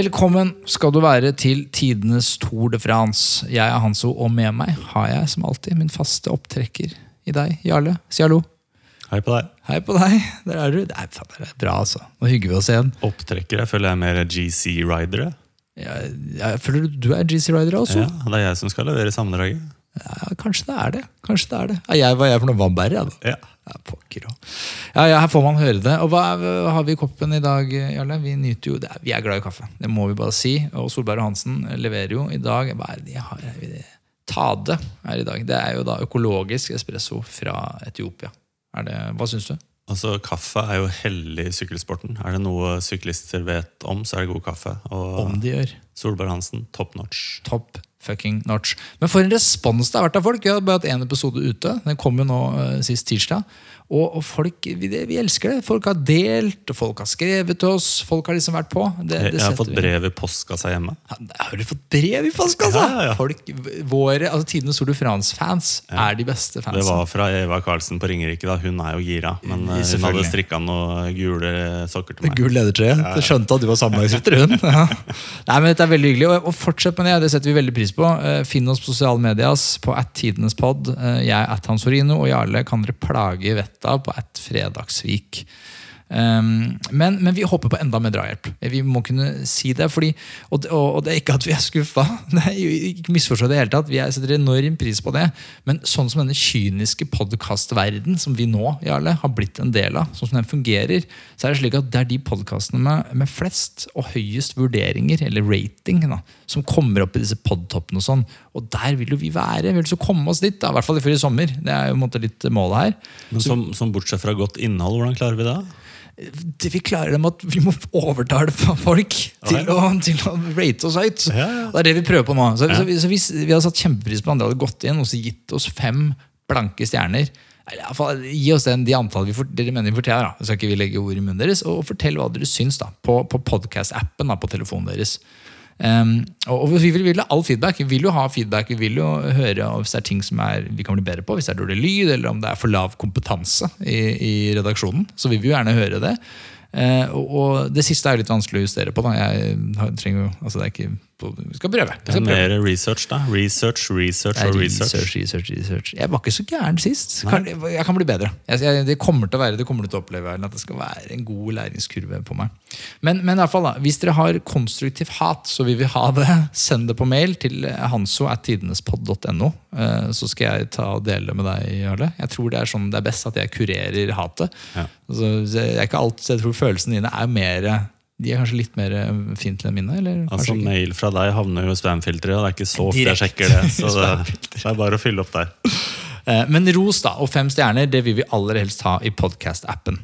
Velkommen skal du være til tidenes Tour de France. Jeg er Hanso, og med meg har jeg som alltid min faste opptrekker i deg, Jarle. Si hallo. Hei på deg. Hei på deg. Der er du. Det er, det er bra, altså. Nå hygger vi oss igjen. Opptrekker. Jeg føler jeg er mer GC-rider. jeg. Jeg, føler du du er GC Rider også? Ja, det er jeg som skal levere sammendraget. Ja, kanskje det er det. Kanskje det er det. Ja, jeg var jeg for noe vannbærer, jeg, da. Ja. Ja, pokker ja, ja, her får man høre det. Og hva, er- har vi i koppen i dag, Jarle? Vi nyter jo, det vi er glad i kaffe, det må vi bare si. Og Solberg og Hansen leverer jo i dag Hva er det de har? Det- Tade er i dag. Det er jo da økologisk espresso fra Etiopia. Er det, hva syns du? Altså, Kaffe er jo hellig i sykkelsporten. Er det noe syklister vet om, så er det god kaffe. Og Om de gjør. Solberg Hansen, top notch. Top fucking notch. Men for en respons det har vært av folk. Vi har bare hatt én episode ute. Den kom jo nå uh, sist tirsdag. Og, og folk, vi, det- vi elsker det. Folk har delt, og folk har skrevet til oss. Folk har liksom vært på. Det, det jeg har fått brev i postkassa hjemme. Ja, Har du fått brev i postkassa? Ja, ja, ja. Folk, våre, altså Tidenes Tour de France-fans er de beste Det var fra Eva Karlsen på Ringerike. da Hun er jo gira. Men eh, hun hadde strikka noen gule sokker til meg. Gul ledertrøye. Jeg skjønte at du var sammenstifter, hun. Ja. Nei, men Dette er veldig hyggelig. Og, og fortsett med det. Det setter vi veldig pris på. Eh, Finn oss på sosiale medias på at Tidenes pod. Jeg er at Hans Orino, og Jarle kan dere plage i vettet av på et Fredagsvik. Um, men, men vi håper på enda mer drahjelp. Vi må kunne si det. Fordi, og, og, og det er ikke at vi er skuffa. Ikke misforstå det hele tatt. Vi er- setter enorm pris på det. Men sånn som denne kyniske podkastverden som vi nå Jarle, har blitt en del av, sånn som den fungerer, så er det slik at det er de podkastene med, med flest og høyest vurderinger, eller rating, da, som kommer opp i disse podtoppene og sånn. Og der vil jo vi være. Vi vil så komme oss dit. Da, I hvert fall før i sommer. Det er jo en måte litt målet her. Men som, som bortsett fra godt innhold, hvordan klarer vi det? Det vi klarer dem at vi må overtale folk til, å, til å rate oss høyt. Ja, ja. Det er det vi prøver på nå. Så, så, vi, så vi, vi hadde satt kjempepris på andre hadde gått inn og så gitt oss fem blanke stjerner. Eller i hvert fall, Gi oss den, de antall vi for, dere mener vi fortjener. da. Så skal ikke vi legge ord i munnen deres. Og fortell hva dere syns da, på, på podcast-appen på telefonen deres. Um, og vi vil, vil ha all feedback. Vi vil jo ha feedback, vi vil jo høre hvis det er ting som er, vi kan bli bedre på. Hvis det er dårlig lyd, eller om det er for lav kompetanse i, i redaksjonen. Så vi vil jo gjerne høre det. Uh, og, og det siste er jo litt vanskelig å justere på. Da. Jeg trenger jo, altså det er ikke, vi skal prøve. Vi Det skal er prøve. mer research, da. Research, research og research. research, research, research. Jeg var ikke så gæren sist. Kan, jeg kan bli bedre. Jeg, jeg, det kommer til å være, det kommer du til å oppleve at det skal være en god læringskurve på meg. Men, men i alle fall da, hvis dere har konstruktiv hat, så vil vi ha det. Send det på mail til hanso.tidenespod.no. eh, Så skal jeg ta og dele med deg, Jarle. Jeg tror det er sånn det er best at jeg kurerer hatet. Ja. Altså, jeg, ikke alt, jeg tror følelsene dine er mer De er kanskje litt mer fiendtlige enn mine? Eller Altså ikke? Mail fra deg havner jo i spamfilteret, og det er ikke så ofte jeg sjekker det. Så det, det er bare å fylle opp der. Eh, Men ros da, og fem stjerner det vil vi aller helst ha i podcast-appen.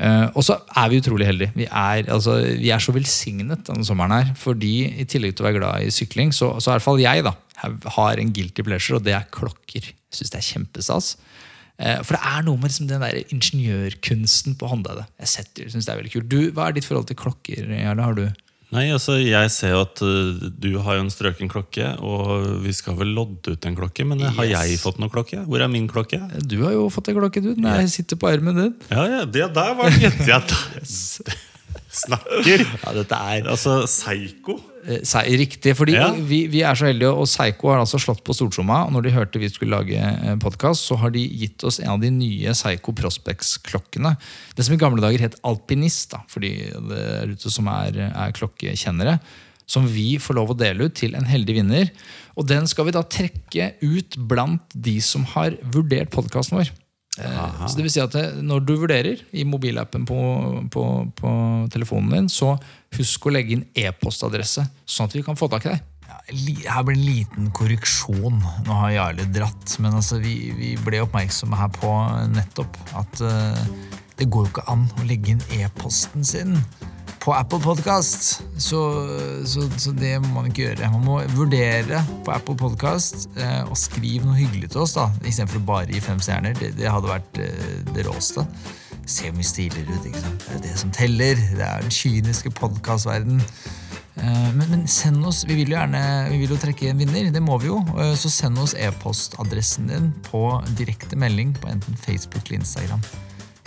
Eh, og så er vi utrolig heldige. Vi er, altså, vi er så velsignet denne sommeren her. Fordi i tillegg til å være glad i sykling, så, så i hvert fall jeg da, har en guilty pleasure, og det er klokker. Jeg syns det er kjempestas. Eh, For det er noe med liksom, den der ingeniørkunsten på håndleddet. Jeg setter, synes det er veldig kult. Du, Hva er ditt forhold til klokker? Jarle? Har du Nei, altså Jeg ser jo at uh, du har jo en strøken klokke, og vi skal vel lodde ut en klokke. Men har jeg fått noen klokke? Hvor er min klokke? Du har jo fått en klokke, du. Den er, sitter på armen din. Ja, ja, det der var den gjettet jeg. Snakker! Ja, dette er Altså, Psycho. Se, Riktig, fordi Ja. vi, vi er så heldige, og Psycho har altså slått på stortromma. og Når de hørte vi skulle lage podkast, så har de gitt oss en av de nye Psycho Prospects-klokkene. Det som i gamle dager het alpinist, da, for de der ute som er, er klokkekjennere. Som vi får lov å dele ut til en heldig vinner. Og den skal vi da trekke ut blant de som har vurdert podkasten vår. Eh, Så det vil si at Når du vurderer i mobilappen på, på, på telefonen din, så husk å legge inn e-postadresse, sånn at vi kan få tak i deg. Ja, her blir en liten korreksjon. Nå har Jarle dratt, men altså, vi, vi ble oppmerksomme her på nettopp at uh, det går jo ikke an å legge inn e-posten sin på Apple Podcast. Så, så, så det må man ikke gjøre. Man må vurdere på Apple Podcast eh, og skrive noe hyggelig til oss, da, istedenfor å bare gi fem stjerner. Det, det hadde vært eh, det råeste. Se hvor mye stiligere ut. ikke sant? Det er det som teller. Det er den kyniske podkastverdenen. Eh, men, men send oss, vi vil jo gjerne vi vil jo trekke en vinner, det må vi jo. Eh, Så send oss e-postadressen din på direkte melding på enten Facebook eller Instagram.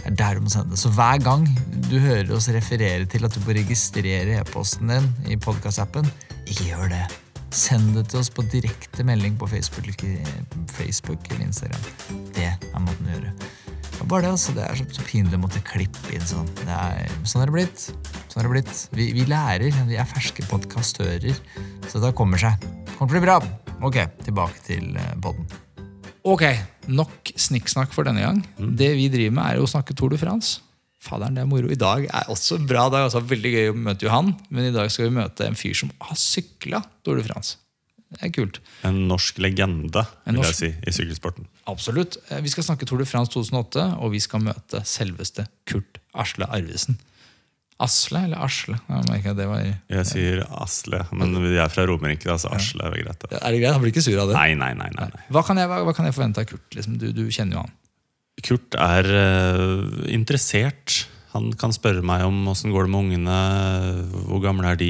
Det er der du må sende. Så hver gang du hører oss referere til at du må registrere e-posten din i podkastappen, ikke gjør det. Send det til oss på direkte melding på Facebook, Facebook eller Instagram. Det er måten å gjøre. Var bare det, altså. Det er så, pinlig å måtte klippe inn sånn. Er, sånn er det blitt. Sånn er det blitt. Vi, vi lærer. Vi er ferske podkastører. Så det kommer seg. Kommer til å bli bra. Ok, tilbake til eh, podden. Ok, nok snikksnakk for denne gang. Det vi driver med, er jo å snakke Tour de France. Faderen, det er moro. I dag er også en bra dag. Altså, veldig gøy å møte Johan, men i dag skal vi møte en fyr som har sykla Tour de France. Det er kult. En norsk legende, En vil jeg si, i sykkelsporten. Absolutt. Eh, Vi skal snakke Tour de France 2008, og vi skal møte selveste Kurt Asle Arvesen. Asle eller Asle? Jeg det var... Jeg sier Asle, men vi er fra Romerike, Altså så Asle er greit. Da. Er det greit? Han blir ikke sur av det? Nei, nei, nei. nei. Hva kan jeg, hva, kan jeg forvente av Kurt? Liksom? Du, du kjenner jo han. Kurt er uh, interessert. Han kan spørre meg om åssen går det med ungene, hvor gamle er de?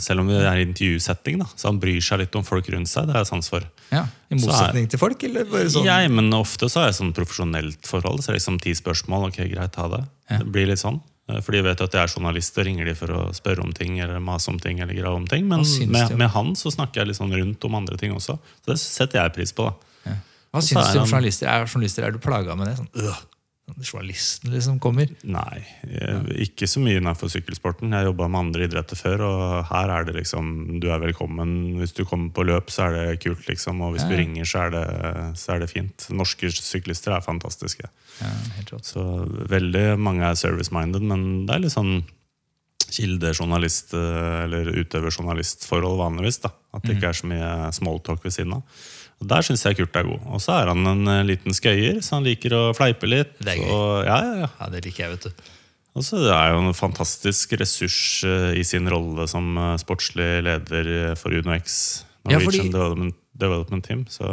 Selv om vi er i intervjusetting, da. Så han bryr seg litt om folk rundt seg. Det er sans for. Ja, I motsetning er- til folk? Eller bare sånn? Jeg, men ofte så har jeg sånn profesjonelt forhold. Så det er liksom ti spørsmål. Ok, greit, ha det. Ja. Det blir litt sånn. Eh, For de vet at jeg er journalist og ringer de for å spørre om ting eller mase om ting. eller grave om ting Men Hva med, med han så snakker jeg litt sånn rundt om andre ting også. Så det setter jeg pris på. da Hva så syns du om journalister? Er, journalister, er du plaga med det? Sånn, øh, journalisten liksom kommer. Nei, jeg, ikke så mye innenfor sykkelsporten. Jeg jobba med andre idretter før, og her er det liksom Du er velkommen. Hvis du kommer på løp, så er det kult, liksom. Og hvis du ringer, så er, det, så er det fint. Norske syklister er fantastiske. Ja. Så veldig mange er service-minded, men det er litt sånn kildejournalist- eh, eller utøverjournalistforhold vanligvis. da At det ikke er så mye smalltalk ved siden av. Og Der syns jeg Kurt er god. Og så er han en eh, liten skøyer, så han liker å fleipe litt. Det er gøy. Og, ja, ja, ja. Ja, det liker jeg, vet du. Og så er jo en fantastisk ressurs eh, i sin rolle som eh, sportslig leder for UnoX. Ja, fordi- Development Team. Så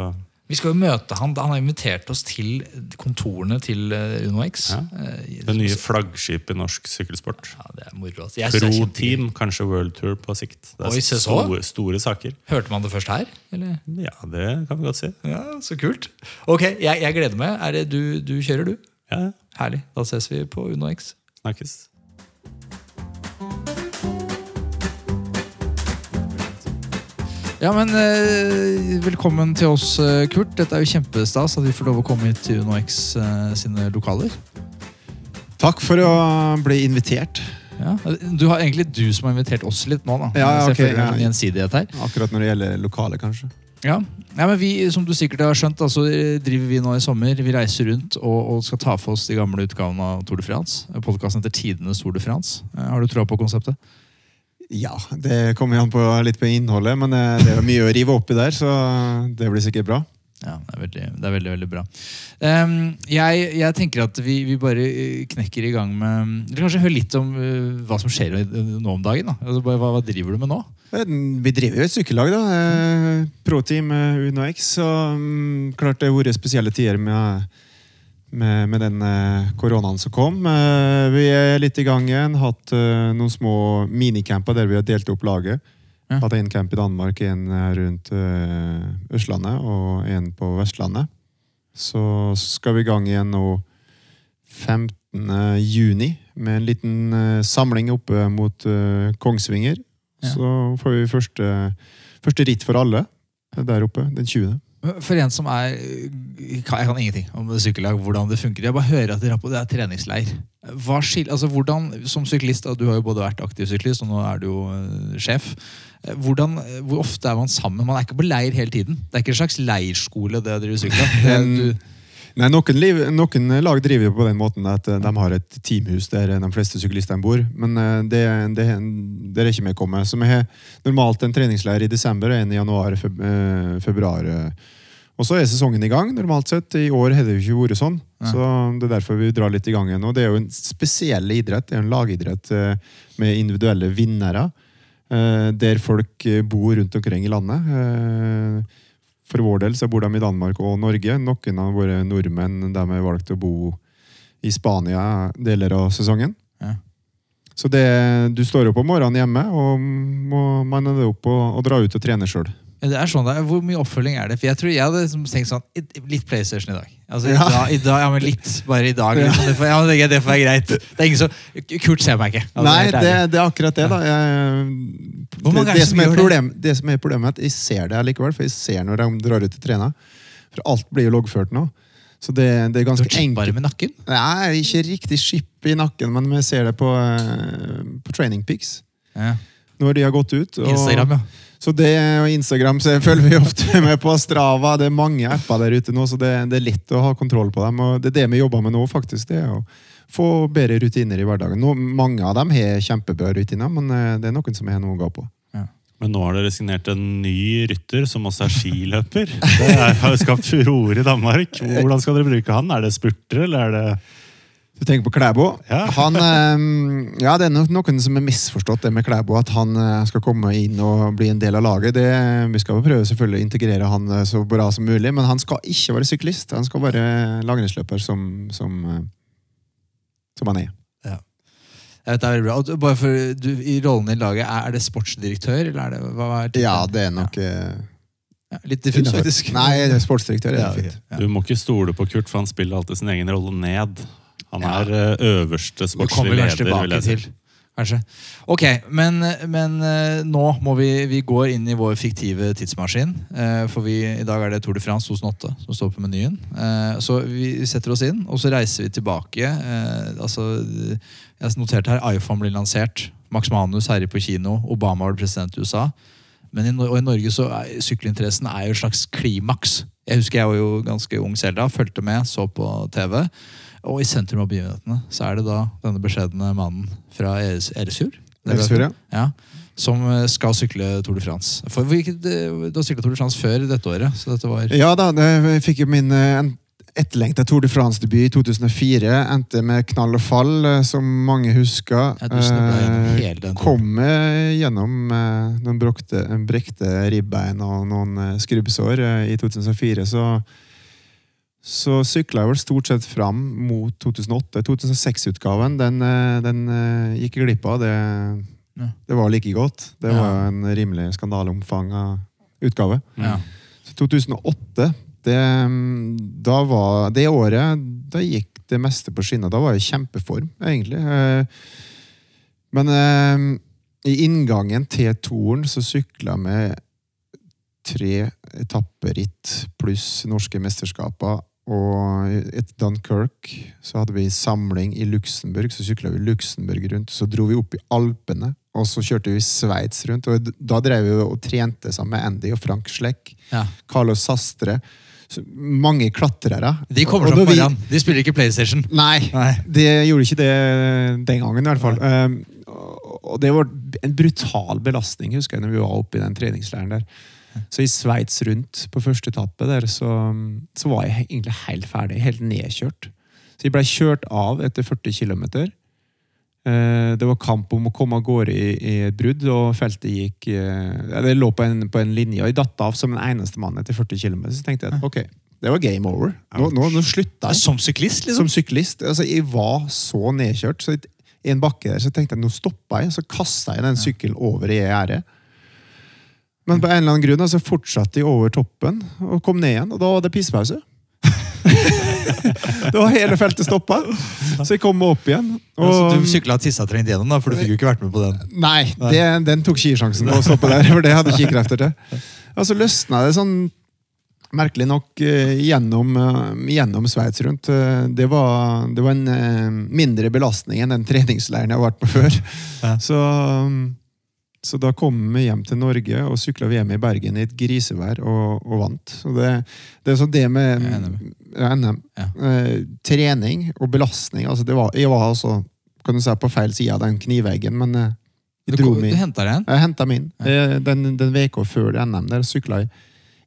Vi skal jo møte han. Han har invitert oss til kontorene til eh, UnoX. Ja. Eh, det nye flaggskipet i norsk sykkelsport. Ja, det er moro. altså. Jeg synes det er Pro kjempegøy. Team, kanskje World Tour på sikt. Det er Oi, så. store, store saker. Hørte man det først her? Eller? Ja, det kan vi godt si. Ja, Så kult. Ok, jeg, jeg gleder meg. Er det du, du kjører, du? Ja, ja. Herlig. Da ses vi på UnoX. snakkes. Ja, men eh, Velkommen til oss, eh, Kurt. Dette er jo kjempestas at vi får lov å komme hit til UnoX eh, sine lokaler. Takk for å bli invitert. Ja. Du har egentlig du som har invitert oss litt nå. da Ja, ok, ja. gjensidighet her. Akkurat når det gjelder lokalet, kanskje. Ja. ja, men vi, Som du sikkert har skjønt, da, så driver vi nå i sommer. Vi reiser rundt og, og skal ta for oss de gamle utgavene av Tour de France. Podkasten heter Tidenes Tour de France. Har du troa på konseptet? Ja, det kommer an på litt på innholdet, men eh, det er mye å rive opp i der, så det blir sikkert bra. Ja, det er veldig, det er veldig, veldig bra. Um, jeg, jeg tenker at vi, vi bare eh, knekker i gang med Eller kanskje høre litt om uh, hva som skjer nå om dagen. da. Altså, hva, hva driver du med nå? Vi driver jo et sykkellag, da. eh, Pro-team eh, UnoX. Og mm, klart det har vært spesielle tider med, med, med den eh, koronaen som kom. Eh, Vi er litt i gang igjen. Hatt eh, noen små minicamper der vi har delt opp laget. Ja. Hatt en camp i Danmark, en rundt Østlandet og en på Vestlandet. Så skal vi i gang igjen nå 15. juni med en liten samling oppe mot Kongsvinger. Ja. Så får vi første, første ritt for alle der oppe den 20. For en som er Jeg kan ingenting om sykkellag, hvordan det funker. Jeg bare hører at dere er på det er treningsleir. Hva skil, altså hvordan, Som syklist, du har jo både vært aktiv syklist og nå er du jo eh, sjef. Hvordan, hvor ofte er man sammen? Man er ikke på leir hele tiden. Det er ikke en slags leirskole, det å sykler. Det du- Nei, noen, liv, noen lag driver jo på den måten at eh, de har et teamhus der de fleste syklistene bor. Men eh, det, det, det er ikke vi kommet. Så vi har normalt en treningsleir i desember og en i januar, feb, eh, februar. eh, Og så er sesongen i gang, normalt sett. I år har det jo ikke vært sånn. Så det er derfor vi drar litt i gang igjen. Og det er jo en spesiell idrett. Det er en lagidrett eh, med individuelle vinnere. eh, Der folk eh, bor rundt omkring i landet. For vår del så bor de i Danmark og Norge. Noen av våre nordmenn de har valgt å bo i Spania deler av sesongen. Ja. Så det, du står opp om morgenen hjemme, og må, man er opp og, og dra ut og trene sjøl. Det er sånn. Hvor mye oppfølging er det? For jeg tror jeg hadde liksom tenkt sånn Litt PlayStation i dag. Altså, Ja. i dag Ja, men litt. Bare i dag. Liksom. Det, får, ja, det, det får være greit. Det er ingen som Kurt ser meg ikke. Altså, Nei, det, det er akkurat det, da. Jeg, det, det som er problem, det som er problemet, er at jeg ser det likevel, for jeg ser når de drar ut og trener. For alt blir jo loggført nå. Så det, det er ganske enkelt. med nakken? Nei, ikke riktig skip i nakken, men vi ser det på, eh, på Training Pics. Ja. Når de har gått ut. og- Instagram, ja. Så det og Instagram så følger vi ofte med på Strava. Det er mange apper der ute nå, så det, det er lett å ha kontroll på dem. og Det er det vi jobber med nå, faktisk. det å få bedre rutiner i hverdagen. Nå, mange av dem har kjempebra rutiner, men eh, det er noen som har noe å gå på. Men nå har dere signert en ny rytter som også er skiløper. Det er, har jo skapt furore i Danmark. Hvordan skal dere bruke han? Er det spurter, eller er det Du tenker på Klæbo? Ja. Han, eh, ja, det er nok noen som har misforstått det med Klæbo, at han eh, skal komme inn og bli en del av laget. Det, vi skal prøve selvfølgelig å integrere han eh, så bra som mulig, men han skal ikke være syklist. Han skal være langrennsløper som, som, eh, som han er. Jeg vet, det er veldig bra. Og bare for, du, I rollen i laget, er, det sportsdirektør, eller er det hva er det? Ja, det er nok ja. Ja, litt diffus, faktisk. Nei, sportsdirektør. er Ja, fint. Ja. Du må ikke stole på Kurt, for han spiller alltid sin egen rolle ned. Han Ja. er eh, øverste kanskje leder, vil jeg si. Kanskje. Ok, men, men eh, nå må vi, vi går inn i vår fiktive tidsmaskin. eh, For vi, i dag er det Tour de France 2008 som står på menyen. Så vi setter oss inn, og så reiser vi tilbake. Altså, jeg har notert her iPhone blir lansert. Max Manus herjer på kino. Obama var president i USA. Men i, og i Norge så er sykkelinteressen er jo et slags klimaks. Jeg husker jeg var jo ganske ung selv da, fulgte med, så på TV. Og i sentrum av begivenhetene så er det da denne beskjedne mannen fra Eres- Eresfjord. Eresfjord, ja. ja. Som eh, skal sykle Tour de France. For vi, Du har sykla Tour de France før dette året, så dette var Ja da, jeg fikk jo min eh, en- etterlengta Tour de France-debut i 2004. Endte med knall og fall, eh, som mange husker. Ja. Kom gjennom noen brekte ribbein og noen skrubbsår i 2004, så så sykla jeg vel stort sett fram mot 2008. 2006-utgaven den, eh, den eh, gikk jeg glipp av. Det, Ja. det var like godt. Det Ja. var en rimelig skandaleomfang av utgave. ja. Så 2008, det, mm, da var, det året da gikk det meste på skinner. Da var jeg i kjempeform, egentlig. Eh, Men i inngangen til toren så sykla jeg med tre etapperitt pluss norske mesterskaper. Og etter Dunkerque så hadde vi samling i Luxembourg. Så sykla vi Luxembourg rundt. Så dro vi opp i Alpene, og så kjørte vi Sveits rundt. Og da drev vi og trente sammen med Andy og Frank Schleck. ja. Carlos Sastre. Så mange klatrere. De kommer seg opp vi- morgenen. De spiller ikke PlayStation. Nei, Nei. de gjorde ikke det den gangen i hvert fall. Um, og det var en brutal belastning, husker jeg, når vi var oppe i den treningsleiren der. Så i Sveits rundt på første etappe der, så, så var jeg egentlig helt ferdig. Helt nedkjørt. Så jeg ble kjørt av etter 40 km. Det var kamp om å komme av gårde i, i et brudd, og feltet gikk eh, Det lå på en, på en linje, og jeg datt av som den eneste mann etter 40 km. Så tenkte jeg at ok, det var game over. Nå, nå, nå slutta jeg. Som syklist, liksom. Som syklist. Altså, jeg var så nedkjørt. så I en bakke der så tenkte jeg nå stoppa jeg, så kasta jeg den sykkelen over i gjerdet. Men på en eller annen grunn så fortsatte de over toppen og kom ned igjen, og da var det pissepause. da var hele feltet stoppa, så jeg kom meg opp igjen. Og... Og, du sykla tissetrengt gjennom, da, for du fikk jo ikke vært med på den. nei, det, den tok skisjansen på å stoppe der, for det hadde ikke krefter til. Og så løsna det sånn merkelig nok eh, gjennom, eh, gjennom Sveits rundt. Eh, Det var, det var en mindre belastning enn den treningsleiren jeg har vært på før. Så, um, så da kom vi hjem til Norge og sykla vi hjem i Bergen i et grisevær og, og vant. Så det, det er sånn det med NM. NM. Ja. Eh, trening og belastning. Altså det var, jeg var altså kan du si, på feil side av den kniveggen, men eh, jeg dro du min. henta den? en. Jeg henta min. Ja. Den, uka før NM der sykla jeg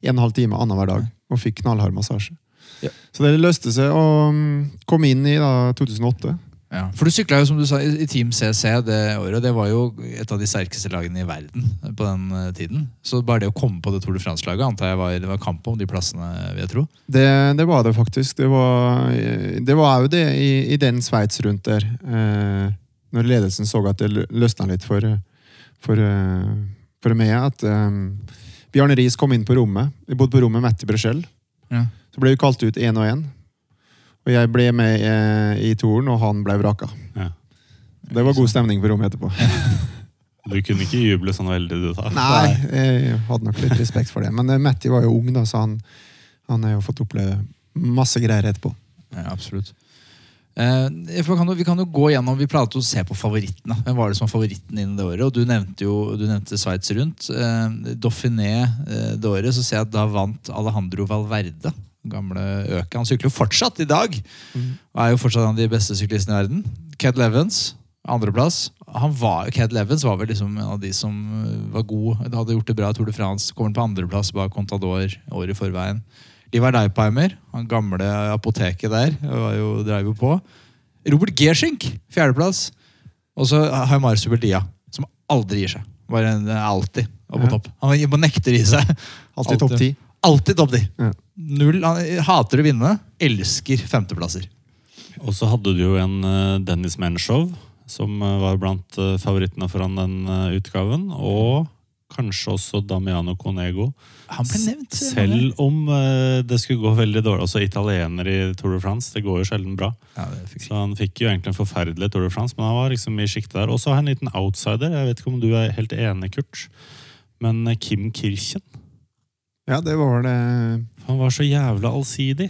en og en halv time annenhver dag og fikk knallhard massasje. Ja. Så det løste seg, og komme kom inn i da 2008. Ja, for du sykla jo som du sa i i Team CC det året, det var jo et av de sterkeste lagene i verden på den eh, tiden. Så bare det å komme på det Tour de France-laget antar jeg var, det var kamp om de plassene, vil jeg tro. Det, det var det faktisk. Det var, det var jo det i, i den Sveits rundt der. Eh, når ledelsen så at det lø- løsna litt for, for, eh, for meg. At eh, Bjarne Riis kom inn på rommet. Vi bodde på rommet med Matti Brechel. Ja. Så ble vi kalt ut én og én. Og jeg ble med eh, i toren, og han ble vraka. Ja. Det var god stemning på rommet etterpå. Du kunne ikke juble sånn veldig, du da? Nei, jeg hadde nok litt respekt for det. Men eh, Matti var jo ung, da, så han, han har jo fått oppleve masse greier etterpå. Ja, absolutt. Eh, kan jo, vi kan jo gå gjennom, vi pratet om å se på favorittene. Hvem var det som var favoritten innen det året? Og Du nevnte jo du nevnte Sveits rundt. Eh, Dauphiné eh, det året så ser jeg at da vant Alejandro Valverde. Gamle øke. Han sykler jo fortsatt i dag. Og er jo fortsatt en av de beste syklistene i verden. Ked Levens, andreplass. Han var, Cad Levens var vel liksom en av de som eh, var god. Hadde gjort det bra i Tour de France. Kommer på andreplass bak Contador året i forveien. Ivar Leipheimer, han gamle apoteket der, var jo, drev jo på. Robert Gerschink, fjerdeplass. Og så har Subeldia, som aldri gir seg. Bare en, alltid og på Ja. topp. Han nekter gi seg. Alltid topp ti. Alltid topp ti. Ja. Null. Han hater å vinne, elsker femteplasser. Og så hadde du jo en eh, Dennis Menshov, som eh, var blant eh, favorittene foran den utgaven. Og kanskje også Damiano Conego. Han ble nevnt. Selv om det skulle gå veldig dårlig. Også italiener i Tour de France. Det går jo sjelden bra. Ja, Så han fikk jo egentlig en forferdelig Tour de France, men han var liksom i sjiktet der. Og så har jeg en liten outsider. Jeg vet ikke om du er helt enig, Kurt. Men Kim Kirchen. Ja, det var det. Han var så jævla allsidig.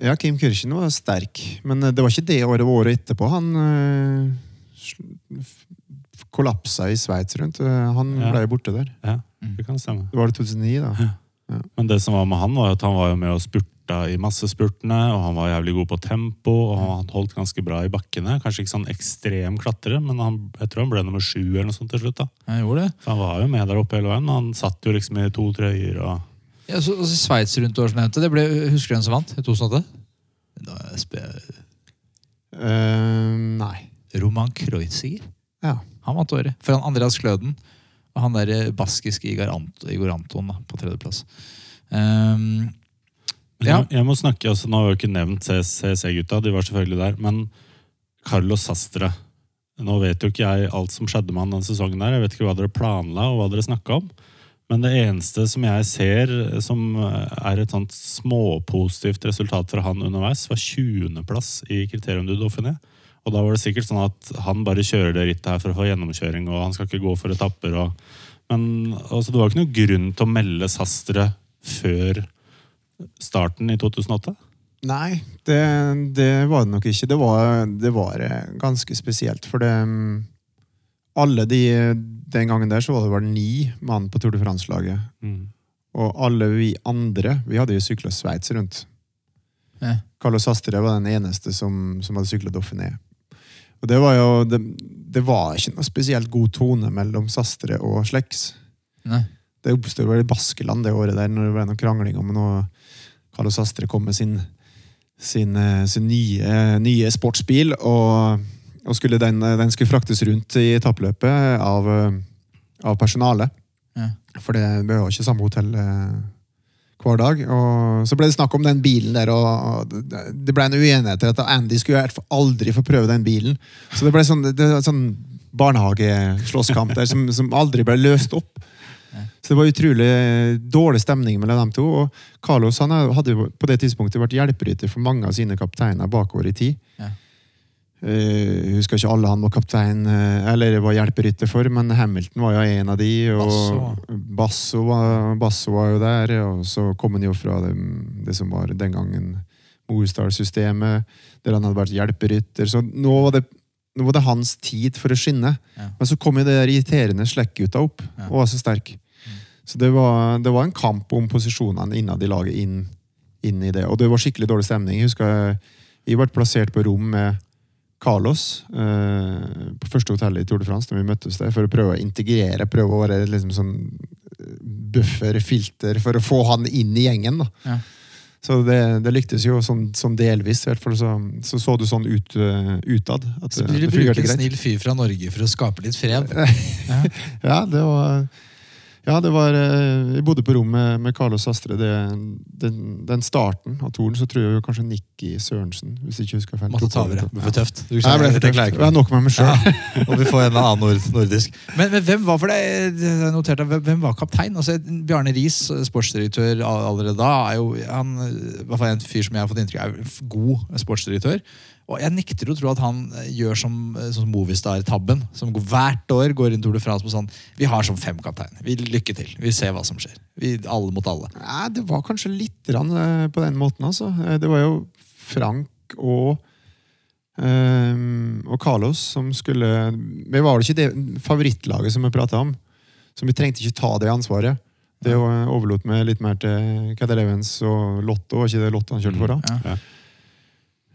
Ja, Kim Kirchen var sterk, men eh, det var ikke det året. og året etterpå. Han øh, kollapsa i Sveits rundt. Eh, Han Ja. ble borte der. Ja, det kan stemme. Det var det 2009, da. Men det som var med han, var at han var med og spurta i massespurtene, og han var jævlig god på tempo, og han holdt ganske bra i bakkene. Kanskje ikke sånn ekstrem klatrer, men han, jeg tror han ble nummer sju eller noe sånt til slutt. da. Han gjorde det. Så han var jo med der oppe hele veien, og han satt jo liksom i to trøyer og Ja, så, og så Sveits rundt år som nevnte. Det ble, husker du hvem som vant i 2008? Da jeg Eh, nei. Roman Kreuziger. Ja. Han vant året. Foran Andreas Kløden og han der baskiske Igor, Ant Igor Anton da, på tredjeplass. Um, Ja. jeg, jeg må snakke, altså Nå har vi jo ikke nevnt CC-gutta, de var selvfølgelig der. Men Carlos Sastre Nå vet jo ikke jeg alt som skjedde med han den sesongen. der, Jeg vet ikke hva dere planla og hva dere snakka om. Men det eneste som jeg ser som er et sånt småpositivt resultat fra han underveis, var 20.-plass i Kriterium du Dauphiné. Og da var det sikkert sånn at han bare kjører det rittet her for å få gjennomkjøring, og han skal ikke gå for etapper. Og, men altså, det var ikke noen grunn til å melde Sastre før starten i 2008? Nei, det, det var det nok ikke. Det var, det var eh, ganske spesielt, for det mm, Alle de Den gangen der så var det vel ni mann på Tour de France-laget. Mm. Og alle vi andre, vi hadde jo sykla Sveits rundt. ja. Carlos Sastre var den eneste som, som hadde sykla Dauphiné. Og det var jo det, det var ikke noe spesielt god tone mellom Sastre og Sleks. Nei. Det oppstod vel i Baskeland det året der, når det ble noen krangling om noe Carlos Sastre kom med sin, sin, eh, sin nye, nye sportsbil, og, og skulle den, den skulle fraktes rundt i etappløpet av, eh, av personalet. Ja. For det behøver ikke samme hotell eh, hver dag. Og så ble det snakk om den bilen der, og det ble en uenighet til at Andy skulle aldri få prøve den bilen. Så det ble sånn, det sånn barnehageslåsskamp der som, som aldri ble løst opp. Så det var utrolig dårlig stemning mellom dem to. Og Carlos han hadde på det tidspunktet vært hjelperytter for mange av sine kapteiner bakover i tid. Jeg husker ikke alle han var kaptein eh, eller var hjelperytter for, men Hamilton var jo en av de. Og Basso. Basso var, Basso var jo der, og så kom han jo fra det, det som var den gangen Morsdal-systemet, der han hadde vært hjelperytter. Så nå var det, nå var det hans tid for å skinne. Ja. Men så kom jo det der irriterende slekkgutta opp, Ja. og var så sterk. Så det var, det var en kamp om posisjonene innad i laget inn, inn i det. Og det var skikkelig dårlig stemning. Jeg husker jeg, jeg ble plassert på rom med Carlos eh, på første hotellet i Tour de France da vi møttes der, for å prøve å integrere, prøve å være liksom sånn buffer, filter, for å få han inn i gjengen. da. Ja. Så det, det lyktes jo sånn, sånn delvis. I hvert fall så, så så du sånn ut, uh, utad. At, Så det- du bruke en snill fyr fra Norge for å skape litt fred? Ja, det var ja, det var eh, Vi bodde på rom med, med Carlos Astre. Det, den, den starten av toren så tror jeg jo kanskje Nikki Sørensen, hvis jeg ikke husker feil. Måtte tok ta over. over. Det ble for tøft. Du, Nei, ble for tøft. jeg Jeg nok med meg sjøl. Ja, og vi får en annen nord, nordisk. Men, men hvem var for deg, noterte, hvem var kaptein? Altså, Bjarne Riis, sportsdirektør allerede da, er jo han, i hvert fall en fyr som jeg har fått inntrykk av er god sportsdirektør. Og jeg nekter å tro at han eh, gjør som, som Movistar-tabben, som går, hvert år går inn Tour de France på sånn Vi har sånn fem kapteiner. Vi Lykke til. Vi ser hva som skjer. Vi, alle mot alle. Nei, det var kanskje litt grann, eh, på den måten, altså. Eh, Det var jo Frank og Um, og Carlos som skulle Vi var vel ikke det favorittlaget som vi prata om. Så vi trengte ikke ta det ansvaret. Det overlot vi litt mer til Cadel Evans og Lotto. Var ikke det Lotto han kjørte for? da? Ja.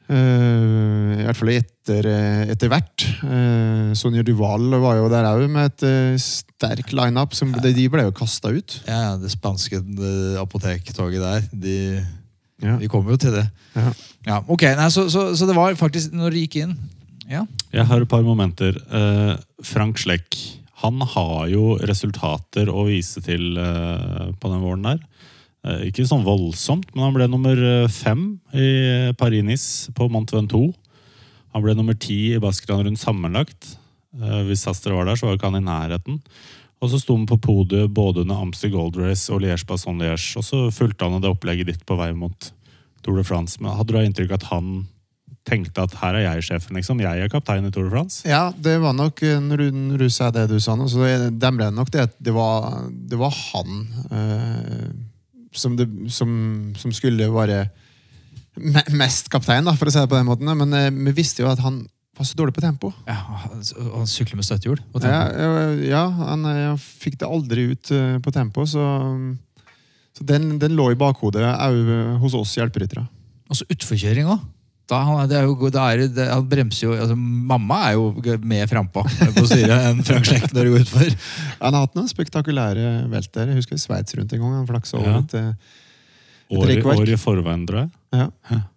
Eh, I hvert fall etter, eh, etter hvert. Uh, Sonja Duval var jo der òg med et eh, sterk lineup. som De de ble jo kasta ut. Ja, ja, det spanske eh, apotektoget der. De, Ja. de kommer jo til det. Ja. Ja, ok, nei, så, så, så det var faktisk når du gikk inn Ja, Jeg har et par momenter. Eh, Frank Slekk han har jo resultater å vise til eh, på den våren der. Eh, ikke sånn voldsomt, men han ble nummer eh, fem i Paris-Nice på Mont Ventoux. Han ble nummer ti i Baskeland rundt sammenlagt. Eh, hvis Astre var der, så var ikke han i nærheten. Og så sto han på podiet både under Amster Gold Race og Liège Basson Liège. Og så fulgte han det opplegget ditt på vei mot Tour de France. Men hadde du inntrykk av at han tenkte at her er jeg sjefen, liksom? Jeg er kaptein i Tour de France? Ja, det var nok, en du, når det du sa nå, så det- det ble nok det at det var, det var han eh, som, det, som, som skulle være mest kaptein, da, for å si det på den måten. Men eh, vi visste jo at han var så dårlig på tempo. ja og han sykler med støttehjul. Ja, tempo. ja, ja han eh, fikk det aldri ut uh, på tempo, så, så den, den lå i bakhodet òg hos oss hjelperyttere. Og så utforkjøring òg. Da, han- det er jo, det er det, han bremser jo altså, Mamma er jo mer frampå på styret enn Frank Schleck når det går utfor. Han har hatt noen spektakulære velter. Jeg husker Sveits rundt en gang. Han flaksa over Ja. et et År, rekkverk. år i forveien, tror jeg. ja.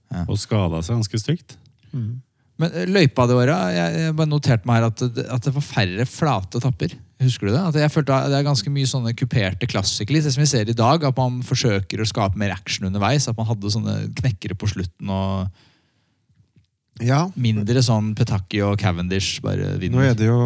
Ja. Og skada seg ganske stygt. Men eh, løypa det året, jeg, jeg bare noterte meg her at det, at det var færre flate tapper. Husker du det? At jeg følte at Det er ganske mye sånne kuperte klassikere. Det som vi ser i dag, at man forsøker å skape mer action underveis. At man hadde sånne knekkere på slutten og ja. mindre sånn Petaki og Cavendish bare Nå er det jo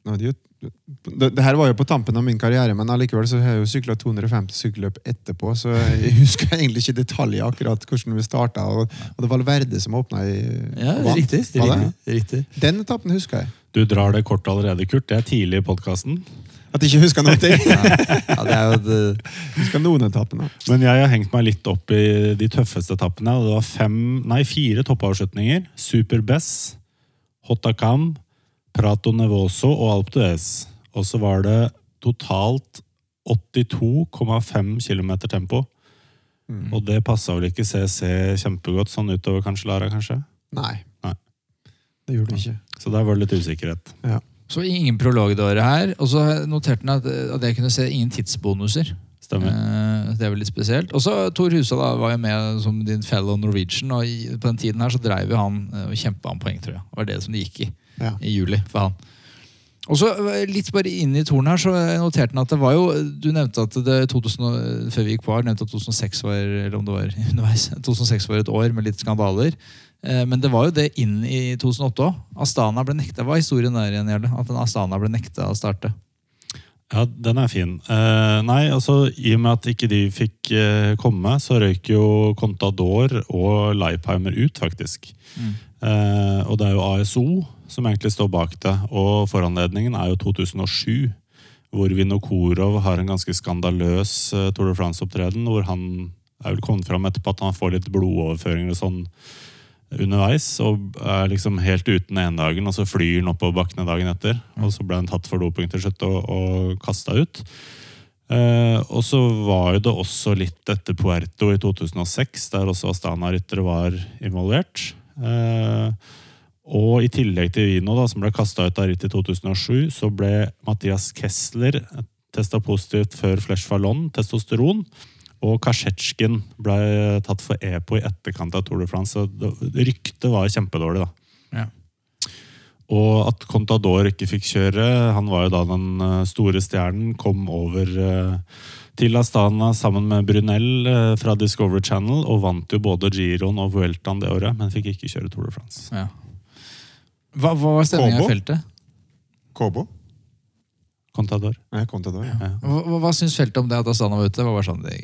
nå er det, jo det, det her var jo på tampen av min karriere, men allikevel så har jeg jo sykla 250 sykkelløp etterpå, så jeg husker egentlig ikke detaljer akkurat hvordan vi starta. Og, og det var Valverde som åpna i Ja, vant. riktig. Riktig, riktig. Den etappen husker jeg. Du drar det kort allerede, Kurt. Det er tidlig i podkasten. At jeg ikke husker noen ting. Ja, det er jo det, husker noen etappene. Men jeg har hengt meg litt opp i de tøffeste etappene. og Det var fem, nei, fire toppavslutninger. Super Bess, Hotacam, Prato Nevoso og Alp d'Huez. Og så var det totalt 82,5 km tempo. Og det passa vel ikke CC kjempegodt sånn utover kanskje Lara, kanskje? Nei. Nei. Det gjorde det ikke. Så der var det litt usikkerhet. Ja. Så ingen prolog det året her. Og så noterte han at, at jeg kunne se ingen tidsbonuser. Stemmer. Eh, det er vel litt spesielt. Og så Tor Husa da var jo med som din fellow Norwegian, og i, på den tiden her så dreiv jo han eh, og kjempa om poeng, tror jeg. Det var det som det gikk i Ja. i juli for han. Og så eh, litt bare inn i toren her, så noterte han at det var jo Du nevnte at det 2000, før vi gikk på her, nevnte at 2006 var eller om det var underveis, 2006 var et år med litt skandaler. Eh, Men det var jo det inn i 2008 òg. Astana ble nekta. Hva er historien der igjen, Jarle? At Astana ble nekta å starte? Ja, den er fin. Eh, nei, altså I og med at ikke de fikk eh, komme, så røyk jo Contador og Leipheimer ut, faktisk. Eh, og det er jo ASO som egentlig står bak det. Og foranledningen er jo 2007, hvor Vinokorov har en ganske skandaløs eh, Tour de France-opptreden, hvor han er vel kommet fram etterpå at han får litt blodoverføringer og sånn underveis, og er liksom helt uten ene dagen, og så flyr han oppover bakkene dagen etter. Og så ble han tatt for doping til slutt og, og kasta ut. Eh, og så var jo det også litt etter Puerto i 2006, der også Astana-ryttere var involvert. Eh, og i tillegg til Vino, da, som ble kasta ut av ritt i 2007, så ble Mathias Kessler testa positivt før Flesh Fallon, testosteron. Og Kasjetsjkin ble tatt for EPO i etterkant av Tour de France. Så ryktet var kjempedårlig, da. Ja. Og at Contador ikke fikk kjøre, han var jo da den eh, store stjernen, kom over eh, til Astana sammen med Brunel eh, fra Discovery Channel og vant jo både Giroen og Vueltaen det året, men fikk ikke kjøre Tour de France. Ja. Hva, hva var stemninga i feltet? Kobo? Contador. Ja, Contador, ja. Ja. Hva, hva, syns feltet om det at Astana var ute? Hva var sånn, det,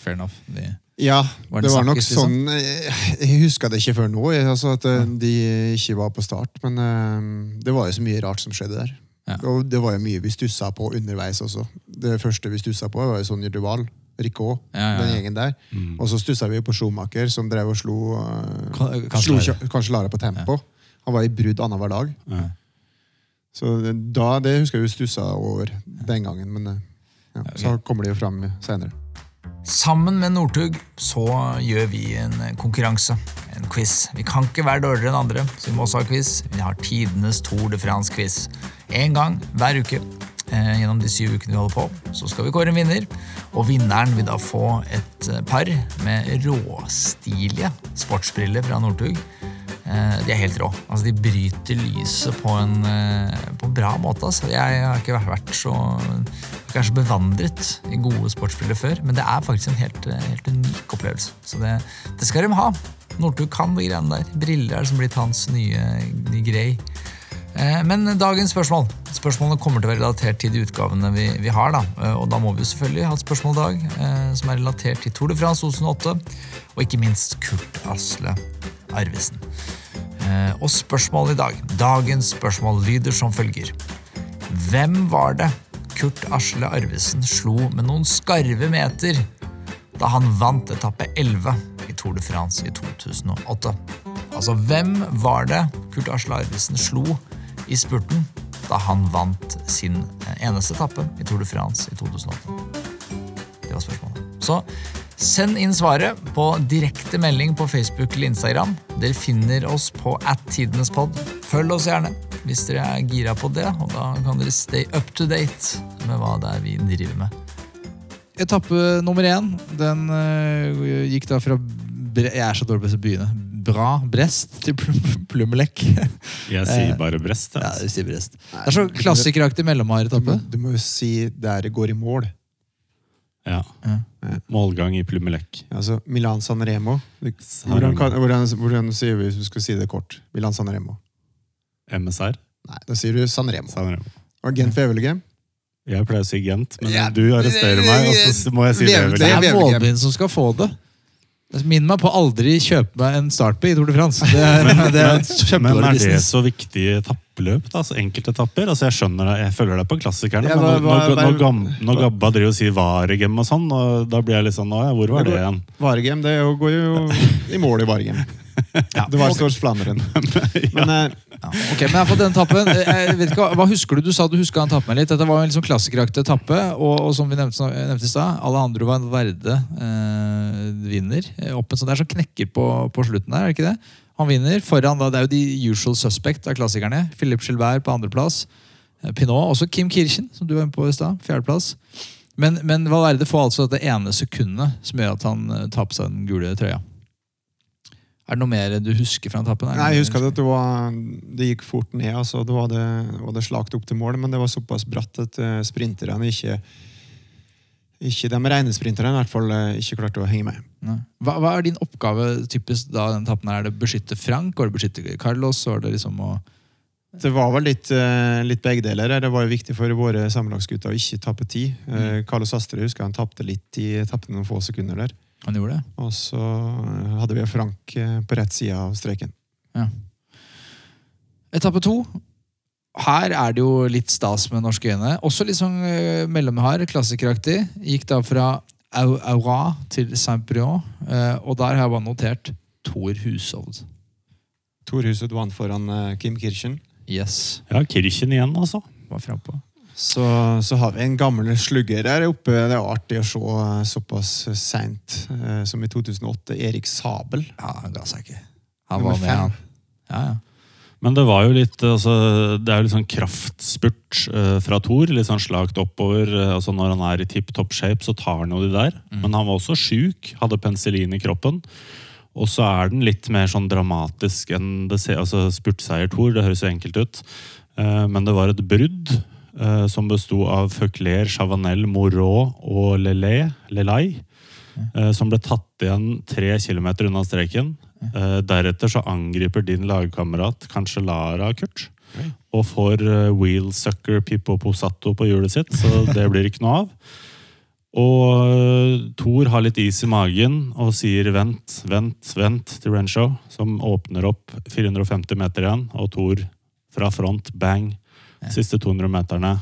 fair enough. De, Ja, Var det det var nok liksom? sånn eh, Jeg husker det ikke før nå, altså at eh, de ikke var på start. Men eh, det var jo så mye rart som skjedde der. Ja. Og det var jo mye vi stussa på underveis også. Det første vi stussa på, var jo Sonja Duval. Ricot, Ja, ja, ja. den gjengen der. Mm. Og så stussa vi på Schumacher, som drev og slo, uh, Ka- slo Kanskje Lara på tempo. Han var i brudd annenhver dag. Så det, da, det husker jeg jo stussa over den gangen. Men eh, ja, så kommer det jo fram seinere. Sammen med Northug så gjør vi en konkurranse, en quiz. Vi kan ikke være dårligere enn andre, så vi må også ha quiz. Vi har tidenes Tour de France-quiz. Én gang hver uke eh, gjennom de syv ukene vi holder på. Så skal vi kåre en vinner, og vinneren vil da få et eh, par med råstilige sportsbriller fra Northug. Eh, De er helt rå. Altså, de bryter lyset på en, eh, på en bra måte. Altså. Jeg har ikke vært så, kanskje bevandret i gode sportsbriller før, men det er faktisk en helt, helt unik opplevelse. Så det, det skal de ha. Northug kan de greiene der. Briller er liksom blitt hans nye, nye grei. Eh, Men dagens spørsmål Spørsmålene kommer til å være relatert til de utgavene vi, vi har. da Og da må vi jo selvfølgelig ha et spørsmål i dag som er relatert til Tour de France 2008, og ikke minst Kurt Asle Arvesen. Eh, Og spørsmålet i dag Dagens spørsmål lyder som følger. Hvem var det Kurt Asle Arvesen slo med noen skarve meter da han vant etappe 11 i Tour de France i 2008? Altså, hvem var det Kurt Asle Arvesen slo i spurten da han vant sin eh, eneste etappe i Tour de France i 2008? Det var spørsmålet. Så send inn svaret på direkte melding på Facebook eller Instagram. Dere finner oss på attidenespod. Følg oss gjerne hvis dere er gira på det, og da kan dere stay up to date med hva det er vi driver med. Etappe nummer én den uh, gikk da fra Bre Jeg er så dårlig på disse byene. Bra Brest til Plum- Plummelek. Jeg sier bare Brest. Altså. Ja, du sier Brest. Det er så klassikeraktig mellomhard Du må, etappe. du må jo si der det går i mål. Ja. Ja. Målgang i Plumelec. Altså Milan San Remo. Hvordan, kan, hvordan, hvordan sier vi hvis du skal si det kort? Milan San Remo. MSR. Nei, da sier du San Remo. San Remo. Og Gent Wevelgem? Jeg pleier å si Gent, men Ja, du arresterer meg, og så må jeg si Vev- Det er målbind som skal få det. Minn meg på aldri kjøpe meg en startby i Tour de France. Det er, det er Men men er det så viktig i etappeløp? da? Altså Enkeltetapper? Altså jeg skjønner det, jeg følger deg på klassikerne, Ja, men når, når, når, når Gabba driver og sier Varegem og sånn, og da blir jeg litt sånn Å ja, hvor var det igjen? Varegem det går jo i mål i Varegem. Det var Stors Flanderen. Men eh, Ok, men jeg har fått den tappen. Jeg vet ikke, hva- hva husker du? Du sa du huska den tappen litt. Dette var en liksom klassikeraktig etappe. Og, og som vi nevnte, nevnte i stad, Alejandro en Verde eh, vinner. eh, Opp en sånn, det er sånn knekker på, på slutten der, er det ikke det? Han vinner foran da, det er jo de usual suspect av klassikerne. Philip Gilbert på andreplass. Eh, Pinot, også Kim Kirchen, som du var inne på i stad. Fjerdeplass. Men, men Valverde får altså dette ene sekundet som gjør at han eh, tar på seg den gule trøya. Er det noe mer du husker fra etappen? tappen? Nei, jeg husker at det, var, det gikk fort ned. altså Det var det, var det slakt opp til mål, men det var såpass bratt at eh, sprinterne ikke ikke De rene sprinterne i hvert fall eh, ikke klarte å henge med. Hva, hva er din oppgave typisk da den tappen her? Er det å beskytte Frank? Var det å beskytte Carlos? Var det liksom å Det var vel litt, eh, litt begge deler. Det var jo viktig for våre sammenlagsgutter å ikke tape tid. Mm. Carlos Astrid husker han tapte litt i tapte noen få sekunder der. Han gjorde det? Og så hadde vi Frank eh, på rett side av streken. Etappe to. Her er det jo litt stas med norske øyne. Også litt sånn uh, mellomhard, klassikeraktig. Gikk da fra Au- Aura til Saint-Brieuc, uh, og der har jeg bare notert Thor Hushovd. Tor Hushovd vant foran uh, Kim Kirchen. Yes, Ja, Kirchen igjen, altså. var frampå. Så, så har vi en gammel slugger der oppe. Det er artig å se eh, såpass seint eh, som i 2008. Erik Sabel. Ja, han ga seg ikke. Han Nummer var med, fem. han. Ja, ja. Men det var jo litt altså, Det er jo litt sånn kraftspurt uh, fra Thor. Litt sånn slakt oppover. Eh, altså Når han er i tipp topp shape, så tar han jo de der. Men han var også sjuk, hadde penicillin i kroppen. Og så er den litt mer sånn dramatisk enn det ser altså Spurtseier Thor, det høres jo enkelt ut. Uh, men det var et brudd uh, som besto av Føkler, Chavanel, Moreau og Lelay, Lelay eh, som ble tatt igjen tre kilometer unna streken. Eh, deretter så angriper din lagkamerat kanskje Lara Kurt. Og får eh, wheelsucker Pippo Posato på hjulet sitt, så det blir ikke noe av. Og eh, Thor har litt is i magen og sier vent, vent, vent til Renshaw, som åpner opp 450 meter igjen, og Thor fra front, bang, siste 200 meterne.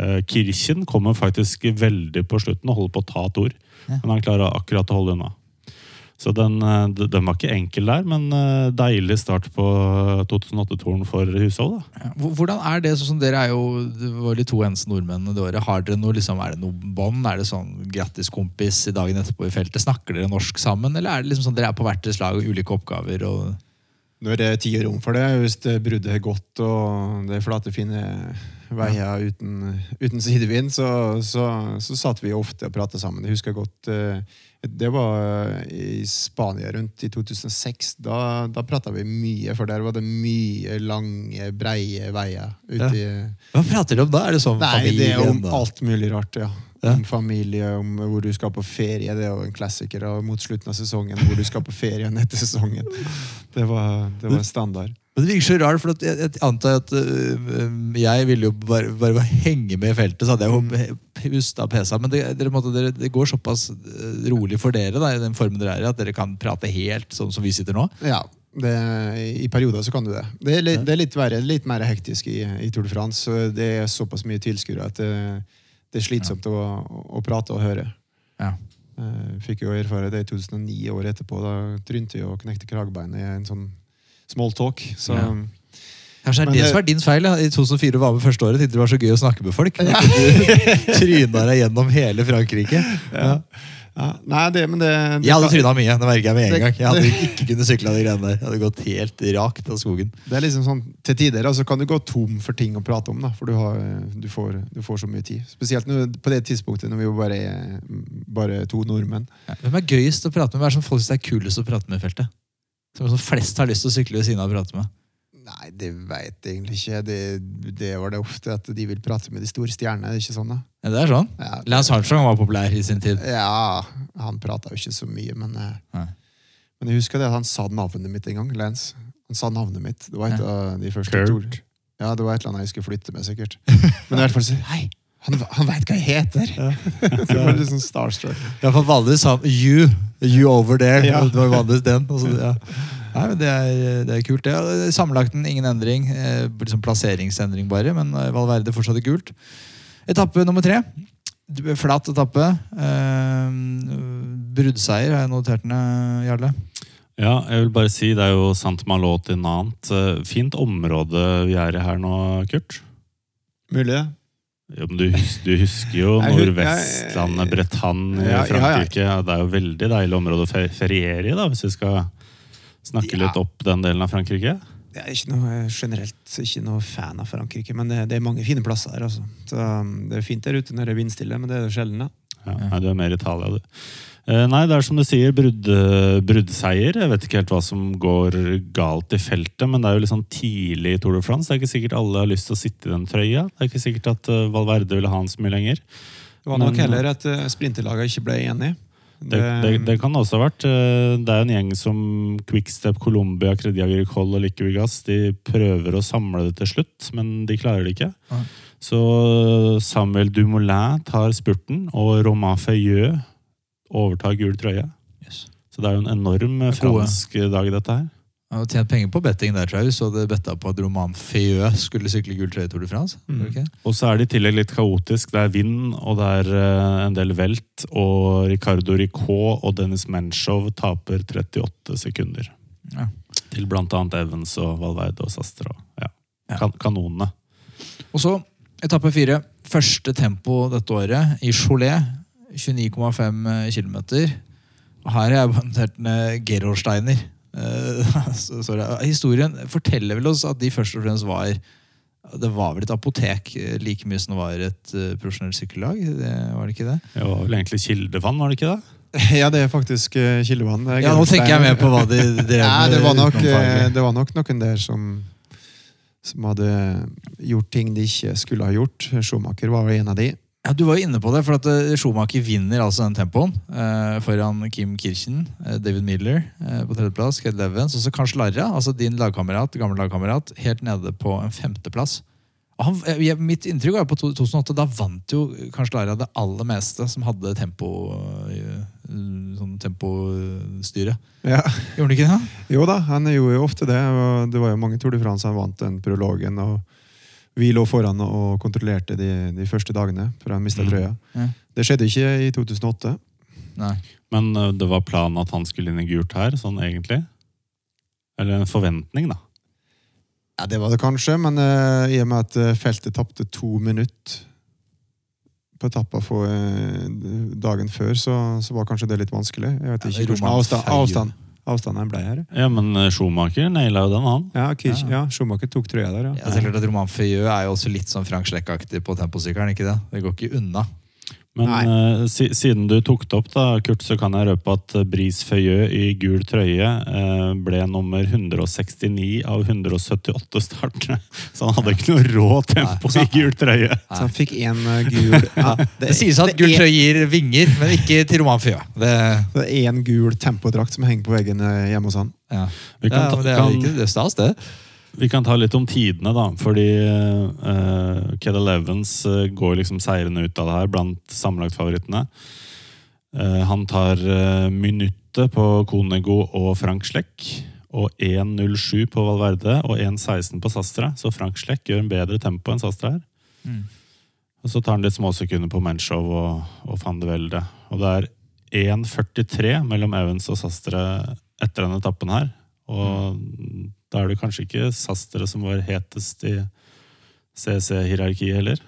Eh, Kirchen kommer faktisk veldig på slutten og holder på å ta Thor, men han klarer akkurat å holde unna. Så den, eh, den var ikke enkel der, men eh, deilig start på 2008-toren for Hushold. Ja. Hvordan er det, sånn dere er jo det var de to eneste nordmennene det året. Har dere noe, liksom, er det noe bånd? Er det sånn grattis, kompis, i dagen etterpå i feltet? Snakker dere norsk sammen, eller er det liksom sånn dere er på hvert deres lag og ulike oppgaver? og... Når det er tid og rom for det, hvis det bruddet er godt og det er flate, fine veier uten, uten sidevind, så, så, så satt vi ofte og pratet sammen. Jeg husker godt eh, Det var i Spania rundt i 2006. Da, da prata vi mye, for der var det mye lange, breie veier. Ute i, Hva prater dere om da? Er det sånn Nei, det er om alt mulig rart, ja. Ja. Om familie, om hvor du skal på ferie. Det er jo en klassiker. Og mot slutten av sesongen, hvor du skal på ferie etter sesongen. Det var, det var standard. Men det virker så rart, for jeg, jeg antar at øh, jeg ville jo bare, bare henge med i feltet, så hadde jeg jo pusta pesa. Men det, dere, måtte, dere, det går såpass øh, rolig for dere da, i den formen dere er i, at dere kan prate helt sånn som vi sitter nå? Ja, det, I perioder så kan du det. Det er litt, det er litt, verre, litt mer hektisk i, i Tour de France. så Det er såpass mye tilskuere at det, det er slitsomt å, å prate og høre. Ja. Eh, Fikk jo erfare det i 2009, året etterpå. Da trynte jeg og knekte kragebeinet i en sånn small talk. Så Ja. Kanskje det er det det- som er din feil. Ja. I 2004 var med første året, tenkte det var så gøy å snakke med folk. At du tryna deg gjennom hele Frankrike. Ja. ja, Nei, det, men det, det Jeg hadde tryna mye, det merker jeg med en gang. Jeg hadde ikke kunnet sykle de greiene der. Jeg hadde gått helt rakt av skogen. Det er liksom sånn, Til tider altså, kan du gå tom for ting å prate om, da, for du, har, du, får, du får så mye tid. Spesielt når, på det tidspunktet når vi bare er bare to nordmenn. Hvem er gøyest å prate med? Hva er det som folk synes er kulest å prate med i feltet? Som flest har lyst til å sykle ved siden av og prate med? Nei, det veit jeg egentlig ikke. Det, det var det ofte at de vil prate med de store stjernene. er det ikke sånn da? Ja, det er sånn. Ja, Lance Armstrong var populær i sin tid. ja han prata jo ikke så mye, men, eh, Nei. men jeg husker det at han sa navnet mitt en gang. Lance. Han sa navnet mitt. Det var et av de første Kurt. Ja, det var et eller annet jeg skulle flytte med, sikkert. Men i hvert fall så Hei! Han, han veit hva jeg heter! det var litt sånn starstruck. Ja, for vanligvis sa han you, you over there. Ja. Det var vanligvis den. så- ja. Nei, men det er, det er kult. det. Ja, Sammenlagten ingen endring. Eh, liksom plasseringsendring bare, men eh, Valverde fortsatt er gult. Etappe nummer tre. Flat etappe. Eh, bruddseier har jeg notert ned, Jarle. Ja, jeg vil bare si det er jo Sant Malo til Nant. Eh, Fint område vi er i her nå, Kurt. Mulig, det. Ja, men du, husker, du husker jo Nordvestlandet, Bretagne Ja, ja, ja. Frankrike. Det er jo veldig deilig område å feriere i, da, hvis vi skal snakke litt opp den delen av Frankrike. Jeg er ikke noe, generelt ikke noe fan av Frankrike, men det, det er mange fine plasser der. Altså. Så, um, det er fint der ute når det er vindstille, men det er det sjelden. Ja, nei, du er mer Italia, du. Eh, nei, det er som du sier, brudd, bruddseier. Jeg vet ikke helt hva som går galt i feltet, men det er jo litt sånn tidlig i Tour de France. Det er ikke sikkert alle har lyst til å sitte i den trøya. Det er ikke sikkert at eh, Valverde ville ha den så mye lenger. Det var nok Men- heller at uh, sprinterlagene ikke ble enige. Det, det, det kan det også ha vært. Eh, Det er en gjeng som Quickstep, Colombia, Credit Agricole og Liquigas. De prøver å samle det til slutt, men de klarer det ikke. Så Samuel Dumoulin tar spurten, og Romain Feuilleux overtar gul trøye. Yes. Så det er jo en enorm fransk dag, dette her. Han har tjent penger på betting der, tror jeg. Så det betta på at Roman Feuilleux skulle sykle gul trøye Tour de France. Mm. Okay. Og så er det i tillegg litt kaotisk. Det er vind, og det er eh, en del velt. Og Ricardo Ricot og Dennis Menchov taper 38 sekunder. Ja. Til blant annet Evans og Valverde og Sastra. Ja. Ja. Kan kanonene. Og så etappe fire. Første tempo dette året i Cholet. 29,5 km. Her har jeg notert ned Gerolsteiner. Eh. Historien forteller vel oss at de først og fremst var Det var vel et apotek eh, like mye som det var et uh, profesjonelt sykkellag? Det, var det ikke det? Det var vel egentlig kildevann, var det ikke det? Ja, det er faktisk eh, kildevann. Er Ja, Nå tenker jeg mer på hva de drev med. det var, nok, eh, det var nok noen der som, som hadde gjort ting de ikke skulle ha gjort. Schumacher var jo en av de. Ja, Du var jo inne på det, for at eh, Schumacher vinner altså den tempoen eh, foran Kim Kirchen, eh, David Miller eh, på tredjeplass, Ked Levens, og så Karl Larra, altså din lagkamerat, gammel lagkamerat, helt nede på en femteplass. Han, eh, jeg- mitt inntrykk var på 2008, da vant jo Karl Lara det aller meste som hadde tempo, eh, sånn tempostyre. Ja. Gjorde han ikke det? Jo da, han gjorde jo ofte det. og Det var jo mange Tour de France han vant den prologen. og Vi lå foran og kontrollerte de, de første dagene før han mista Mm. trøya. Ja. Det skjedde ikke i 2008. Nei. Men eh, det var planen at han skulle inn i gult her, sånn egentlig? Eller en forventning, da. Ja, Det var det kanskje, men eh, i og med at eh, feltet tapte to minutter på etappa for eh, dagen før, så, så var kanskje det litt vanskelig. Jeg vet Ja, ikke hvordan avstand, avstand, avstanden ble her. Ja, men eh, Schumacher naila jo den, han. Ja, Kirch, ja. Schumacher tok trøya der, Ja, ja. det er klart at Roman Feuilleux er jo også litt sånn Frank Schleck-aktig på temposykkelen, ikke det? Det går ikke unna. Men Nei. eh, si, siden du tok det opp, da, Kurt, så kan jeg røpe at Bris Brice Feuilleux i gul trøye uh, ble nummer 169 av 178 startere. Så han hadde ikke noe rå tempo i gul trøye. Så han fikk én gul ja, Det sies at det er- trøye gir vinger, men ikke til Roman Føyø. Det, Det er én gul tempodrakt som henger på veggen eh, hjemme hos han. ja. Vi kan, ja, men det er kan, ikke det er stas, det. Vi kan ta litt om tidene, da. Fordi uh, Kedal Evans uh, går liksom seirende ut av det her blant sammenlagtfavorittene. Uh, han tar uh, minuttet på Konego og Frank Schleck. Og 1.07 på Valverde og 1.16 på Sastre. Så Frank Schleck gjør en bedre tempo enn Sastre her. Mm. Og så tar han litt småsekunder på Menchow og, og van de Velde. Og det er 1.43 mellom Evans og Sastre etter denne etappen her. Og da er det kanskje ikke Sastre som var hetest i CC-hierarkiet heller.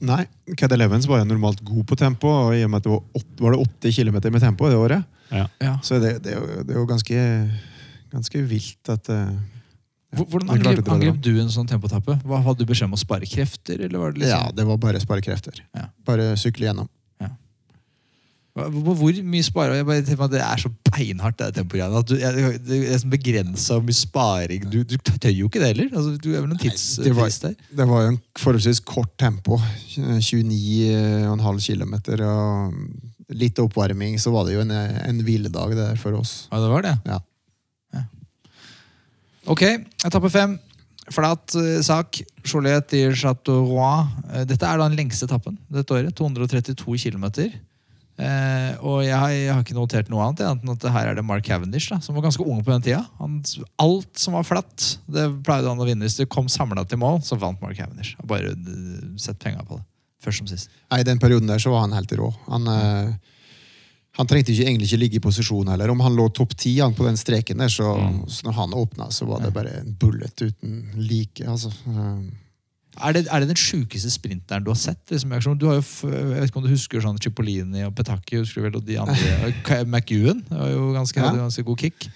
Nei, Cadel Elevens var jo normalt god på tempo, og i og med at det var, åt- var det 80 km med tempo det året, Ja. Ja. så det, det, det er jo ganske, ganske vilt at ja, Hvordan angrep, det angrep du en sånn tempotappe? Hva, hadde du beskjed om å spare krefter? Eller var det Ja, liksom, det var bare spare krefter. Ja. Bare sykle gjennom. Hvor, hvor mye sparer jeg bare tenker at Det er så beinhardt, det jeg, det er sånn begrensa mye sparing. Du, du tør jo ikke det heller. Altså, du er vel noen det var- der? Det var en forholdsvis kort tempo. 29,5 km. Og litt oppvarming, så var det jo en, en hviledag der for oss. Ja, det var det. Ja. Ja. Ok, etappe fem. Flat eh, sak. Cholet i Chateau Roy. dette er da den lengste etappen dette året. 232 km. Eh, og jeg har, jeg har ikke notert noe annet enn at her er det Mark Cavendish, da, som var ganske ung på den tida. Han, alt som var flatt, det pleide han å vinne. Hvis det kom samla til mål, så vant Mark Cavendish. Bare eh, sett penga på det. Først som sist. I den perioden der så var han helt rå. Han, eh, han trengte ikke, egentlig ikke ligge i posisjon heller. Om han lå topp ti på den streken der, så, så når han åpna, så var det bare en bullet uten like. Altså. Eh, Er det, er det den sjukeste sprinteren du har sett? Liksom, du har jo, jeg vet ikke om du husker sånn Cipollini og Petaki husker du vel, og de andre. McEwan var jo ganske, Ja. hadde ganske god kick.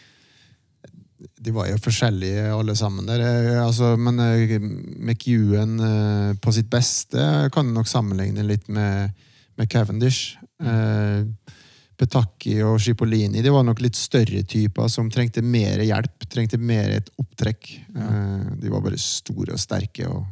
De var jo forskjellige alle sammen der. Eh, Altså, men eh, McEwan eh, på sitt beste kan du nok sammenligne litt med, med Cavendish. Mm. Petaki og Cipollini de var nok litt større typer som trengte mer hjelp. Trengte mer et opptrekk. Ja. de var bare store og sterke. og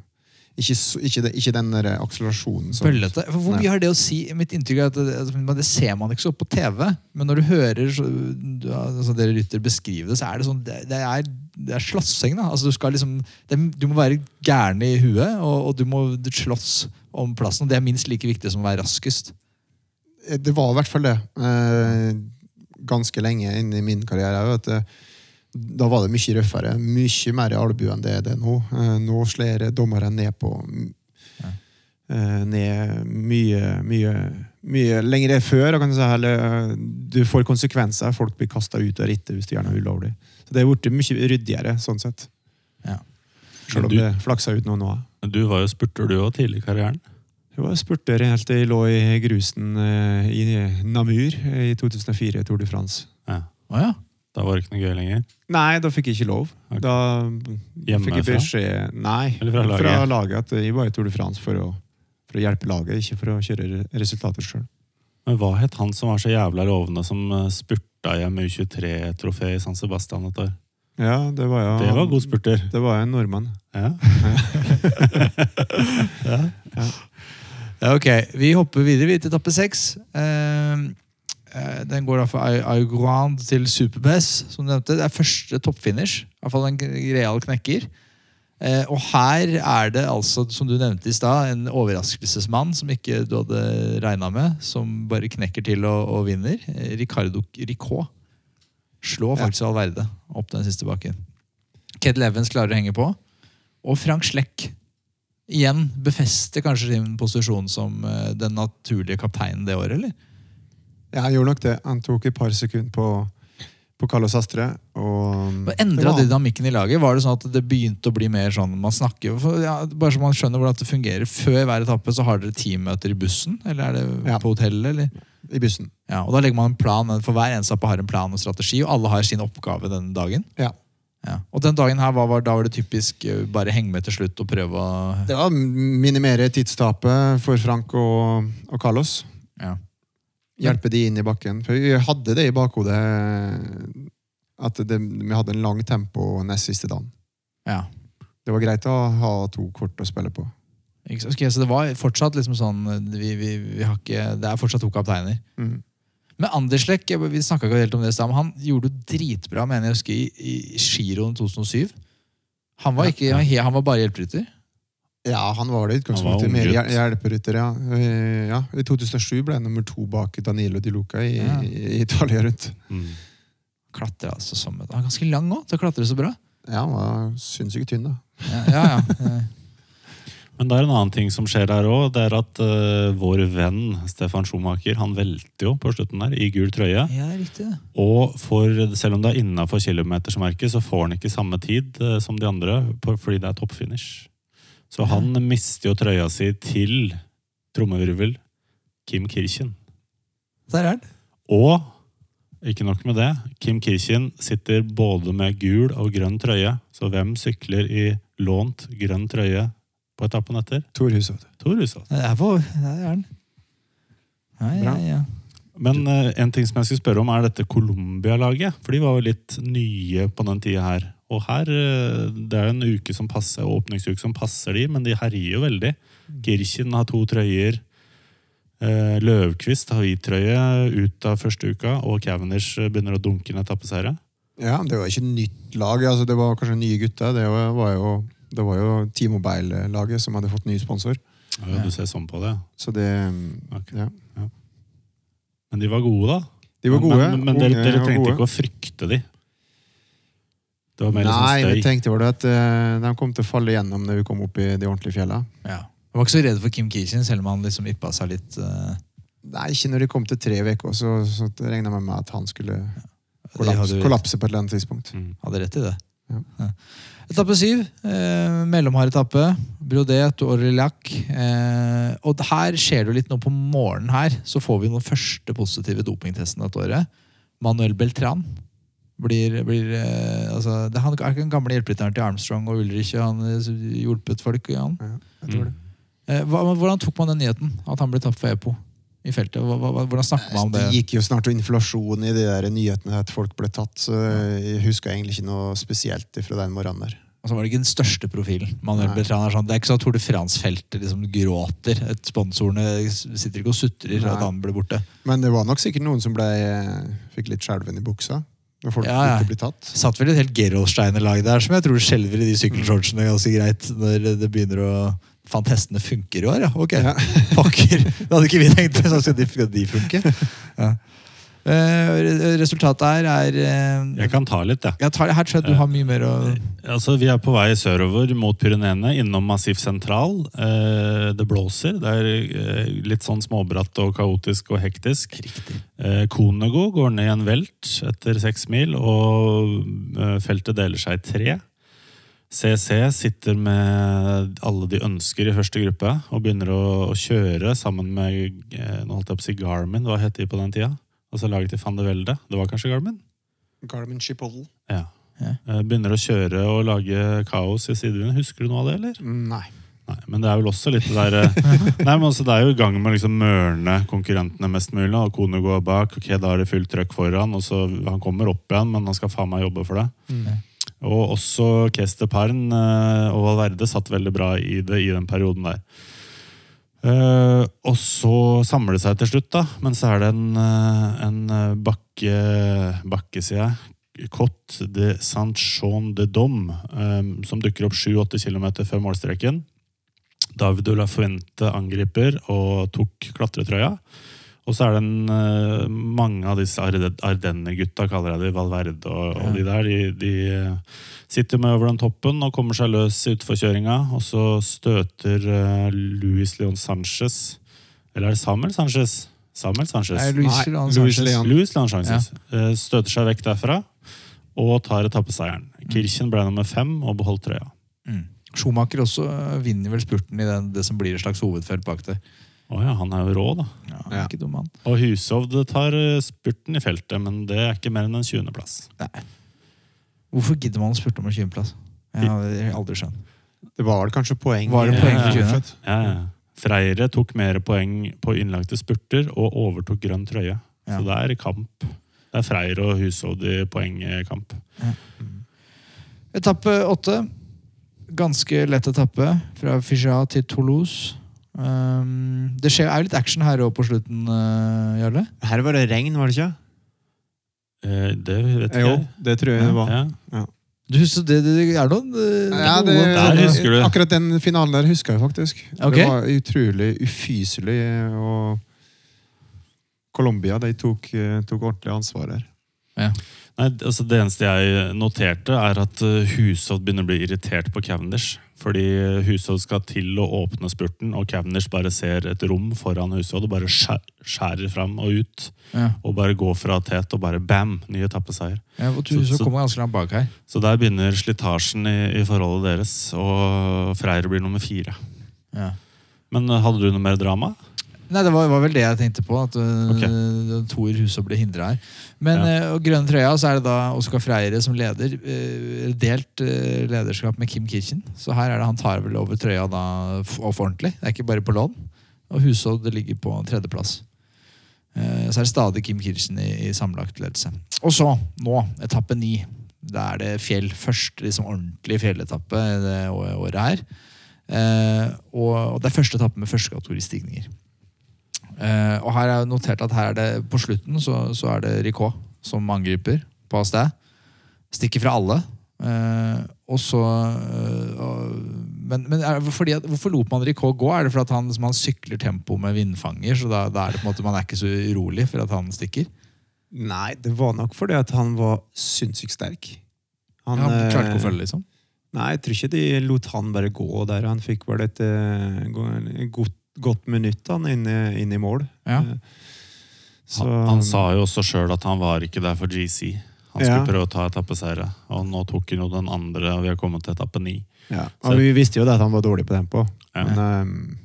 ikke, ikke, ikke den akselerasjonen. som- Bøllete. For Hvor mye har det å si? Mitt inntrykk er at det, altså, det ser man ikke så på TV, men når du hører så, du- altså, dere lytter beskrive det, så er det sånn Det, det er, det er slåssing. Altså, du, liksom, det, du må være gæren i huet, og, og du må slåss om plassen. og Det er minst like viktig som å være raskest. Det var i hvert fall det. Eh, ganske lenge inn i min karriere. Vet du. Da var det mye røffere. Mye mer albue enn det er det nå. Eh, nå slår dommeren ned på eh, Ned mye, mye, mye lenger før. Kan du, si, eller, eh, du får konsekvenser. Folk blir kasta ut av rittet hvis de gjør noe ulovlig. Så det er blitt mye ryddigere, sånn sett. Ja. Selv om Du- det flaksa ut noe nå. Du var jo spurter, du òg, tidlig i karrieren. Jeg var spurter helt til jeg lå i grusen i Namur i 2004, Tour de France. Ja. Oh, ja. Da var det ikke noe gøy lenger. Nei, da fikk jeg ikke lov. Da fikk jeg Hjemmefra? beskjed Nei, Eller fra laget? laget at jeg var i Tour de France for å, for å hjelpe laget, ikke for å kjøre re- resultater sjøl. Men hva het han som var så jævla lovende, som eh, spurta hjem U23-trofé i San Sebastian et år? Ja, det var jo Det var god spurter. Det var en nordmann. Ja. Ja, ok, Vi hopper videre vi, til etappe seks. Eh, den går da fra Aiguand til Superbess, som du nevnte. Det er første toppfinish. I hvert fall en real knekker. Eh, og her er det altså, som du nevnte i stad, en overraskelsesmann som ikke du hadde regna med, som bare knekker til og, og vinner. Eh, Ricardo Ricot slår Ja. faktisk Valverde opp den siste bakken. Ked Levens klarer å henge på. Og Frank Schleck igjen befester kanskje sin posisjon som eh, den naturlige kapteinen det året, eller? Ja, han gjorde nok det. Han tok et par sekunder på, på Carlos Astre. Og Og Endra dynamikken i laget? Var det sånn at det begynte å bli mer sånn man snakker ja, Bare så man skjønner hvordan det fungerer. Før hver etappe så har dere teammøter i bussen? Eller er det Ja. på hotellet? eller? i bussen. Ja, og Da legger man en plan, for hver ensappe har en plan og strategi, og alle har sin oppgave den dagen. Ja. Ja. Og den dagen her, hva var, da var det typisk eh, bare henge med til slutt og prøve å Det var minimere tidstapet for Frank og, og Carlos. ja. Hjelpe de inn i bakken. For vi hadde det i bakhodet at det, vi hadde en lang tempo nest siste dagen. ja. Det var greit å ha to kort å spille på. Okay, så det var fortsatt liksom sånn vi, vi, vi har ikke, Det er fortsatt to kapteiner. Mm. Men Anderslek, vi ikke helt om det men han gjorde det dritbra mener jeg husker, i, i Giroen 2007. Han var, ikke, han, han var bare hjelperytter. Ja, han var det i utgangspunktet. hjel- hjelperytter, ja. Eh, ja. I 2007 ble han nummer to bak Danilo Di Luca i, Ja. i Italia rundt. Mm. Klatre altså som et, Han er ganske lang òg, til å klatre så bra. Ja, han var sinnssykt tynn, da. Ja, ja, ja. Eh, Men det er en annen ting som skjer der òg. Det er at uh, vår venn Stefan Schumacher han velter jo på slutten der i gul trøye. ja riktig. Og for, selv om det er innafor kilometersmerket, så får han ikke samme tid uh, som de andre på, fordi det er toppfinish. Så han mister jo trøya si til trommevirvel Kim Kirchen. Der er den. Og ikke nok med det, Kim Kirchen sitter både med gul og grønn trøye. Så hvem sykler i lånt grønn trøye på etappen etter? Tor Hushovd. Tor Hushovd. Det er på, der er den. Ja, ja, ja. Men eh, en ting som jeg skulle spørre om, er dette Colombia-laget. For de var jo litt nye på den tida her. Og her, eh, det er jo en uke som passer, åpningsuke som passer de, men de herjer jo veldig. Girchen har to trøyer. Eh, Løvkvist har hvit trøye ut av første uka, og Cavendish eh, begynner å dunke en etappeseire. Ja, det var ikke nytt lag. Altså, det var kanskje nye gutter. Det var, jo, det var jo T-Mobile-laget som hadde fått ny sponsor. Ja, du ser sånn på det. Så det okay. ja. Men de var gode, da. De var gode. Men, men dere, dere trengte ikke å frykte de. Det var mer Nei, sånn vi tenkte vel at eh, de kom til å falle gjennom når vi kom opp i de ordentlige fjellene. ja. Jeg var ikke så redd for Kim Kishin, selv om han liksom yppa seg litt. eh, Nei, ikke når de kom til tre uker, så, så regna jeg med at han skulle de kollapse, hadde, kollapse på et eller annet tidspunkt. Mm. hadde rett i det. Ja. Ja. Etappe syv. Eh, mellomhard etappe. Brodet og Aurillac. Eh, og her skjer det jo litt nå på morgenen her. Så får vi den første positive dopingtesten dette året. Manuel Beltran blir, blir eh, altså, det, Han er ikke den gamle hjelperytteren til Armstrong og Ulrich. og Han eh, hjulpet folk. Ja, han. Ja, jeg tror det. Eh, hva, hvordan tok man den nyheten? At han ble tatt for EPO i feltet? Hva, hva, hvordan snakker man om det? Det gikk jo snart inflasjon i de der nyhetene at folk ble tatt, så jeg husker egentlig ikke noe spesielt fra den morgenen der. så var det ikke den største profilen. Manuel. Beltran er sånn, Det er ikke sånn at Tour de France-feltet liksom gråter. Et Sponsorene sitter ikke og sutrer at han ble borte. Men det var nok sikkert noen som ble, fikk litt skjelven i buksa når folk Ja, ja. ikke blir tatt. Satt vel et helt Gerolsteiner-lag der som jeg tror skjelver i de sykkelshortsene ganske greit når det begynner å Fant hestene funker i år, ja. Ok. Ja. Pokker. Det hadde ikke vi tenkt. Så skal de, skal de funke? Ja. Eh, re- resultatet her er eh, Jeg kan ta litt, jeg. tar her tror jeg du har mye mer å Altså, Vi er på vei sørover mot Pyreneene, innom Massif Sentral. Eh, det blåser. Det er eh, litt sånn småbratt og kaotisk og hektisk. Riktig. Konego går ned i en velt etter seks mil, og eh, feltet deler seg i tre. CC sitter med alle de ønsker i første gruppe og begynner å, kjøre sammen med eh, nå holdt jeg på å si Garmin. Hva het de på den tida? Altså laget til van de Velde. Det var kanskje Garmin? Garmin Chipotle. Ja. Ja. Eh, Begynner å kjøre og lage kaos i sidevinden. Husker du noe av det, eller? Nei. Nei, men det er vel også litt det der eh, Nei, men også Det er jo i gang med å liksom mørne konkurrentene mest mulig. Og Kone går bak, ok, da er det fullt trøkk foran. og så Han kommer opp igjen, men han skal faen meg jobbe for det. Og også Kester Parn eh, og Valverde satt veldig bra i det i den perioden der. Eh, og så samler det seg til slutt, da. Men så er det en, eh, en eh, bakke, bakke, sier jeg. Cote de Saint-Jean de Dom, um, som dukker opp 7-8 km før målstreken. David de la Fuente angriper og tok klatretrøya. Og så er det en, eh, mange av disse Arde- Ardenne-gutta, kaller jeg de, Valverde og, og de der, de, de eh, sitter med over den toppen og kommer seg løs i utforkjøringa. Og så støter eh, Luis Leon Sanchez Eller er det Samuel Sanchez? Samuel Sanchez. Nei, Luis Nei, Leon Luis Sanchez. Leon. Luis Leon Sanchez Ja. støter seg vekk derfra og tar etappeseieren. Kirchen ble nummer fem og beholdt trøya. Mm. Schumacher også vinner vel spurten i den, det som blir et slags hovedfelt bak der. Å ja, han er jo rå, da. Ja, han Ja. er Ikke dum, han. Og Hushovd tar eh, spurten i feltet, men det er ikke mer enn en 20.-plass. Hvorfor gidder man å spurte om en 20.-plass? Jeg har aldri skjønt. Det var vel kanskje poeng Var det poeng for Ja, 20.? Ja, ja. Freire tok mer poeng på innlagte spurter og overtok grønn trøye. Ja. Så det er kamp. Det er Freire og Hushovd i poengkamp. Etappe åtte. Ganske lett etappe fra Fija til Toulouse. Um, det skjer, er jo litt action her òg på slutten, uh, Jarle. Her var det regn, var det ikke? Eh, det vet ikke Jo, jeg. det tror jeg det var. Ja. Du husker det, det er noen uh, Ja, det, noen- Der husker du. Akkurat den finalen der husker jeg faktisk. Ok. Det var utrolig ufyselig. Og Colombia de tok, eh, tok ordentlig ansvar der. Nei, altså Det eneste jeg noterte, er at eh, Hushovd begynner å bli irritert på Cavendish. Fordi Hushovd skal til å åpne spurten, og Cavendish bare ser et rom foran Hushovd og bare skjærer fram og ut. Ja. Og bare går fra tet og bare bam! Ny etappeseier. Ja, og så- kommer ganske langt bak her. Så der begynner slitasjen i, i forholdet deres, og Freire blir nummer fire. Ja. Men eh, hadde du noe mer drama? Nei, det var, var vel det jeg tenkte på. At uh, Ok. Tor Hushovd ble hindra her. Men Ja. uh, og grønne trøya, så er det da Oskar Freire som leder. Uh, delt uh, lederskap med Kim Kirchen. Så her er det han tar vel over trøya da og for ordentlig. Det er ikke bare på lån. Og Husodd ligger på tredjeplass. Så er det stadig Kim Kirchen i, i sammenlagt ledelse. Og så, nå, etappe ni. Da er det fjell. først. liksom, ordentlig fjelletappe det året her. Eh, og, det er første etappe med førstekategoristigninger. Eh, og her er notert at her er det på slutten så, så er det Ricot som angriper på sted. Stikker fra alle. Uh, og så uh, Men, men er, fordi at, hvorfor lot man Ricot gå? Er det fordi han, han sykler tempo med vindfanger? Så da, da er det på en måte man er ikke så urolig for at han stikker? Nei, det var nok fordi at han var sinnssykt sterk. Han, han klarte ikke å følge, liksom? Nei, jeg tror ikke de lot han bare gå der. Han fikk vel et godt, godt minutt han inn, i- inn i mål. Ja. Eh, Så, Han, han sa jo også sjøl at han var ikke der for GC. Han skulle Ja. prøve å ta etappeseiere. Og nå tok han jo den andre, og vi har kommet til etappe ni. ja. så- og Vi visste jo det at han var dårlig på tempo. Ja. Men um,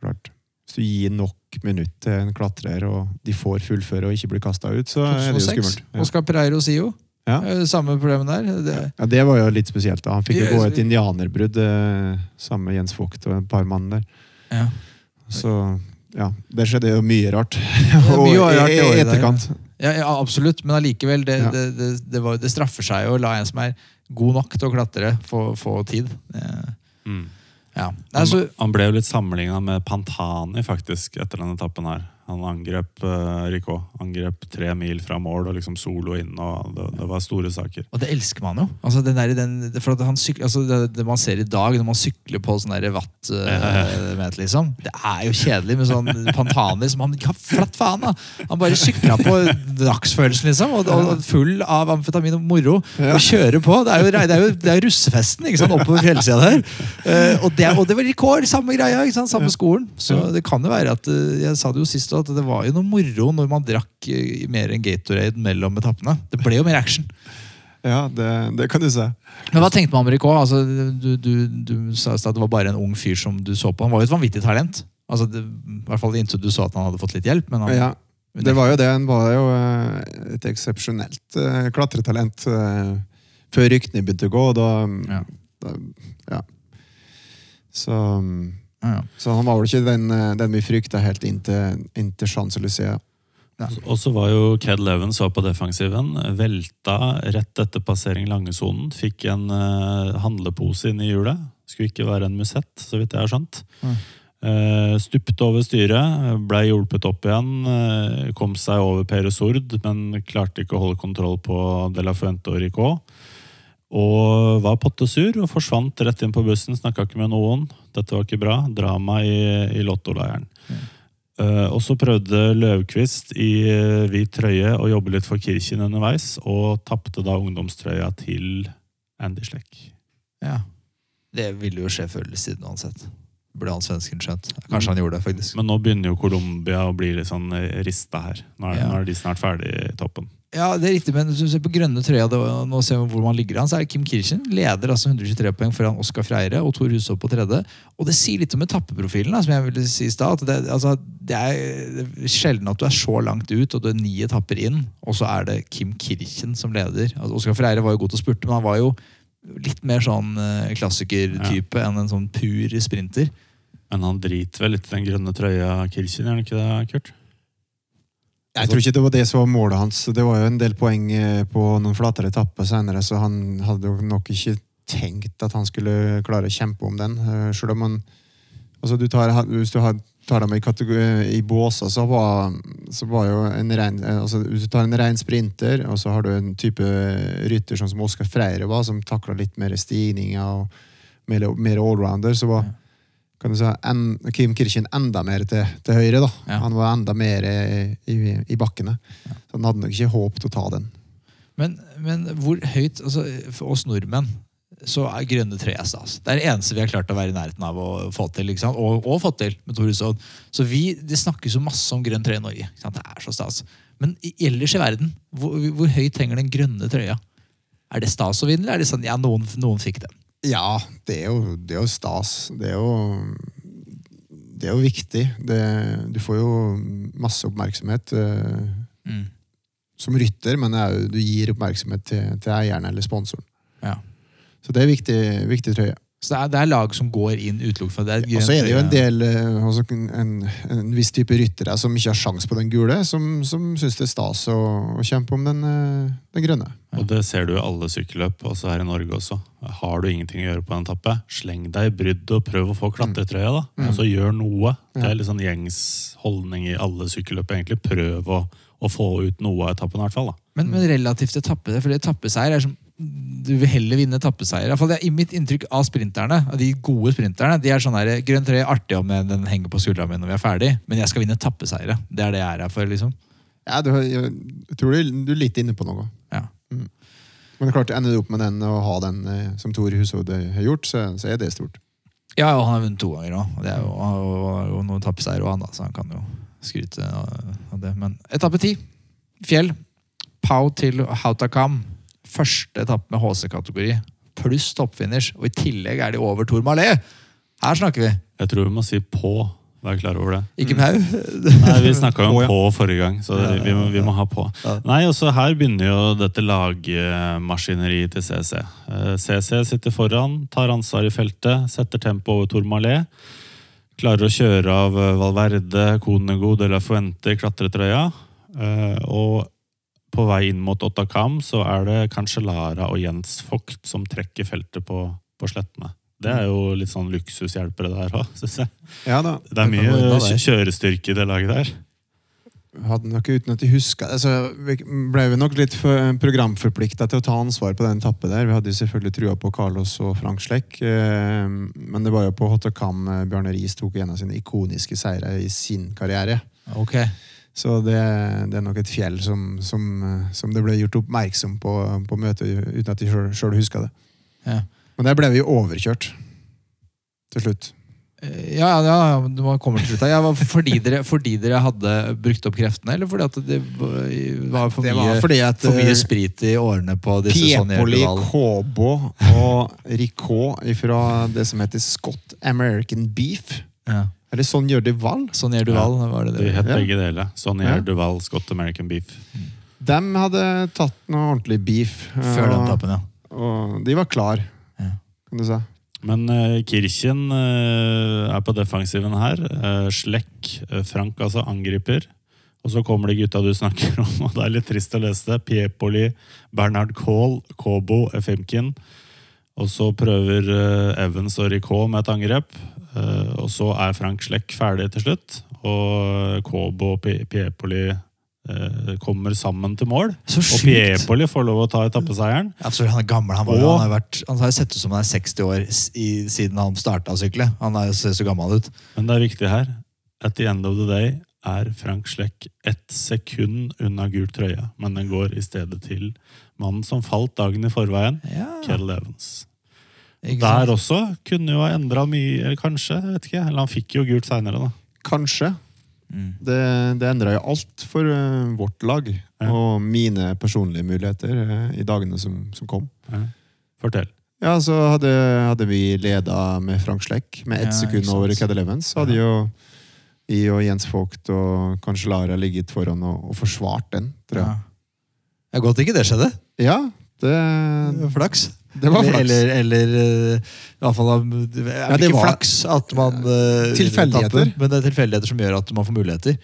klart, hvis du gir nok minutt til en klatrer, og de får fullføre og ikke blir kasta ut, så er det jo skummelt. Ja. Oscar Pereiro Sio. Ja. Eh, Samme problemet der. Det, Ja, Det var jo litt spesielt. da. Han fikk jo gå et indianerbrudd eh, sammen med Jens Vogt og et par mann der. ja. Så ja, det skjedde jo mye rart. mye rart i, etterkant. Ja, ja, absolutt, men allikevel, det, Ja. det, det, det, var, det straffer seg å la en som er god nok til å klatre, få, få tid. Eh, Mm. Ja. Altså, Han, han ble jo litt sammenligna med Pantani faktisk etter denne etappen her. Han angrep uh, Ricot. Angrep tre mil fra mål og liksom solo inn. og Det, det var store saker. og det elsker man jo. Altså, den der, den, for at han syk, altså, det, det man ser i dag, når man sykler på sånn watt-meter, liksom, det er jo kjedelig med sånn Pantani som han ja, flatt faen, da! Han bare sykla på dagsfølelsen, liksom, og, og full av amfetamin og moro. Og kjører på. Det er jo, det er jo, det er jo russefesten ikke sant, oppover fjellsida der. Uh, og, det, og det var rekord, samme greia, ikke sant, samme skolen. Så det kan jo være at uh, Jeg sa det jo sist også, at det var jo noe moro når man drakk eh, mer enn Gatorade mellom etappene. Det ble jo mer action. Ja, det, det kan du se. Men hva tenkte man om Ricot? Altså, du, du, du sa at det var bare en ung fyr som du så på. Han var jo et vanvittig talent. Altså, det, I hvert fall inntil du så at han hadde fått litt hjelp. Men han, Ja. Det var jo det. Han var jo eh, et eksepsjonelt eh, klatretalent før ryktene begynte å gå. Da, Ja. da Ja. Så, mm, Ja, ja. så han var vel ikke den, eh, den vi frykta helt inntil, inntil Champs-Élysées. Og så var jo Cad Leven så på defensiven. Velta rett etter passering langesonen. Fikk en uh, handlepose inn i hjulet. Skulle ikke være en musett, så vidt jeg har skjønt. Mm. Uh, stupte over styret, blei hjulpet opp igjen. Uh, kom seg over Pere Sord, men klarte ikke å holde kontroll på De La Fuente og Ricot. Og var pottesur og forsvant rett inn på bussen. Snakka ikke med noen. Dette var ikke bra. Drama i, i lottoleiren. Uh, og så prøvde Løvquist i uh, hvit trøye å jobbe litt for Kirchen underveis, og tapte da ungdomstrøya til Andy Schleck. ja. Det ville jo skje før eller siden uansett. Burde han svensken skjønt. Kanskje han gjorde det, faktisk. Men nå begynner jo Colombia å bli litt sånn rista her. Nå er, Ja. nå er de snart ferdig i toppen. Ja, det er riktig, men hvis du ser på grønne trøya, det nå ser vi hvor man ligger an, så er det Kim Kirchen leder altså 123 poeng foran Oskar Freire og Tor Hushov på tredje. Og det sier litt om etappeprofilen, da, som jeg ville si i sted, Det, altså, det er sjelden at du er så langt ut, og du er ni etapper inn, og så er det Kim Kirchen som leder. Altså, Oskar Freire var jo god til å spurte, men han var jo litt mer sånn klassikertype ja. enn en sånn pur sprinter. Men han driter vel litt i den grønne trøya, Kirchen, er han ikke det, Kurt? Jeg tror ikke det var det som var målet hans. Det var jo en del poeng eh, på noen flatere etapper senere, så han hadde jo nok ikke tenkt at han skulle klare å kjempe om den. Eh, Selv om han altså du tar, Hvis du tar dem i, i båser, så var, så var jo en rein eh, altså Hvis du tar en ren sprinter, og så har du en type rytter som Oskar Freire var, som takla litt mer stigninger og mer, mer allrounder, så var kan du si, en, Kim Kirchen enda mer til, til høyre. da. Ja. Han var enda mer i, i, i bakkene. Så han hadde nok ikke håp til å ta den. Men, men hvor høyt altså, For oss nordmenn så er grønne tre stas. Det er det eneste vi har klart å være i nærheten av å få til. Og, og fått til med Torusson. Så vi, Det snakkes jo masse om grønn trøye i Norge. Det er så stas. Men i- ellers i verden, hvor, hvor høyt henger den grønne trøya? Er det stas å vinne, eller er det sånn ja, noen, noen fikk den? Ja, det er jo, det er jo stas. Det er jo, det er jo viktig. Det, du får jo masse oppmerksomhet uh, Mm. som rytter, men er jo, du gir oppmerksomhet til, til eieren eller sponsoren. Ja. Så det er viktig, viktig trøye. Så det er, det er lag som går inn utelukket fra det. Og så er det jo en del eh, altså en, en viss type ryttere som ikke har sjans på den gule, som, som syns det er stas å, å kjempe om den, eh, den grønne. Og det ser du i alle sykkelløp, også her i Norge også. Har du ingenting å gjøre på en etappe, sleng deg i bryddet og prøv å få klatretrøya, da. Og så gjør noe. Det er litt sånn gjengs holdning i alle sykkelløp, egentlig. Prøv å, å få ut noe av etappen, i hvert fall. da. Men, men relativt etappe, for etappeseier er som du vil heller vinne etappeseier. I fall det er i mitt inntrykk av sprinterne, av de gode sprinterne, de er sånn der, grønn trøye er artig om den henger på skuldra mi når vi er ferdig, men jeg skal vinne etappeseiere. Det er det jeg er her for, liksom. Ja, du, jeg, tror du, du er litt inne på noe. Ja. Men det er klart, ender du opp med den og ha den eh, som Tor Hushovd har gjort, så, så er det stort. Ja, og han har vunnet to ganger òg. Det er jo, han har jo, noen etappeseiere òg, han da, så han kan jo skryte av det. Men etappe ti, fjell. Pau til Hautakam. Første etappe med HC-kategori. Pluss toppfinish. Og i tillegg er de over Tourmalet! Her snakker vi. Jeg tror vi må si på. Vær klar over det. Ikke Pau. Nei, Vi snakka jo På, om ja. på forrige gang, så det, vi, må, vi må ha på. Nei, også Her begynner jo dette lagmaskineriet til CC. Eh, CC sitter foran, tar ansvar i feltet, setter tempo over Tourmalet. Klarer å kjøre av eh, Valverde, Conego, De La Fuente i klatretrøya. Eh, Og på vei inn mot Ottakam så er det kanskje Lara og Jens Vogt som trekker feltet på, på slettene. Det er jo litt sånn luksushjelpere der òg, syns jeg. Ja da. Det er mye kjørestyrke i det laget der. Hadde nok uten at de huska altså, Vi ble vi nok litt programforplikta til å ta ansvar på den etappen der. Vi hadde jo selvfølgelig trua på Carlos og Frank Schleck, eh, men det var jo på Hottakam eh, Bjarne Riis tok en av sine ikoniske seire i sin karriere. Ok. Så det, det er nok et fjell som, som, som det ble gjort oppmerksom på på møtet, uten at de sjøl huska det. Ja. Men der ble vi overkjørt til slutt. Eh, Ja, ja, ja, du kommer til slutt. Ja, fordi, dere, fordi dere hadde brukt opp kreftene, eller fordi at det var for, Det mye, var fordi at for mye eh, sprit i årene på disse Sonja Piepoli? Kobo og Ricot fra det som heter Scott American Beef. Ja. Eller sånn gjør de Val. Sånn gjør du valg, var det De det? het Ja. begge deler. Sonny Ja. Duval, Scott American Beef. De hadde tatt noe ordentlig beef. Før den tappen, ja. Og de var klar, Ja. kan du si. Men uh, Kirchen uh, er på defensiven her. Uh, Slekk, eh, Frank altså, angriper. Og så kommer de gutta du snakker om, og det er litt trist å lese det. Piepoli, Bernhard Kohl, Kobo, Efimkin. Og så prøver eh, Evans og Ricot med et angrep. Eh, og så er Frank Slekk ferdig til slutt. Og Kobo og Piepoli eh, kommer sammen til mål. Og. Piepoli får lov å ta etappeseieren. Absolutt, han er gammel. Han, var, Og- han, har vært, han har sett ut som han er 60 år i, siden han starta å sykle. Han er, ser så gammel ut. Men det er viktig her. At the end of the day er Frank Slekk ett sekund unna gul trøye. Men den går i stedet til mannen som falt dagen i forveien, Ja, Kettle Evans. Ikke Der sant? også kunne jo ha endra mye, eller kanskje. vet ikke. Eller han fikk jo gult seinere, da. Kanskje. Mm. Det, det endra jo alt for uh, vårt lag Ja. og mine personlige muligheter uh, i dagene som, som kom. Ja. Fortell. Ja, så hadde, hadde vi leda med Frank Slekk med ett Ja, sekund over Cad Elevens. Så hadde jo jeg og Jens Vogt og kanskje Lara ligget foran og, og forsvart den, tror Ja. Det er godt ikke det skjedde. Ja, det, Det var flaks. Det var flaks. Eller, eller eh, i hvert fall er det Ja, det ikke var- flaks at man eh, Tilfeldigheter. tapper, Men det er tilfeldigheter som gjør at man får muligheter.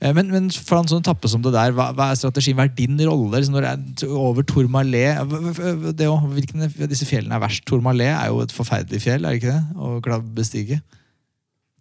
Eh, Men, men for en sånn tappe som det der, hva, hva er strategien? Hva er din rolle liksom, når det er over Det også, hvilken av disse fjellene er verst? Tourmalet er jo et forferdelig fjell, er det ikke det? Å bestige.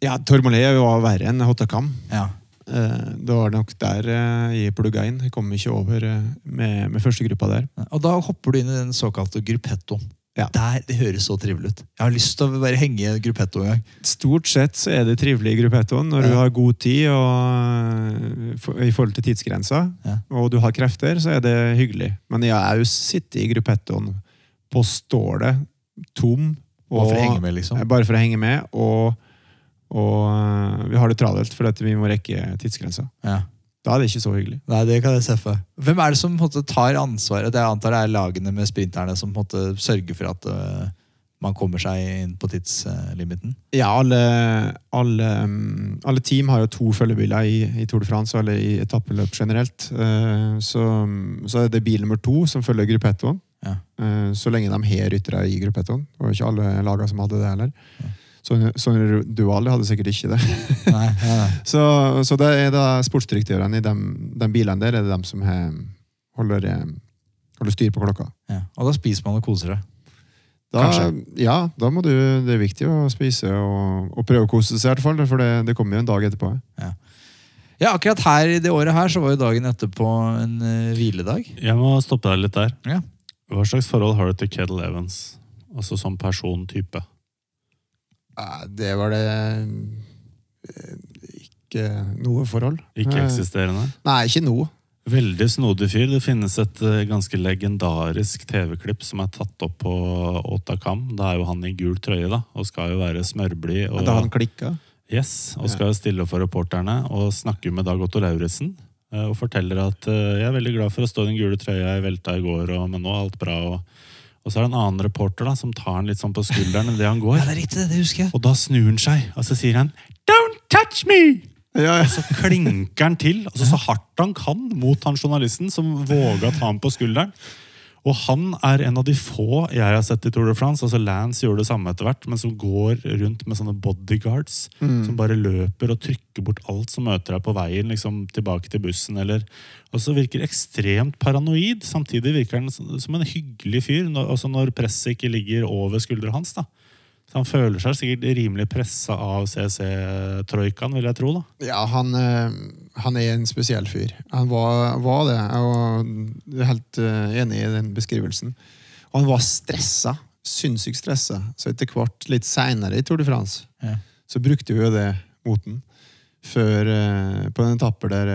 Ja, Tormolé var verre enn Hotakam. Ja. Eh, Det var nok der eh, jeg plugga inn. Jeg kom ikke over eh, med, med første gruppa der. Og da hopper du inn i den såkalte gruppettoen. Ja. Der, Det høres så trivelig ut. Jeg har lyst til å bare henge i gruppetto en gang. Stort sett så er det trivelig i gruppettoen når Ja. du har god tid og, for, i forhold til tidsgrensa, Ja. og du har krefter, så er det hyggelig. Men jeg har jo sittet i gruppettoen på stålet, tom, Bare for å henge med, liksom. Og, eh, vi har det travelt fordi vi må rekke tidsgrensa. Ja. Da er det ikke så hyggelig. Nei, det kan jeg se for. Hvem er det som måte, tar ansvaret? Jeg antar det er lagene med sprinterne som måte, sørger for at uh, man kommer seg inn på tidslimiten? Ja, alle, alle, mm, alle team har jo to følgebiler i, i Tour de France, eller i etappeløp generelt. Uh, Så, så er det bil nummer to som følger gruppettoen. Ja. Uh, Så lenge de har ryttere i gruppettoen. Det var ikke alle lagene som hadde det heller. Så, så Dual hadde sikkert ikke det. Nei, nei. Så, så det er da sportsdirektørene i de, de bilene der er det dem som har, holder, eh, holder styr på klokka. Ja. Og da spiser man og koser seg. Da, ja, da må du, det er viktig å spise og, og prøve å kose seg, i hvert fall, for det, det kommer jo en dag etterpå. Ja, akkurat her i det året her så var jo dagen etterpå en uh, hviledag. Jeg må stoppe deg litt der. Ja. Hva slags forhold har du til Kedal Evans? Altså som persontype. Det var det eh, ikke noe forhold. Ikke eksisterende. Nei, ikke noe. Veldig snodig fyr. Det finnes et eh, ganske legendarisk TV-klipp som er tatt opp på Otakam. Da er jo han i gul trøye da, og skal jo være smørblid. Og, Da han klikka. yes, og skal jo stille for reporterne og snakke med Dag Otto Lauritzen. eh, Og forteller at jeg er veldig glad for å stå i den gule trøya jeg velta i går, og, men nå er alt bra. Og, og så er det en annen reporter da, som tar han litt sånn på skulderen idet han går. Ja, det er riktig, det, det husker jeg. Og da snur han seg, og så sier han Don't touch me! Ja, Og så klinker han til, altså så hardt han kan, mot han journalisten som våga ta ham på skulderen. Og han er en av de få jeg har sett i Tour de France. altså Lance gjorde det samme etter hvert, men som går rundt med sånne bodyguards. Som bare løper og trykker bort alt som møter deg på veien liksom tilbake til bussen. eller Og så virker ekstremt paranoid. Samtidig virker han som en hyggelig fyr, også når presset ikke ligger over skuldra hans. da. Så han føler seg sikkert rimelig pressa av CC-troikaen, vil jeg tro. da. ja han, eh, han er en spesiell fyr. Han var, var det, jeg er helt eh, enig i den beskrivelsen. Og han var stressa. Sinnssykt stressa. Så etter hvert, litt seinere i Tour de France, Ja. så brukte vi jo det mot den. Før, eh, på en etappe der,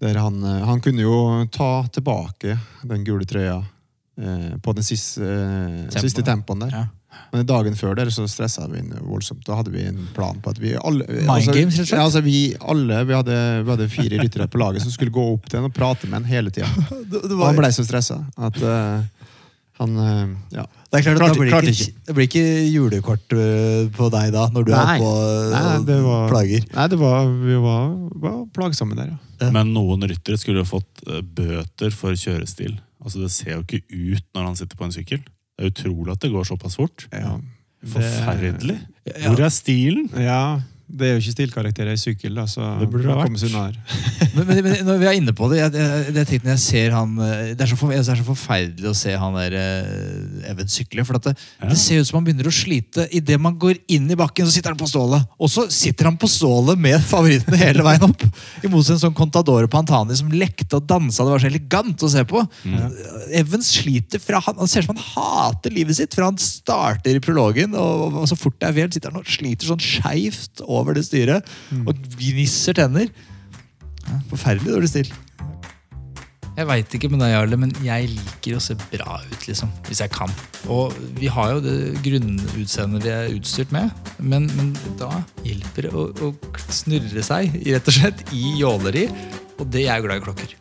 der han, han kunne jo ta tilbake den gule trøya på den siste, Tempo, siste tempoen der. Ja. Men dagen før der så stressa vi inn voldsomt. Da hadde vi en plan på at vi alle altså, games, rett og slett? Ja, altså vi alle, vi hadde, vi hadde fire ryttere på laget som skulle gå opp til ham og prate med han hele tida. Og han blei så stressa at uh, Han eh, ja. Det er klart at Klarte- da blir klarte ikke, det blir ikke julekort øh, på deg da, når du er på Nei, det var, plager. Nei, det var, vi var, var plagsomme der, ja. Ja. Men noen ryttere skulle jo fått eh, bøter for kjørestil. Altså Det ser jo ikke ut når han sitter på en sykkel. Det er utrolig at det går såpass fort. ja. Forferdelig. Hvor er stilen? Ja, det er jo ikke stilkarakterer i sykkel, da, så Det burde det vært. Men, men, men når vi er inne på det, jeg, jeg, jeg jeg ser han øh, Det er så, for, det er så forferdelig å se han der øh, Even sykle. For det, Ja. det ser ut som han begynner å slite. Idet man går inn i bakken, så sitter han på stålet. Og så sitter han på stålet med favorittene hele veien opp. I motsetning til sånn Contadore Pantani som lekte og dansa. Det var så elegant å se på. Evans sliter fra han, han ser ut som han hater livet sitt fra han starter i prologen. Og, og så fort det er vel, sitter han og sliter sånn skeivt over det styret. Og gnisser tenner. Forferdelig dårlig stil. Jeg veit ikke med deg, Jarle, men jeg liker å se bra ut, liksom. Hvis jeg kan. Og vi har jo det grunnutseendet vi er utstyrt med, men, men da hjelper det å, å snurre seg, rett og slett, i jåleri. Og det jeg er glad i klokker.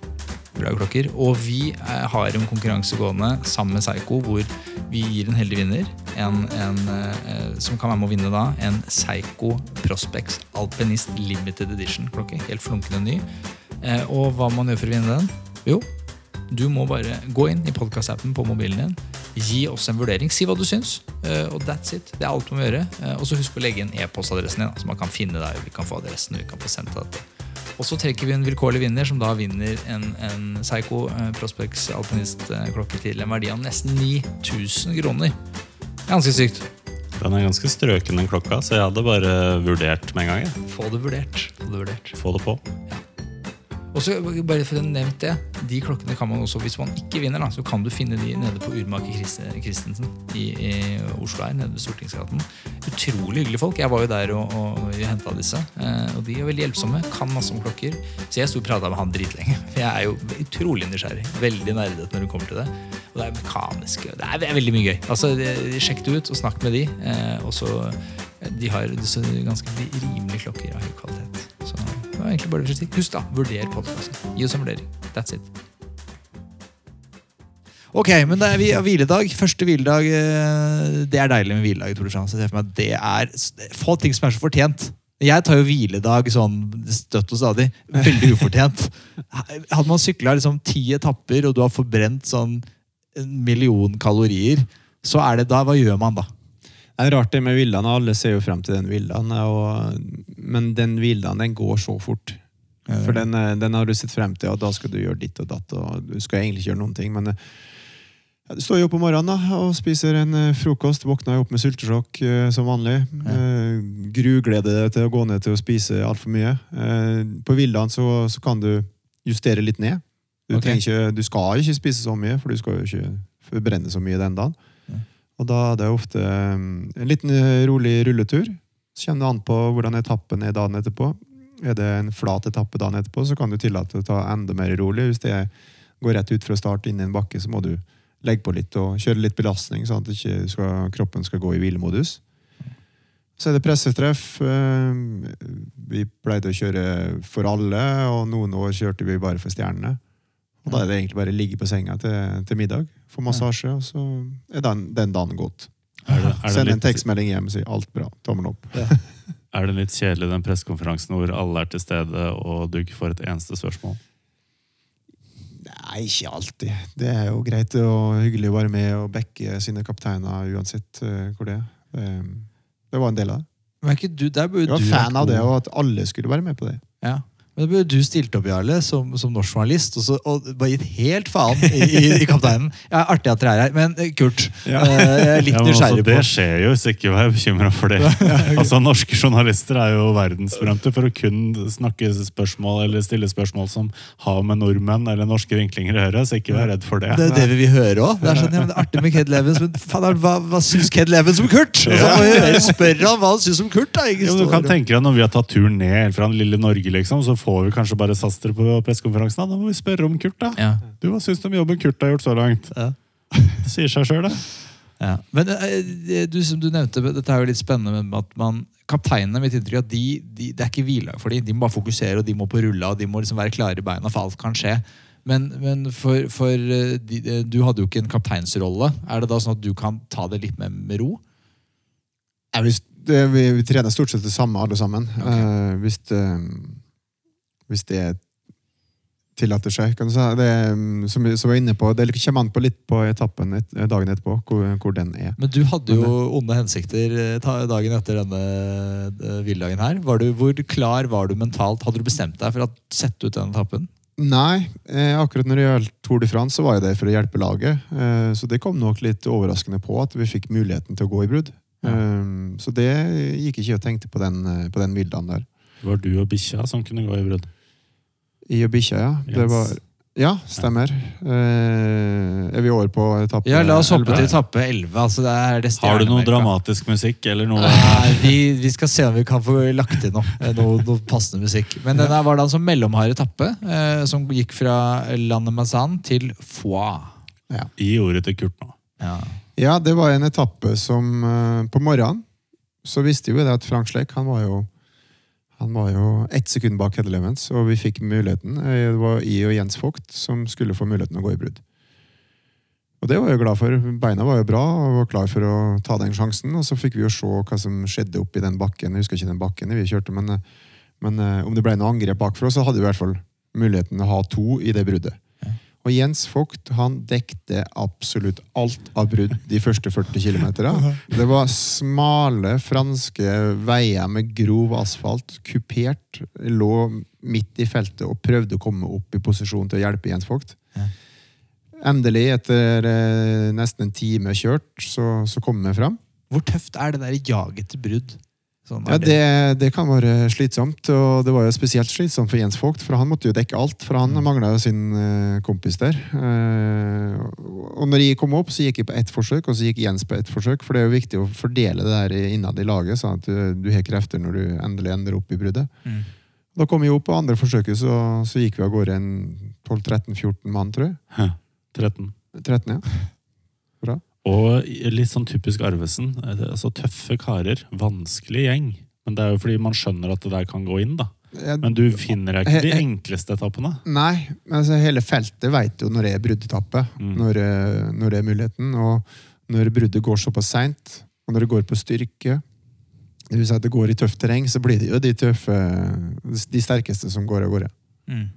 Glad i klokker. Og vi eh, har en konkurranse gående sammen med Seigo, hvor vi gir en heldig vinner, en, en, eh, som kan være med å vinne da, en Psycho Prospex Alpinist Limited Edition-klokke. Helt flunkende ny. Eh, og hva må man gjøre for å vinne den? Jo, du må bare gå inn i podcast-appen på mobilen din. Gi oss en vurdering. Si hva du syns. eh, og that's it. Det er alt du må gjøre. Og så husk å legge inn e-postadressen din, så man kan finne deg. Vi kan få adressen, vi kan få sendt deg dette. Og så trekker vi en vilkårlig vinner, som da vinner en, en Psycho eh, Prospex Alpinist-klokke til en verdi av nesten 9000 kroner. Ganske sykt. Den er ganske strøken, den klokka, så jeg hadde bare vurdert med en gang. Få det vurdert. Få det vurdert. Få det på. Og så bare for å nevne det, De klokkene kan man også, hvis man ikke vinner, da, så kan du finne de nede på Urmaker Christ- Christensen i, i Oslo her, nede ved Stortingsgaten. Utrolig hyggelige folk. Jeg var jo der og, og vi henta disse. Eh, og de er veldig hjelpsomme. Kan masse om klokker. Så jeg sto og prata med han dritlenge. For jeg er jo utrolig nysgjerrig. Veldig nerdete når det kommer til det. Og det er mekanisk. Det er, veldig mye gøy. Altså, Sjekk det ut og snakk med de. Eh, og så eh, De har ganske rimelige klokker av høy kvalitet. Så det var egentlig bare det å si. Husk da, vurder podkasten. Gi oss en vurdering. That's it. Ok, men det er vi hviledag. Første hviledag. eh, Det er deilig med hviledag. Tour de France. Det er få ting som er så fortjent. Jeg tar jo hviledag sånn støtt og stadig. Veldig ufortjent. Hadde man sykla liksom ti etapper, og du har forbrent sånn en million kalorier, så er det da Hva gjør man da? Det er rart det med villaen. Alle ser jo frem til den villaen. og- Men den villaen den går så fort. For den, eh, den har du sett frem til, og da skal du gjøre ditt og datt. og Du skal egentlig ikke gjøre noen ting. Men eh, ja, du står jo opp om morgenen da, og spiser en eh, frokost. Våkner jo opp med sultesjokk som vanlig. Eh, grugleder deg til å gå ned til å spise altfor mye. Eh, på villaen så, så kan du justere litt ned. Du, okay. ikke, du skal ikke spise så mye, for du skal jo ikke forbrenne så mye den dagen. Og da er det ofte um, en liten eh, rolig rulletur. Så kommer det an på hvordan etappen er dagen etterpå. Er det en flat etappe dagen etterpå, så kan du tillate å ta enda mer rolig. Hvis det går rett ut fra start inn i en bakke, så må du legge på litt og kjøre litt belastning, sånn at ikke kroppen skal gå i hvilemodus. Så er det pressetreff. Eh, Vi pleide å kjøre for alle, og noen år kjørte vi bare for stjernene. Og da er det egentlig bare å ligge på senga til, til middag, få massasje, og så er den, den dagen gått. Det, Send en tekstmelding hjem og si 'alt bra'. Tommel opp. er det litt kjedelig den pressekonferansen hvor alle er til stede og du ikke får et eneste spørsmål? Nei, ikke alltid. Det er jo greit og hyggelig å være med og backe sine kapteiner uansett eh, hvor det er. Det, det var en del av det. Men er ikke du, der burde Jeg var du fan av det, og at alle skulle være med på det. Ja. Men du stilte opp, Jarle, som, som norsk journalist, og, så, og bare gitt helt faen i, i, i kapteinen. Ja, artig at dere er her, men eh, Kurt, Ja. eh, jeg er litt Ja, altså, det på skjer jo, så ikke vær bekymra for det. altså, Norske journalister er jo verdensberømte for å kun snakke spørsmål eller stille spørsmål som har med nordmenn eller norske vinklinger å gjøre, så ikke vær redd for det. Det er det vi vil høre òg. Det er sånn, ja, men det er artig med Ked Levens, men faen, hva, hva syns Ked Levens om Kurt? Og så må vi høre, spør han hva han syns om Kurt. da, Ja, du kan tenke deg Når vi har tatt turen ned fra lille Norge, liksom, så får vi kanskje bare Saster på pressekonferansen. Da. da må vi spørre om Kurt. da. Ja. Du, Hva syns du om jobben Kurt har gjort så langt? Ja. Det sier seg sjøl, det. Ja. Men eh, du, som du nevnte, dette er jo litt spennende med at man Kapteinene mitt inntrykk at de, de, det er ikke hviledag for dem. De må bare fokusere, og de må på rulla, og de må liksom være klare i beina, for alt kan skje. Men, men for, for eh, de, eh, du hadde jo ikke en kapteinsrolle. Er det da sånn at du kan ta det litt med, med ro? Ja, hvis, det, vi, vi trener stort sett det samme, alle sammen. Eh, hvis, det, hvis det tillater seg. Kan du si. Det, er, som vi var inne på, det kommer an på litt på etappen et, dagen etterpå, hvor, hvor den er. Men du hadde jo onde hensikter eh, dagen etter denne eh, hviledagen her. Var du, hvor klar var du mentalt? Hadde du bestemt deg for å sette ut den etappen? Nei, eh, akkurat når det gjaldt Tour de France, så var jeg der for å hjelpe laget. Eh, så det kom nok litt overraskende på at vi fikk muligheten til å gå i brudd. Eh, så det gikk ikke og tenkte på den, eh, på den der. Det var du og bikkja som kunne gå i brudd. I og bikkja, ja. Det var, ja, stemmer. Eh, er vi over på etappe Ja, La oss hoppe 11? til etappe 11. Altså det er det Har du noe dramatisk musikk eller noe Nei, vi, vi skal se om vi kan få lagt til noe, eh, noe, noe passende musikk. Men denne var da en sånn mellomhard etappe, eh, som gikk fra Lannemazan til Foix. i ordet til Kurt nå? Ja. Ja, det var en etappe som eh, På morgenen så visste vi det at Frank Sleik han var jo han var jo ett sekund bak Hedde Levens, og vi fikk muligheten. Eh, Det var I og Jens Vogt som skulle få muligheten å gå i brudd. Og det var jeg glad for. Beina var jo bra og var klar for å ta den sjansen. Og så fikk vi jo se hva som skjedde oppi den bakken. Jeg husker ikke den bakken vi kjørte, men, eh, men eh, om det ble noe angrep bakfra, så hadde vi i hvert fall muligheten å ha to i det bruddet. Og Jens Vogt han dekte absolutt alt av brudd de første 40 km. Det var smale franske veier med grov asfalt, kupert, lå midt i feltet og prøvde å komme opp i posisjon til å hjelpe Jens Vogt. Endelig, etter eh, nesten en time kjørt, så, så kom vi fram. Hvor tøft er det der jaget til brudd? Sånn Ja, det, det kan være slitsomt, og det var jo spesielt slitsomt for Jens Vogt, for han måtte jo dekke alt, for han mangla jo sin eh, kompis der. Eh, og når jeg kom opp, så gikk jeg på ett forsøk, og så gikk Jens på ett forsøk, for det er jo viktig å fordele det der innad i laget, sånn at du, du har krefter når du endelig ender opp i bruddet. Mm. Da kom jeg opp på andre forsøket, så, så gikk vi av gårde en 12-13-14 mann, tror jeg. Hæ, 13. 13, ja. Bra. Og litt sånn typisk Arvesen. eh, Altså tøffe karer. Vanskelig gjeng. Men det er jo fordi man skjønner at det der kan gå inn, da. Men du finner deg ikke de enkleste etappene. Nei, men altså hele feltet vet jo når det er bruddetappe, Mm. når, eh, når det er muligheten. Og når bruddet går såpass seint, og når det går på styrke, det vil si at det går i tøft terreng, så blir det jo de tøffe, de sterkeste som går av gårde. Mm.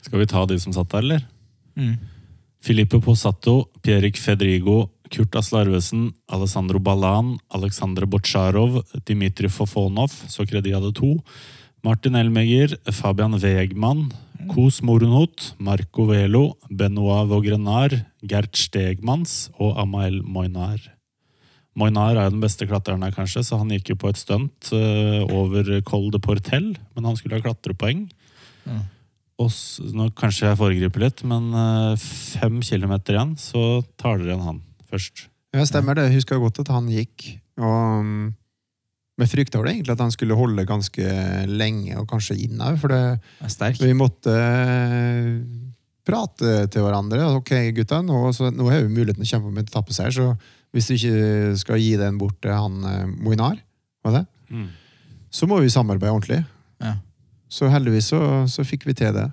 Skal vi ta de som satt der, eller? Mm. Filippo Possato, Pierik Fedrigo, Kurt Aslarvesen, Alessandro Ballan, Aleksandr Botsjarov, Dmitrij Fofonov, så Kredi de hadde to. Martin Elmeger, Fabian Wegman, Kos Morunot, Marco Velo, Benoit Vaugrenard, Gert Stegmans og Amael Moinar. Moinar er jo den beste klatreren her, kanskje, så han gikk jo på et stunt eh, over Col de Portel, men han skulle ha klatrepoeng. Ja. Nå Kanskje jeg foregriper litt, men eh, fem kilometer igjen, så tar dere igjen han først. Ja, stemmer det. Jeg husker godt at han gikk. Og um, vi frykta vel egentlig at han skulle holde ganske lenge, og kanskje inn òg, for det, Er vi måtte eh, prate til hverandre. Ok, gutta, nå, så, nå har vi muligheten å kjempe om en etappeseier, så hvis du ikke skal gi den bort til han eh, Moinar, var det? så må vi samarbeide ordentlig. Ja. Så heldigvis så, så fikk vi til det.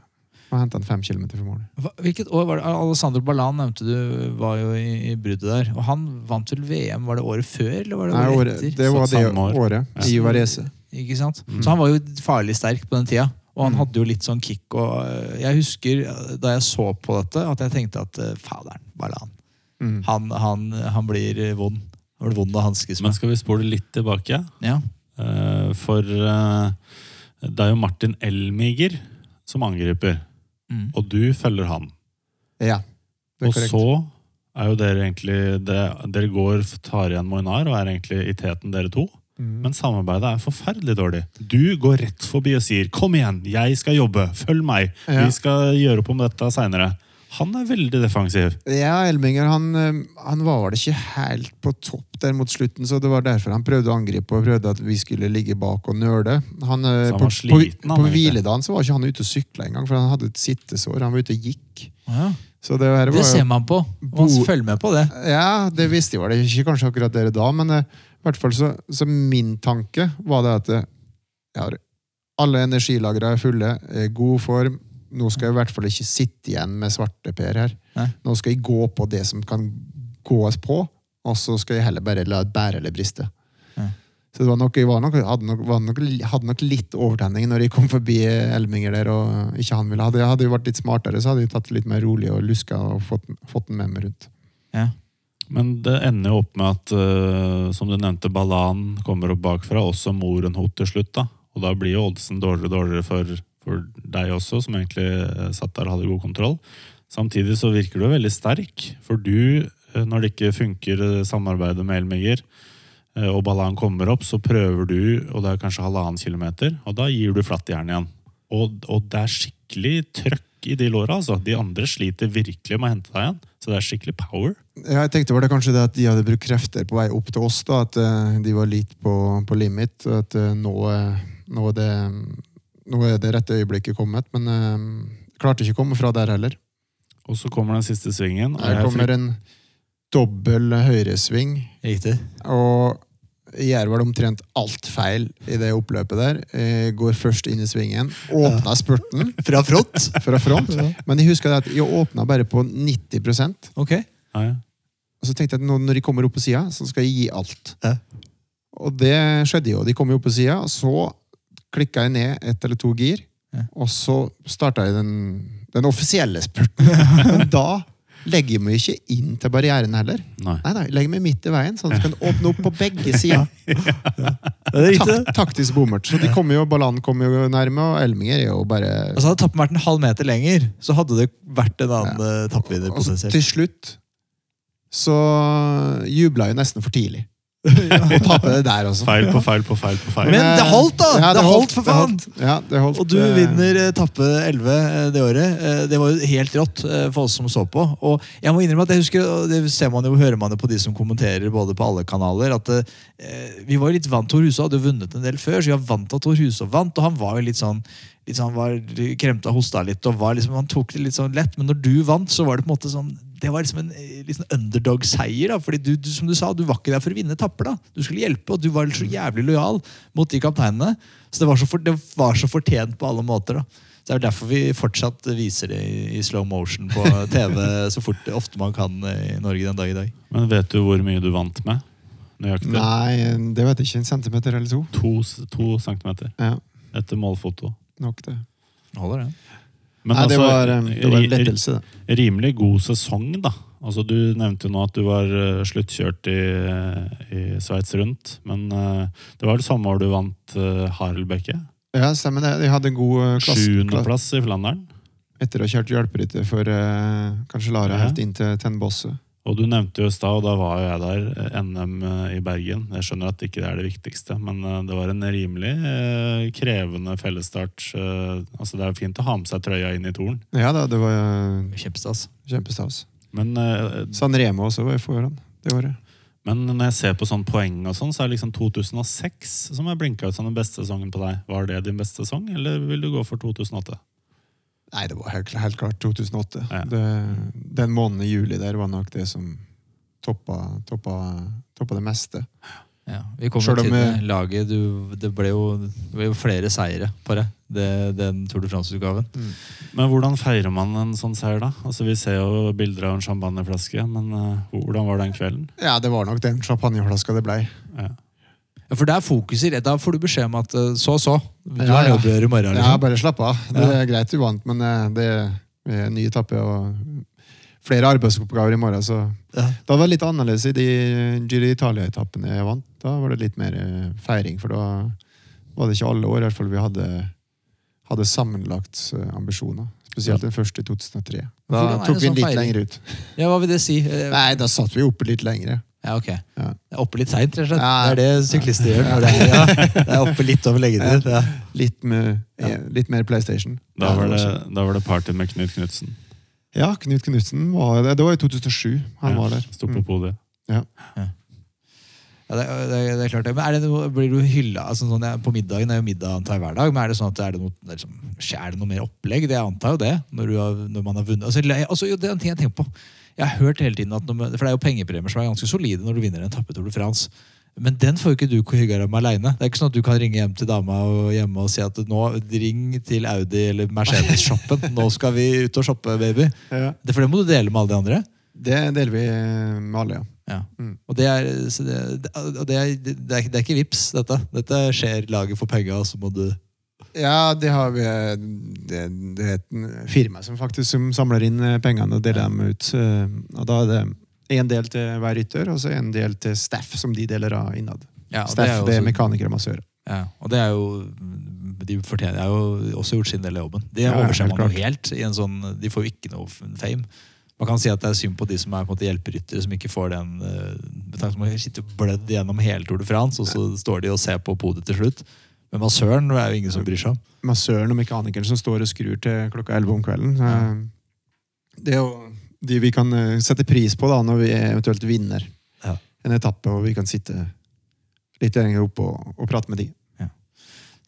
Og henta han fem kilometer for mål. Hvilket år var det? Alessandro Ballan nevnte du var jo i, i bruddet der. Og han vant vel VM, var det året før, eller var det Nei, året året, etter? det var det år. året. Ja. I Varese. Ikke sant? Mm. Så han var jo farlig sterk på den tida. Og han Mm. hadde jo litt sånn kick. Og øh, jeg husker øh, da jeg så på dette, at jeg tenkte at øh, faderen, Ballan, Mm. han, han, han blir vond. Han blir vond å hanskes Men skal vi spole litt tilbake? Ja. Eh, For eh, det er jo Martin Elmiger som angriper, Mm. og du følger han. Ja, det er Og korrekt. så er jo dere egentlig det, Dere går, tar igjen Moinar og er egentlig i teten, dere to. Mm. Men samarbeidet er forferdelig dårlig. Du går rett forbi og sier 'kom igjen, jeg skal jobbe, følg meg', Ja. vi skal gjøre opp om dette seinere. Han er veldig defensiv. Ja, Elminger han, eh, han var vel ikke helt på topp der mot slutten, så det var derfor han prøvde å angripe og prøvde at vi skulle ligge bak og nøle. Han, eh, Så han på var sliten, på, han, på hviledagen så var ikke han ute og sykla engang, for han hadde et sittesår. Han var ute og gikk. Ja. Så det, var, Det ser man på. Man Bo- følger med på det. ja, det visste jeg vel ikke kanskje akkurat dere da, men eh, i hvert fall så, så min tanke var det at jeg har alle energilagrene er fulle, er god form, nå skal jeg i hvert fall ikke sitte igjen med svarteper her. Nei. Nå skal jeg gå på det som kan gås på, og så skal jeg heller bare la det bære eller briste. Så det var nok, jeg var nok, hadde, nok, var nok, hadde nok litt overtenning når jeg kom forbi Elminger der og ikke han ville. Hadde jeg hadde jeg vært litt smartere, så hadde jeg tatt det litt mer rolig og luska og fått, fått den med meg rundt. Ja. Men det ender jo opp med at, uh, som du nevnte, Balan kommer opp bakfra, også Morenhot til slutt. da. Og da blir jo oddsen dårligere og dårligere for, for deg også, som egentlig eh, satt der og hadde god kontroll. Samtidig så virker du veldig sterk, for du, eh, når det ikke funker eh, samarbeidet med Elmiger, eh, og ballaen kommer opp, så prøver du, og det er kanskje halvannen kilometer, og da gir du flatt jern igjen. Og, og det er skikkelig trøkk i de låra, altså. De andre sliter virkelig med å hente deg igjen. Så det er skikkelig power. Ja, jeg tenkte var det kanskje det at de hadde brukt krefter på vei opp til oss. da, At de var litt på, på limit. At nå, nå, det, nå er det rette øyeblikket kommet. Men eh, klarte ikke å komme fra der heller. Og så kommer den siste svingen. Her kommer en dobbel høyresving. Riktig. Og gjør vel omtrent alt feil i det oppløpet der. Jeg går først inn i svingen, åpna spurten Fra front? fra front. Men jeg husker at jeg åpna bare på 90 Ok. Ja, ja. Og så tenkte jeg at nå når de kommer opp på sida, så skal jeg gi alt. Ja. Og det skjedde jo. De kom jo opp på sida, og så klikka jeg ned ett eller to gir. Ja. Og så starta jeg den, den offisielle spurten. Men da legger jeg meg ikke inn til barrieren heller. Nei. Nei, nei, legger meg midt i veien, sånn at jeg kan åpne opp på begge sider. ja. er. Tak taktisk bommert. Så de kommer jo, Ballan kommer jo nærme, og Elminger er jo bare Altså Hadde tappen vært en halv meter lenger, så hadde det vært en annen ja. tappvinner. Så potensielt. til slutt så jubla jeg nesten for tidlig. Og tape det der også. Feil på feil på feil på feil. Men det holdt, da! Ja, Det holdt, for det faen! holdt. Ja, det holdt. Og du Eh, vinner eh, tappe 11 eh, det året. Det var jo helt rått for oss som så på. Og jeg må innrømme at jeg husker, det ser man jo, hører man jo på de som kommenterer både på alle kanaler, at vi var jo litt vant Tor Huså hadde jo vunnet en del før, så vi var vant til at Tor Huså vant, og han var jo litt sånn sånn, var kremta hosta litt, og var liksom, Man tok det litt sånn lett. Men når du vant, så var det på en måte sånn det var liksom en liksom underdog-seier. da, fordi du, du, som du sa, du var ikke der for å vinne etapper. da. Du skulle hjelpe, og du var så jævlig lojal mot de kapteinene. Så det var så, for, det var så fortjent på alle måter. da. Så Det er derfor vi fortsatt viser det i, i slow motion på TV så fort ofte man kan eh, i Norge den dag i dag. Men vet du hvor mye du vant med? Nøyaktig. Nei, det vet jeg ikke. En centimeter eller to. To, to centimeter Ja, etter målfoto. Nok det. Holder det. Men Nei, det altså, var, eh, det var en lettelse. det. rimelig god sesong, da. Altså, du nevnte jo nå at du var eh, sluttkjørt i, i Sveits rundt. Men eh, det var det samme år du vant Harelbekke. Ja, stemmer det. De hadde en god klasse, Sjuendeplass i Flandern. etter å ha kjørt hjelperytter for uh, kanskje Lara Ja. helt inn til Tennbosse. Og du nevnte jo i stad, og da var jo jeg der, eh, NM i Bergen. Jeg skjønner at ikke det er det viktigste, men eh, det var en rimelig eh, krevende fellesstart. Eh, altså Det er jo fint å ha med seg trøya inn i toren, Ja da, det var Kjempestas. kjempestas. men, eh, San Remo også var foran det året. men når jeg ser på sånn poeng og sånn, så er det liksom 2006 som er blinka ut som den beste sesongen på deg. Var det din beste sesong, eller vil du gå for 2008? Nei, det var helt, helt klart 2008. Ja. Det, den måneden i juli der var nok det som toppa, toppa, toppa det meste. Ja, vi kom Selv til det laget. Du, det, ble jo, det ble jo flere seire på det, det den Tour de France-utgaven. Men hvordan feirer man en sånn seier, da? Altså Vi ser jo bilder av en champagneflaske, men uh, hvordan var den kvelden? Ja, det var nok den champagneflaska det blei. Ja. Ja, for der fokuser Da får du beskjed om at eh, så, så. Du Ja, har ja. jobb å gjøre i morgen. Ja, Liksom. bare slapp av. Det er greit du vant, men eh, det er en ny etappe og flere arbeidsoppgaver i morgen, så Ja. Da var det litt annerledes i de Giro Italia-etappene jeg vant. Da var det litt mer eh, feiring, for da var det ikke alle år i hvert fall vi hadde, hadde sammenlagt eh, ambisjoner. Spesielt den første i 2003. Da Hvordan er tok det vi sånn den litt feiring? lenger ut. Ja, hva vil det si? Eh, Nei, da satt vi oppe litt lengre. Ja, ok. Ja. Det er oppe litt seint, rett og slett. Ja. Det er det syklister gjør. Det er, ja, det er oppe litt over leggetid. Ja. Litt, litt mer PlayStation. Da, var det, da var det party med Knut Knutsen. Ja, Knut Knutsen var det. Det var i 2007 han Ja, var der. Sto på Mm. podiet. Ja. Ja, det, det, det er klart det. Men er det noe, blir du hylla altså, sånn, ja, På middagen er jo middag antar jeg hver dag, men er det sånn at er det noe, det er liksom, er det noe mer opplegg? Det jeg antar jo det, når, du har, når man har vunnet. Altså, altså, jo, det er en ting jeg tenker på. Jeg har hørt hele tiden at når, For det er jo pengepremier som er ganske solide når du vinner en etappe Tour de France. Men den får jo ikke du hygge deg med aleine. Det er ikke sånn at du kan ringe hjem til dama og hjemme og si at nå ring til Audi eller Mercedes-shoppen. Nå skal vi ut og shoppe, baby. Ja. Det, for det må du dele med alle de andre. Det deler vi med alle, ja. Ja. Mm. Og det er, det, er, det, er, det er ikke vips, dette. Dette skjer laget for penga, og så må du Ja, det har vi Det, det er et firma som faktisk som samler inn eh, pengene og deler dem ut. eh, Og da er det en del til hver rytter, og så en del til staff, som de deler av innad. ja, staff, det er, også, det er mekanikere og massører. Ja, og det er jo De fortjener jo også gjort sin del av jobben. Det overser man jo helt. i en sånn, De får jo ikke noe fame. Man kan si at det er synd på de som er på en måte hjelperyttere, som ikke får den eh, med tanke på sitter blødd gjennom hele Tour de France, og så står de og ser på podiet til slutt. Men massøren er jo ingen som bryr seg om. Massøren og mekanikeren som står og skrur til klokka 11 om kvelden. Ja. Det er jo de vi kan eh, sette pris på da, når vi eventuelt vinner Ja. en etappe, og vi kan sitte litt lenger oppe og, og prate med de.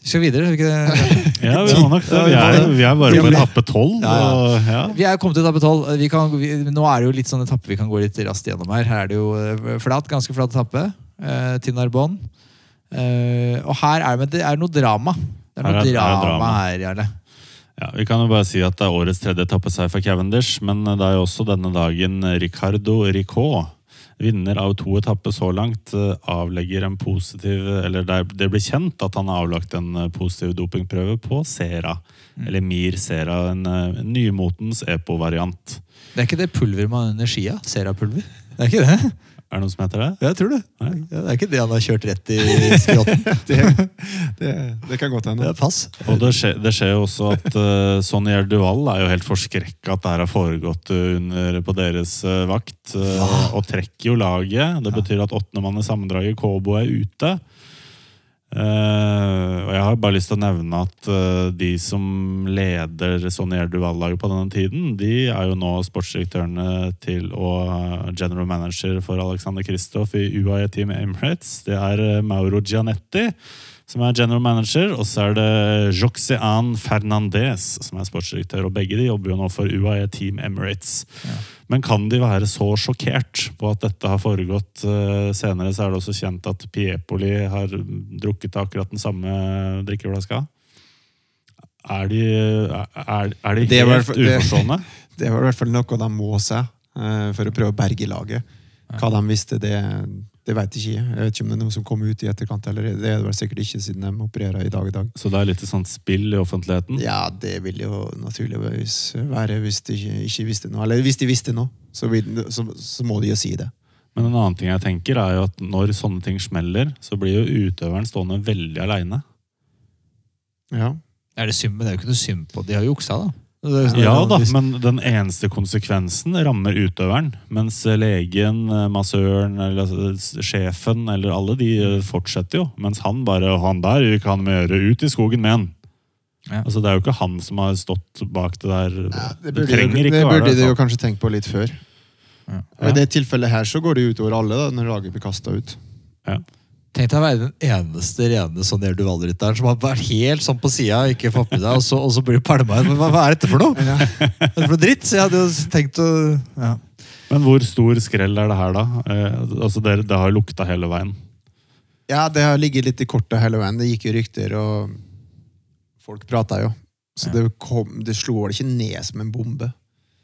Vi skal videre. skal vi ikke det? Ja, vi må nok det. Vi er, vi er bare på etappe tolv. Ja, ja. og- Ja. Vi er kommet til etappe tolv. Vi kan- vi- Nå er det jo litt sånn etappe vi kan gå litt raskt gjennom her. Her er det jo eh, flat, ganske flat etappe eh, til Eh, og her er det, er noe drama. Det er noe er- her er drama, drama. her, Jarle. Ja, vi kan jo bare si at det er årets tredje etappeseier for Cavendish, men det er jo også denne dagen Ricardo Ricot, vinner av to etapper så langt, eh, avlegger en positiv Eller det er- blir kjent at han har avlagt en eh, positiv dopingprøve på Sera. Eller Mir Sera, en en nymotens EPO-variant. Det er ikke det pulveret man har under skia? Sera-pulver? Det er ikke det? Er det noe som heter det? Jeg tror det. Nei. Ja, det er ikke det han har kjørt rett i skrotten. Det, det, det kan godt Det er pass. Og det skjer, det skjer jo også at uh, Sonny Duval er jo helt forskrekka at det her har foregått under, på deres uh, vakt. Uh, og trekker jo laget. Det betyr at åttendemann i sammendraget, Kobo, er ute. Eh, og jeg har bare lyst til å nevne at uh, de som leder Sonier Duval-laget på denne tiden, de er jo nå sportsdirektørene til og eh, general manager for Alexander Kristoff i UAE Team Emirates. Det er Mauro Gianetti som er general manager, og så er det Joxean Fernandez som er sportsdirektør. Og begge de jobber jo nå for UAE Team Emirates. Men kan de være så sjokkert på at dette har foregått eh, senere? Så er det også kjent at Piepoli har drukket akkurat den samme drikkeflaska. Er de, er, er de Det helt det- uforstående? Det var i hvert fall noe de må se eh, for å prøve å berge laget. Hva de visste, det, det veit ikke jeg. Jeg vet ikke om det er noe som kom ut i etterkant. eller Det er det vel sikkert ikke, siden de opererer i dag i dag. Så det er litt et sånt spill i offentligheten? Ja, det vil jo naturligvis være hvis de ikke, ikke visste noe. Eller hvis de visste noe, så, vil, så, så må de jo si det. Men en annen ting jeg tenker er jo at når sånne ting smeller, så blir jo utøveren stående veldig aleine. Ja. Er det synd, men det er jo ikke noe synd på De har jo juksa, da. Det er- Ja da, men den eneste konsekvensen rammer utøveren. Mens legen, massøren, eller altså, sjefen eller alle de eh, fortsetter jo. Mens han bare Han der vi ikke han med gjøre. Ut i skogen med han! Ja. Altså, det er jo ikke han som har stått bak det der. Det det burde, trenger det ikke burde være de jo kanskje tenkt på litt før. Ja. Og I det tilfellet her så går det utover alle, da, når laget blir kasta ut. Tenk deg å være den eneste rene Sonja Duval-rytteren som har vært helt sånn på sida, ikke fått med seg, og så, og så blir du pælma ut. Men hva, hva er dette for noe? Det er for noe dritt? Så jeg hadde jo tenkt å ja. Men hvor stor skrell er det her, da? Eh, altså, det, det har lukta hele veien. Ja, det har ligget litt i kortet hele veien. Det gikk jo rykter, og folk prata jo. Så det, kom, det slo vel ikke ned som en bombe.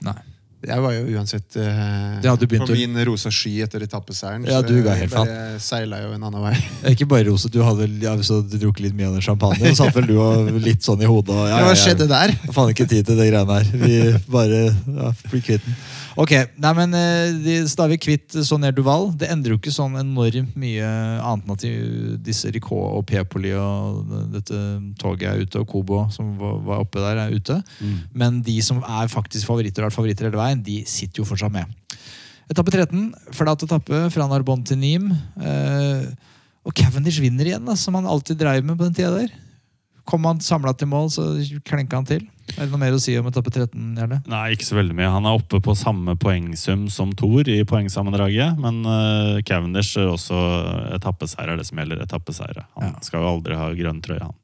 Nei. Jeg var jo uansett eh, ja, på min rosa sky etter etappeseieren. Ja, så du ga jeg helt bare seila jo en annen vei. Ikke bare rosa, du hadde ja, så du drukket litt mye av den champagne. Og satt vel du og litt sånn i hodet. Og, ja, Hva skjedde der? Jeg faen ikke tid til de greiene her. Vi bare ja, blir kvitt den. Ok, nei, men eh, da er vi kvitt Sonja Duval. Det endrer jo ikke sånn enormt mye annet enn at disse Ricot og Pepoli og dette toget er ute, og Kobo som var, oppe der, er ute. Men de som er faktisk favoritter, og har vært favoritter hele veien, de sitter jo fortsatt med. Etappe 13, flat etappe fra Narbonne til Nîmes. Eh, og Cavendish vinner igjen, da, som han alltid dreiv med på den tida der. Kom han samla til mål, så klenka han til. Er det noe mer å si om etappe 13? Gjerne? Nei, ikke så veldig mye. Han er oppe på samme poengsum som Thor i poengsammendraget. Men uh, Cavendish er også etappeseier er det som gjelder Etappeseier. Han Ja. skal jo aldri ha grønn trøye, han.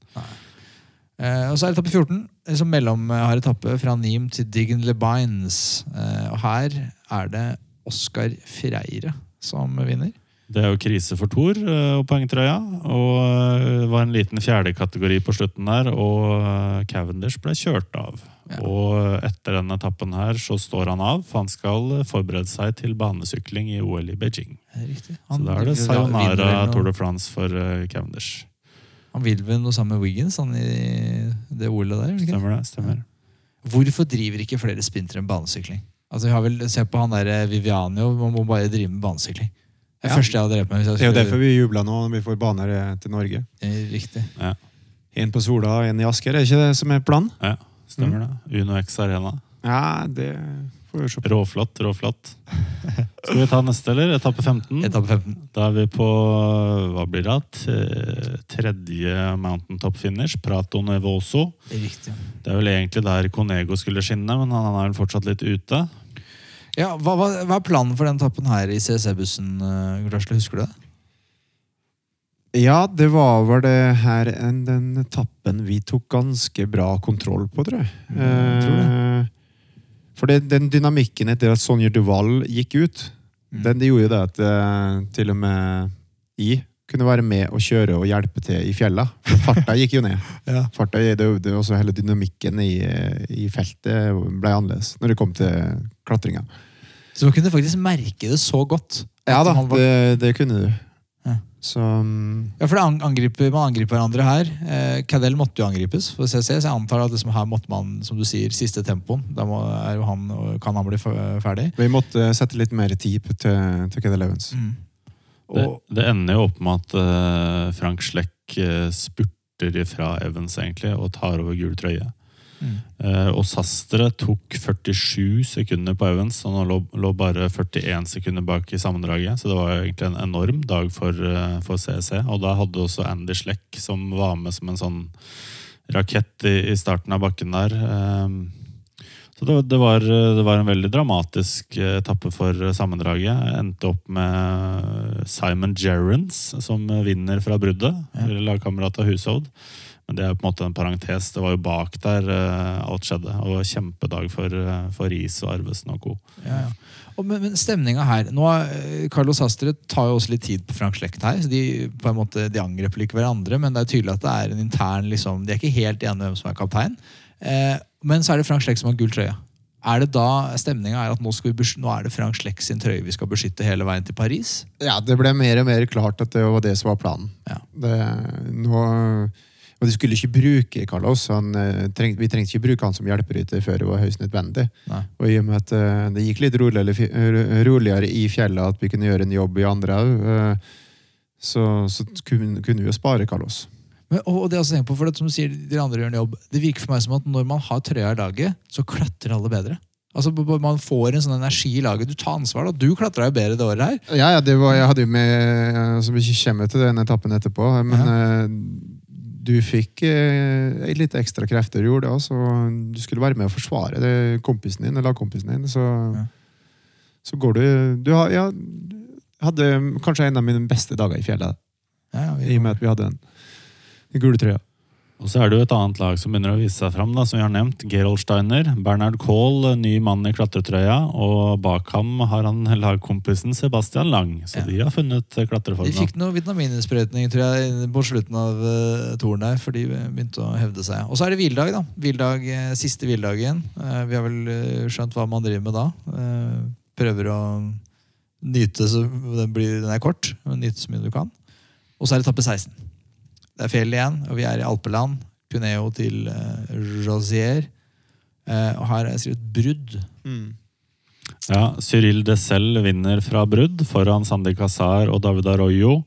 Uh, og så er etappe 14, eh, som mellom har etappe fra Nîmes til Diggen Le Bines. Uh, og her er det Oskar Freire som vinner. Det er jo krise for Thor eh, og poengtrøya. Og eh, det var en liten fjerdekategori på slutten der, og eh, Cavendish ble kjørt av. Ja. Og etter denne etappen her så står han av, for han skal forberede seg til banesykling i OL i Beijing. Det. Så da er det sayonara Tour de France for eh, Cavendish. Han vil vel noe sammen med Wiggins han i det OL-et der? er ikke? Stemmer det? stemmer. Hvorfor driver ikke flere sprintere med banesykling? Altså, vi har vel, Se på han der Viviani Vivianio, man må bare drive med banesykling. Det er Ja. første jeg hadde drept meg. hvis jeg Det er jo derfor vi jubler nå når vi får baner eh, til Norge. Riktig. Riktig. En på Sola, og en i Asker. Er ikke det som er planen? Ja, stemmer det. Uno X Arena. Ja, det får vi se på. Råflott, råflott. Skal vi ta neste, eller? Etappe 15? Etappe 15. Da er vi på hva blir det? Tredje mountaintop finish, Prato Nevoso. Det er riktig. Det er vel egentlig der Conego skulle skinne, men han er vel fortsatt litt ute. Ja, hva, hva, hva er planen for den etappen her i CC-bussen? Uh, Grasle, husker du det? Ja, det var vel det her en, den etappen vi tok ganske bra kontroll på, tror jeg. jeg tror det. Eh, For det, den dynamikken etter at Sonja Duval gikk ut, Mm. den det gjorde jo det at eh, til og med I kunne være med og kjøre og hjelpe til i fjella. Farta gikk jo ned. Ja. Farta, det, det, også Hele dynamikken i, i feltet ble annerledes når det kom til klatringa. Så man kunne faktisk merke det så godt. Ja da, var- det, det kunne du. Ja. Så mm, Ja, for det angriper, Man angriper hverandre her. Eh, Cadell måtte jo angripes for CC, så jeg antar at liksom her måtte man, som du sier, siste tempoen. Da må, er han, kan han bli ferdig. vi måtte sette litt mer tid til, til Cadell Evans. Mm. Det, Og, det ender jo opp med at uh, Frank Schleck uh, spurter ifra Evans egentlig og tar over gul trøye. mm. Uh, og Sastre tok 47 sekunder på Evans, og nå lå, lå bare 41 sekunder bak i sammendraget. Så det var egentlig en enorm dag for, eh, for CEC. Og da hadde også Andy Schleck, som var med som en sånn rakett i, i starten av bakken der. Eh, så det, det, var, det var en veldig dramatisk eh, etappe for eh, sammendraget. Endte opp med Simon Gerrans som vinner fra bruddet. Ja. Lagkamerat av Hushovd. Men det er på en måte en parentes. Det var jo bak der eh, alt skjedde. Og det var kjempedag for, eh, for Riis og Arvesen og co. Ja, ja. Og, men, men stemninga her nå, Carlos Astre tar jo også litt tid på Frank Slekt her. så De på en måte, de angriper ikke hverandre, men det er tydelig at det er en intern liksom, De er ikke helt enige hvem som er kaptein. Eh, men så er det Frank Sleck som har gull trøye. Er det da stemninga er at nå, skal vi nå er det Frank Sleck sin trøye vi skal beskytte hele veien til Paris? Ja, det ble mer og mer klart at det var det som var planen. Ja. Det, nå, og de skulle ikke bruke Carlos. Han, eh, treng, vi trengte ikke bruke han som hjelperytter før det var høyst nødvendig. Nei. Og i og med at eh, det gikk litt roligere, roligere i fjellet, at vi kunne gjøre en jobb i andre òg, så, så kunne, kunne vi jo spare Carlos. Men, og og det jeg også tenker på, for det, som du sier, de andre gjør en jobb. Det virker for meg som at når man har trøya i laget, så klatrer alle bedre. Altså Man får en sånn energi i laget. Du tar ansvar. da. Du klatra jo bedre det året her. Ja, ja, det var, jeg hadde jo med altså Vi kommer til den etappen etterpå, men eh, du fikk eh, litt ekstra krefter, du gjorde det. Altså, du skulle være med å forsvare det, kompisen din, lagkompisen din. Så, Ja. så går du Du har, ja, hadde kanskje en av mine beste dager i fjellet, Ja, ja, i og med at vi hadde den, den gule trøya. Og så er det jo et annet lag som begynner å vise seg fram, da, som vi har nevnt. Gerald Steiner. Bernhard Kohl, ny mann i klatretrøya. Og bak ham har han lagkompisen Sebastian Lang. Så Ja. de har funnet de fikk noe vitamininnsprøytning tror jeg, på slutten av uh, toren der, for de begynte å hevde seg. Og så er det hviledag. da. Hvildag, eh, Siste hviledagen. Uh, vi har vel eh, skjønt hva man driver med da. Uh, prøver å nyte så den, blir, den er kort, men nyte så mye du kan. Og så er det etappe 16. Det er fjell igjen, og vi er i alpeland. Cuneo til uh, Rosier. Uh, og her er jeg skrevet brudd. Ja, Cyril Dessel vinner fra brudd foran Sandi Kazar og David Arroyo.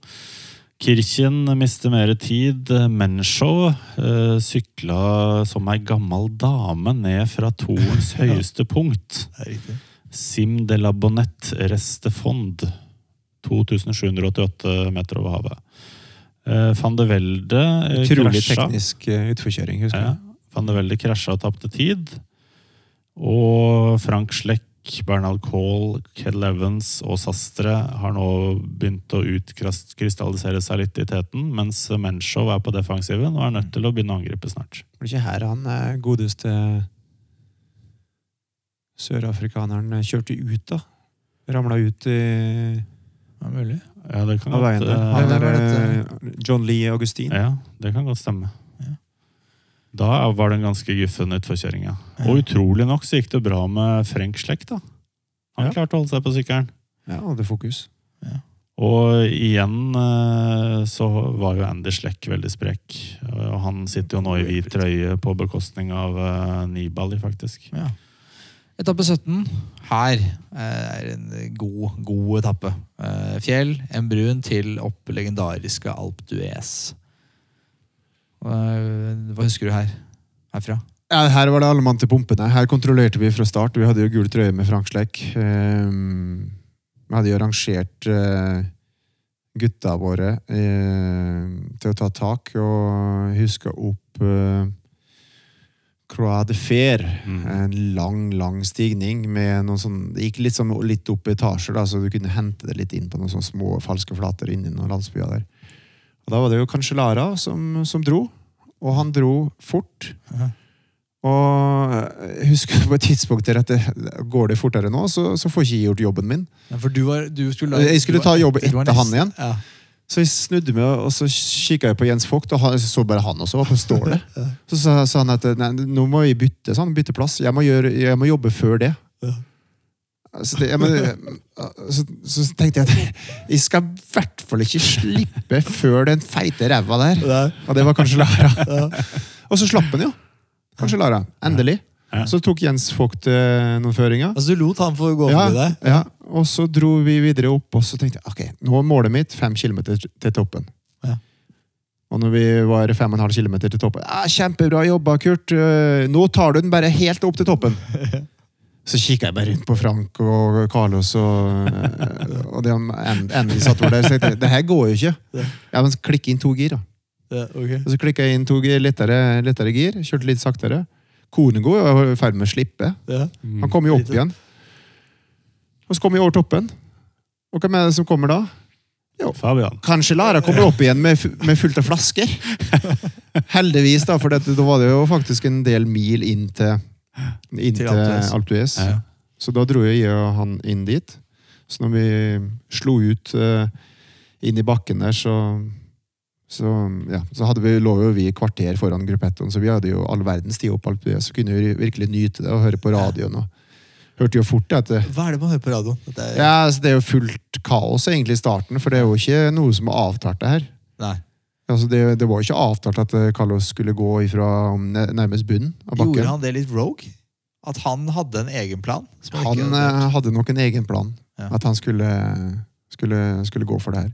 Kirchen mister mer tid. Menshow eh, sykla som ei gammel dame ned fra torens høyeste punkt. Sim de la Bonnette Restefond. 2788 meter over havet. Eh, Van de Velde eh, Utrolig krasja. teknisk eh, utforkjøring, husker Ja, jeg. Van de Velde krasja og tapte tid. Og Frank Schleck, Bernhard Kohl, Ked Evans og Sastre har nå begynt å utkrystallisere seg litt i teten, mens Menshow er på defensiven og er nødt til å begynne å angripe snart. Det ikke her han eh, godeste sørafrikaneren kjørte ut, da? Ramla ut i Ja, mulig. Ja, det kan godt, Han er, uh, John Lee Augustin. Ja, det kan godt stemme. Ja. Da var det en ganske guffen utforkjøring, ja. Og utrolig nok så gikk det bra med Frenk Slekt, da. Han Ja. klarte å holde seg på sykkelen. Ja, hadde fokus. Og igjen eh, så var jo Andy Slekk veldig sprek. Og han sitter jo nå i hvit trøye på bekostning av eh, Nibali, faktisk. Ja. Etappe 17. Her eh, er en god, god etappe. Eh, Fjell, en brun til opp legendariske Alp d'Huez. Eh, Hva husker du her? Herfra? Ja, her var det alle mann til pumpene. Her kontrollerte vi fra start. Vi hadde jo gul trøye med Frank Slekk. Ehm, vi hadde jo rangert eh, gutta våre til å ta tak og huske opp Croix de Fer. Mm. En lang, lang stigning med noen sånn Det gikk litt, sånn, litt opp i etasjer, da, så du kunne hente det litt inn på noen sånne små falske flater inni noen landsbyer der. Og Da var det jo kanskje Lara som, som dro, og han dro fort. Ja. Og jeg husker på et tidspunkt der at det, går det fortere nå, så, så får ikke jeg gjort jobben min. Ja, for du var, du skulle, Jeg skulle ta jobb etter han igjen. Ja. Så jeg snudde meg, og så kikka jeg på Jens Vogt, og han, så bare han også. var på stålet. Så sa, sa han at nei, nå må vi bytte, sånn, bytte plass. Jeg må, gjøre, jeg må jobbe før det. Så, det jeg må, så, så tenkte jeg at jeg skal i hvert fall ikke slippe før den feite ræva der. Og det var kanskje Lara. Og så slapp han jo. Kanskje Lara. Endelig. Ja. Så tok Jens Vogt eh, noen føringer. Altså, du lot han få gå Ja, forbi deg? ja, og så dro vi videre opp, og så tenkte jeg ok, nå er målet mitt fem kilometer til toppen. Ja. Og når vi var fem og en halv kilometer til toppen ah, Kjempebra jobba, Kurt! Eh, Nå tar du den bare helt opp til toppen! Så kikka jeg bare rundt på Frank og Carlos og, eh, og de endelig satt over der. Så tenkte jeg, det her går jo ikke. Ja, men klikk inn to gir, da. Ja, okay. Og så klikka jeg inn to gir, lettere, lettere gir. Kjørte litt saktere. Konego var i ferd med å slippe. Ja. Han kom jo opp igjen. Og så kom vi over toppen. Og hvem er det som kommer da? Fabian. Kanskje Lara kommer opp igjen med, med fullt av flasker. Heldigvis, da, for dette, da var det jo faktisk en del mil inn til, inn Til Alpe d'Huez. Ja. Så da dro jeg og han inn dit. Så når vi slo ut uh, inn i bakken der, så så, ja, så hadde vi, lå jo vi kvarter foran gruppettoen, så vi hadde jo all verdens tid opp alt det, Så kunne vi virkelig nyte det og høre på radioen. og Hørte jo fort at det, Hva er det man hører på radioen? Er, ja, altså, det er jo fullt kaos egentlig i starten, for det er jo ikke noe som er avtalt det her. Nei. Altså, det, det var jo ikke avtalt at eh, Carlos skulle gå ifra nærmest bunnen av bakken. Gjorde han det litt rogue? At han hadde en egen plan? Han ikke- eh, hadde nok en egen plan. Ja. At han skulle, skulle, skulle gå for det her.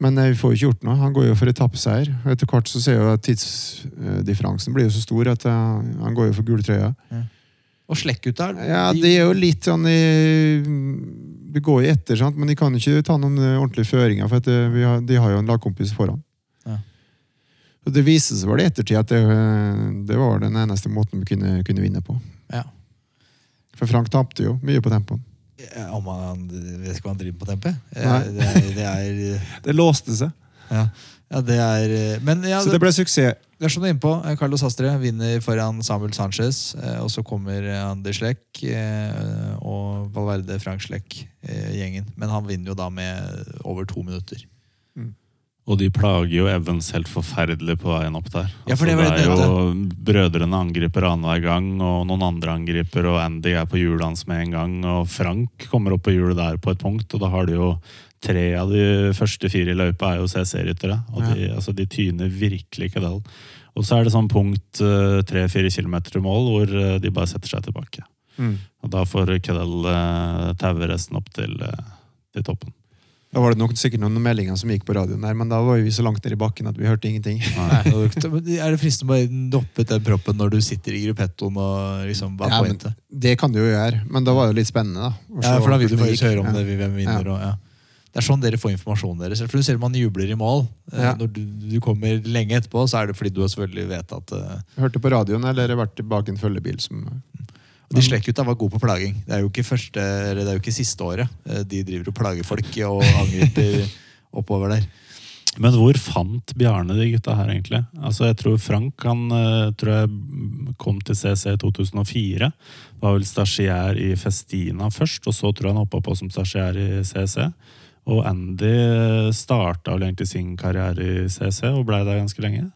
Ja. Men eh, vi får jo ikke gjort noe. Han går jo for etappeseier. Etter hvert så ser jeg jo at tidsdifferansen blir jo så stor at eh, han går jo for gule trøya. Og Slekkgutta Ja, det er jo litt sånn i, Vi går jo etter, sant? men de kan ikke ta noen eh, ordentlige føringer, for eh, har, de har jo en lagkompis foran. Ja. Og Det viste seg vel i ettertid at det, eh, det var den eneste måten vi kunne, kunne vinne på. Ja. For Frank tapte jo mye på tempoen. Ja, Om han vet ikke hva han driver på tempet? Eh, Nei. Det er, det er Det låste seg. ja. ja, det er Men ja, Så det ble suksess. Det er som du er inne på. eh, Carlos Astre vinner foran Samuel Sanchez. eh, Og så kommer eh, Anders Schleck eh, og Valverde Frank Schleck-gjengen. Men han vinner jo da med over to minutter. Og de plager jo Evans helt forferdelig på veien opp der. Ja, for det var det, det er jo Brødrene angriper annenhver gang, og noen andre angriper, og Andy er på hjulet hans med en gang. Og Frank kommer opp på hjulet der på et punkt, og da har de jo tre av de første fire i løypa er jo CC-ryttere. Og de, altså, de tyner virkelig ikke dalen. Og så er det sånn punkt tre-fire kilometer til mål hvor uh, de bare setter seg tilbake. Mm. Og da får Kedel uh, taue resten opp til, eh, til toppen. Da var det nok sikkert noen meldinger som gikk på radioen der, men da var vi så langt ned i bakken at vi hørte ingenting. Er det fristende å bare doppe den proppen når du sitter i gruppettoen og liksom er Ja, men? Det kan du jo gjøre, men da var det jo litt spennende, da. Ja, for da vil du faktisk høre om Ja. det, hvem vinner. Og, ja. Det er sånn dere får informasjonen deres. For du ser man jubler i mål. Eh, Ja. Når du, du kommer lenge etterpå, så er det fordi du selvfølgelig vet at uh... Hørte på radioen eller vært bak en følgebil som de Slekkgutta var gode på plaging. Det er første, det er jo ikke siste året. Eh, De driver og plager folk og angriper oppover der. Men hvor fant Bjarne de gutta her, egentlig? Altså, jeg tror Frank han eh, tror jeg kom til CC i 2004. Var vel stasjiær i Festina først, og så tror jeg han hoppa på som stasjiær i CC. Og Andy starta vel egentlig sin karriere i CC og blei der ganske lenge.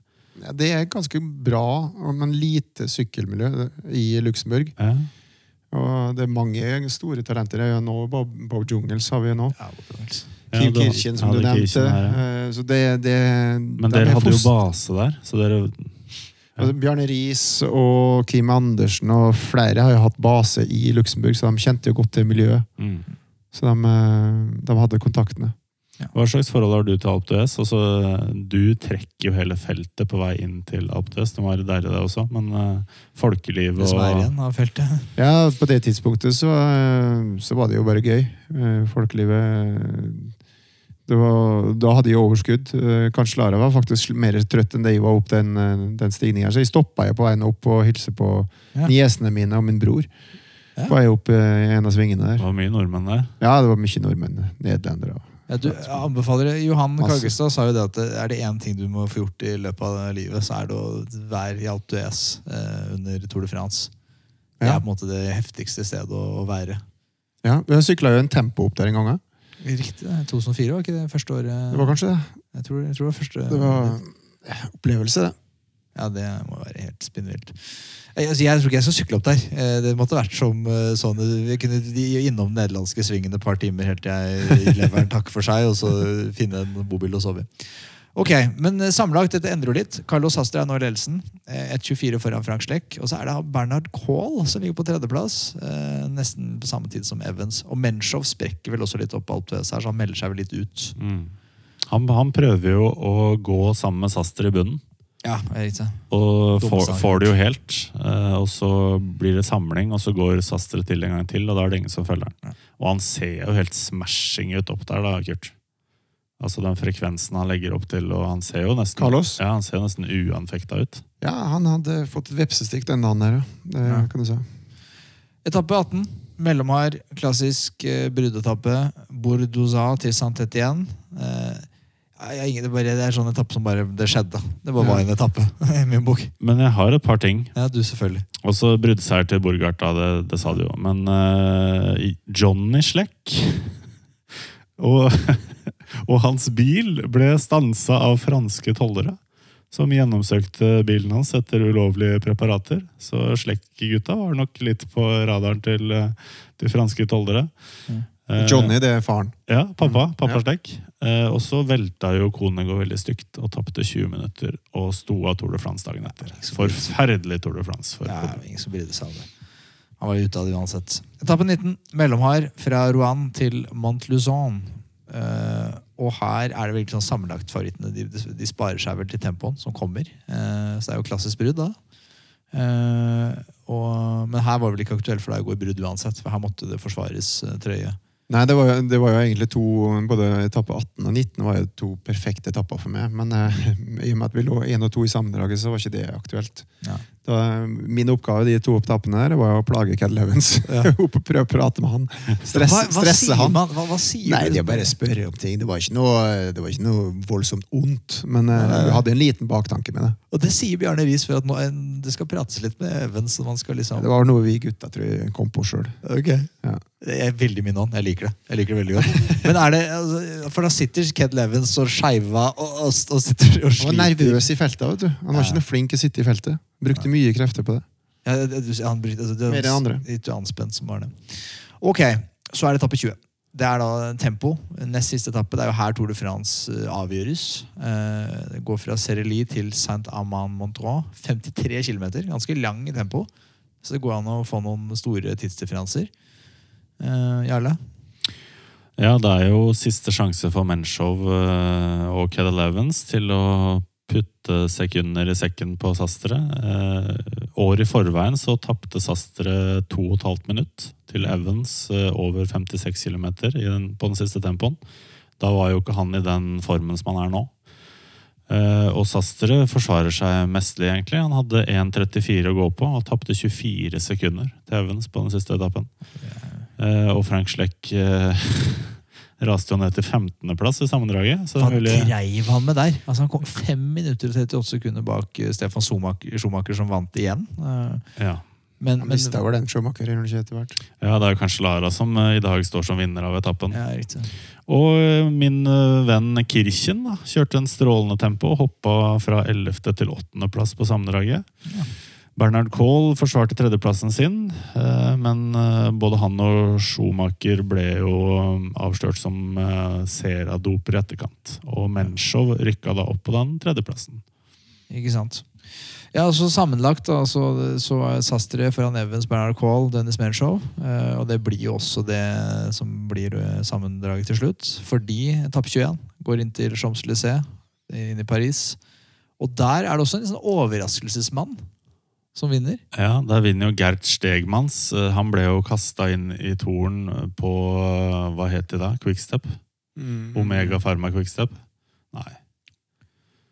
Ja, det er ganske bra, men lite sykkelmiljø i Luxembourg. Ja. Og det er mange store talenter. Det er jo nå Bob, Bob Jungels har vi jo nå. Ja, Kim Kirchen, som du nevnte. Kirchen her, ja. Eh, Så det, det Men dere er hadde jo base der, så dere Altså, Bjarne Riis og Kim Andersen og flere har jo hatt base i Luxembourg, så de kjente jo godt til miljøet. mm. Så de, eh, de hadde kontaktene. Hva slags forhold har du til Alp d'Huez? Altså, du trekker jo hele feltet på vei inn til Alp d'Huez. Det må være deilig, det også. Men uh, folkeliv Det som er igjen av feltet. Ja, på det tidspunktet så, eh, så var det jo bare gøy. Eh, Folkelivet det var, Da hadde jeg overskudd. Eh, Kanskje Lara var faktisk mer trøtt enn det jeg var opp den, eh, den stigninga. Så jeg stoppa på veien opp og hilste på Ja. niesene mine og min bror. Ja. På vei opp i en av svingene der. Det var mye nordmenn der. Ja, det var mye nordmenn. Nederlendere. Ja, du, jeg anbefaler det. Johan. Kaggestad sa jo det at er det én ting du må få gjort i løpet av livet, så er det å være i Alpe d'Huez eh, under Tour de France. Det er på en måte det heftigste stedet å, å være. Ja, Vi sykla jo en tempo opp der en gang. ja. Riktig. 2004 var ikke det første året? Det var kanskje det. Jeg tror, jeg tror det var første Det var opplevelse, det. Ja, det må være helt spinnvilt. Jeg, altså, jeg tror ikke jeg skal sykle opp der. Eh, Det måtte vært som eh, sånn Vi kunne innom nederlandske svingen et par timer helt til jeg leveren takker for seg, og så finne en bobil og sove i. Ok, men eh, sammenlagt, dette endrer jo litt. Carlos Sastre er nå i ledelsen. eh, 1,24 foran Frank Schleck. Og så er det Bernhard Kohl som ligger på tredjeplass. eh, Nesten på samme tid som Evans. Og Menshov sprekker vel også litt opp alt det seg, så han melder seg vel litt ut. Mm. Han, han prøver jo å gå sammen med Saster i bunnen. Ja, riktig. Og får, får det jo helt. eh, og så blir det samling, og så går Sastre til en gang til, og da er det ingen som følger Ja. Og han ser jo helt smashing ut opp der, da, Kurt. Altså den frekvensen han legger opp til, og han ser jo nesten Carlos? Ja, han ser nesten uanfekta ut. Ja, han hadde fått et vepsestikk denne dagen der, ja. Det Ja. kan du si. Etappe 18. Mellomhard, klassisk eh, bruddetappe. Bourdoza til Santet igjen. Eh, jeg- det, bare, det er sånn etappe som bare det skjedde. Det bare var en etappe i min bok. Men jeg har et par ting. Ja, du selvfølgelig. Også bruddseier til Borgart, da, det, det sa du jo. Men uh, Johnny Sleck og, og hans bil ble stansa av franske tollere. Som gjennomsøkte bilen hans etter ulovlige preparater. Så Sleck-gutta var nok litt på radaren til, de franske tollere. Mm. Eh, Johnny, det er faren. Ja, pappa. Pappa Ja. Eh, og så velta jo Konego veldig stygt og tapte 20 minutter og sto av Tour de France dagen etter. Forferdelig Tour de France. For Ja, ingen som brydde seg av det. Han var ute av det uansett. Etappe 19. Mellomhard fra Rouen til Montluzon. Uh, og her er det virkelig sånn sammenlagt favorittene. De, de, sparer seg vel til tempoen som kommer. Uh, så det er jo klassisk brudd, da. Uh, og, men her var det vel ikke aktuelt for deg å gå i brudd uansett, for her måtte det forsvares eh, trøye. Nei, det var, det var jo egentlig to Både etappe 18 og 19 var jo to perfekte etapper for meg. Men eh, i og med at vi lå én og to i sammendraget, så var ikke det aktuelt. Ja. Min oppgave de to etappene der var å plage Cadel Evans. Ja. Opp og prøve å prate med han. Stress, hva, hva stresse sier han. Hva, hva sier Nei, det er bare å spørre om ting. Det var ikke noe, det var ikke noe voldsomt ondt. Men vi hadde en liten baktanke med det. Og det sier Bjarne Riis for at nå, en, det skal prates litt med Evans. Så man skal liksom Det var noe vi gutta tror jeg kom på sjøl. Ja. Det er veldig min ånd. Jeg liker det. Jeg liker det veldig godt. Men er det, altså, For da sitter Ked Levens og skeiva og, og, og sitter og Han var nervøs i feltet. vet du. Han var Ja. ikke noe flink til å sitte i feltet. Brukte mye krefter på det. Ja, det, det, han, brukte altså, det, Mer enn andre. Litt anspent som var det. Ok, så er det etappe 20. Det er da tempo. Nest siste etappe. Det er jo her Tour de France eh, avgjøres. Eh, det går fra Sereli til Saint-Amand-Montreux. 53 km. Ganske lang i tempo. Så det går an å få noen store tidsdifferanser. Eh, Jarle? Ja, det er jo siste sjanse for Menchow og Ked Elevens til å putte sekunder i sekken på Sastre. Eh, år i forveien så tapte Sastre to og et halvt minutt til Evans eh, over 56 km den, på den siste tempoen. Da var jo ikke han i den formen som han er nå. Eh, og Sastre forsvarer seg mestlig, egentlig. Han hadde 1.34 å gå på og tapte 24 sekunder til Evans på den siste etappen. Eh, og Frank Schleck eh, raste han ned til 15.-plass i sammendraget. Så Hva dreiv han med der? Altså Han kom 5 minutter og 38 sekunder bak eh, Stefan Schumacher, Schumacher som vant igjen. Eh, ja. Men, Han mista vel den Schumacher etter hvert. Ja, det er kanskje Lara som eh, i dag står som vinner av etappen. ja, riktig. Og min venn Kirchen da, kjørte en strålende tempo og hoppa fra 11. til 8. plass på sammendraget. Bernhard Kohl forsvarte tredjeplassen sin, eh, men eh, både han og Schumacher ble jo eh, avslørt som Sera-doper i etterkant. Og Menchow rykka da opp på den tredjeplassen. Ikke sant. Ja, altså Sammenlagt da, så, så er Sastre foran Evans, Bernhard Kohl, Dennis Menshow. Eh, og det blir jo også det som blir sammendraget til slutt. Fordi etappe 21 går inn til Champs-Élysées, inn i Paris. Og der er det også en sånn overraskelsesmann som vinner. Ja, Der vinner jo Gert Stegmanns. Eh, Han ble jo kasta inn i toren på eh, Hva het det da? Quickstep? Omega Pharma Quickstep? Nei.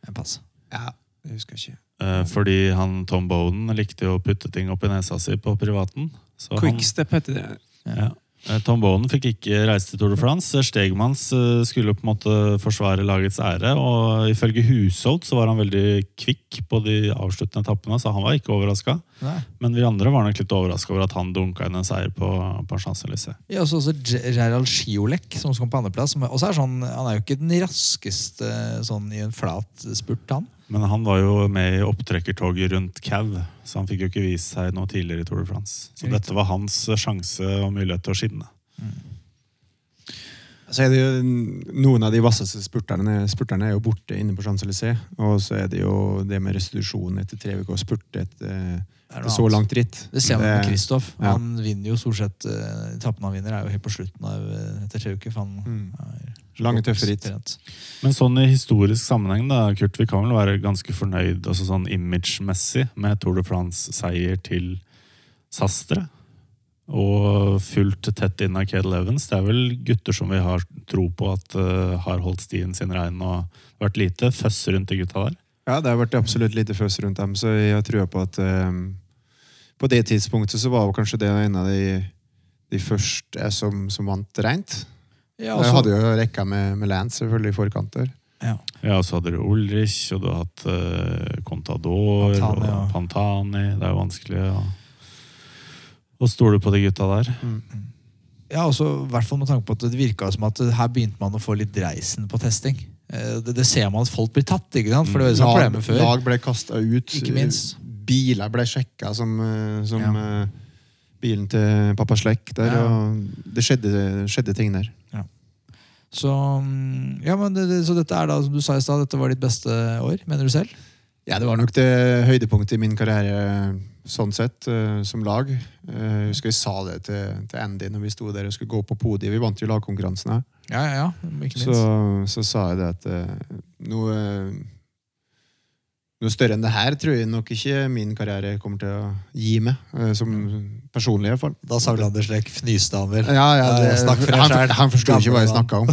En pass. Ja, jeg husker ikke. Eh, Fordi han Tom Bowden likte jo å putte ting opp i nesa si på privaten. Så han, Quickstep heter det. ja. Eh, Tom Bowden fikk ikke reise til Tour de France. Stegmanns eh, skulle på en måte forsvare lagets ære. Og ifølge Husholt så var han veldig kvikk på de avsluttende etappene, så han var ikke overraska. Men vi andre var nok litt overraska over at han dunka inn en seier på, på Champs-Élysées. Ja, også, også Ge- Gerald Schiolek, som kom på andreplass. som er- er sånn, Han er jo ikke den raskeste sånn i en flat spurt, han. Men han var jo med i opptrekkertoget rundt Cau, så han fikk jo ikke vist seg noe tidligere i Tour de France. Så Riktig. dette var hans sjanse og mulighet til å skinne. Så er det jo Noen av de vasseste spurterne, spurterne er jo borte inne på Champs-Élysées. Og så er det jo det med restitusjon etter tre uker og spurte etter, er etter så langt ritt. Det ser man med Kristoff. ja. Han vinner jo stort sett uh, Etappen han vinner, er jo helt på slutten av eh, etter tre uker. For han Mm. er Lange, tøffe ritt. Men sånn i historisk sammenheng, da, Kurt, vi kan vel være ganske fornøyd altså sånn image-messig med Tour de France-seier til Sastre. Og fullt tett inn av Cade Evans. Det er vel gutter som vi har tro på at uh, har holdt stien sin rein og vært lite føss rundt de gutta der. Ja, det har vært absolutt lite føss rundt dem, så jeg tror på at um, På det tidspunktet så var jo kanskje det en av de, de første som, som vant rent. Ja, Jeg hadde jo rekka med, med Lance selvfølgelig i forkant der. ja. Ja, så hadde du Ulrich, og du har hatt uh, Contador Pantani, ja. og Pantani. Det er jo vanskelig å, å stole på de gutta der. ja, også i hvert fall med tanke på at det virka som at her begynte man å få litt dreisen på testing. Eh, Det, det ser man at folk blir tatt, ikke sant? For det var problemet før. lag ble kasta ut. Ikke minst. Biler ble sjekka som, eh, som Ja. Bilen til pappa Slekk der. Ja. Og det skjedde, skjedde ting der. Så, mm, ja, men det, det, så dette er da, som du sa i stad, dette var ditt beste år, mener du selv? Ja, det var nok det høydepunktet i min karriere sånn sett, eh, som lag. Eh, Jeg husker jeg sa det til, til Andy når vi sto der og skulle gå på podiet. Vi vant jo lagkonkurransene. Ja, ja, ja, ikke Så, minst. så sa jeg det at eh, noe, større enn det her tror jeg nok ikke min karriere kommer til å gi meg. eh, Som personlig, i hvert fall. Da sa han det han vel. Ja, ja, det, Snakk for han, selv. han forsto ikke hva jeg snakka om.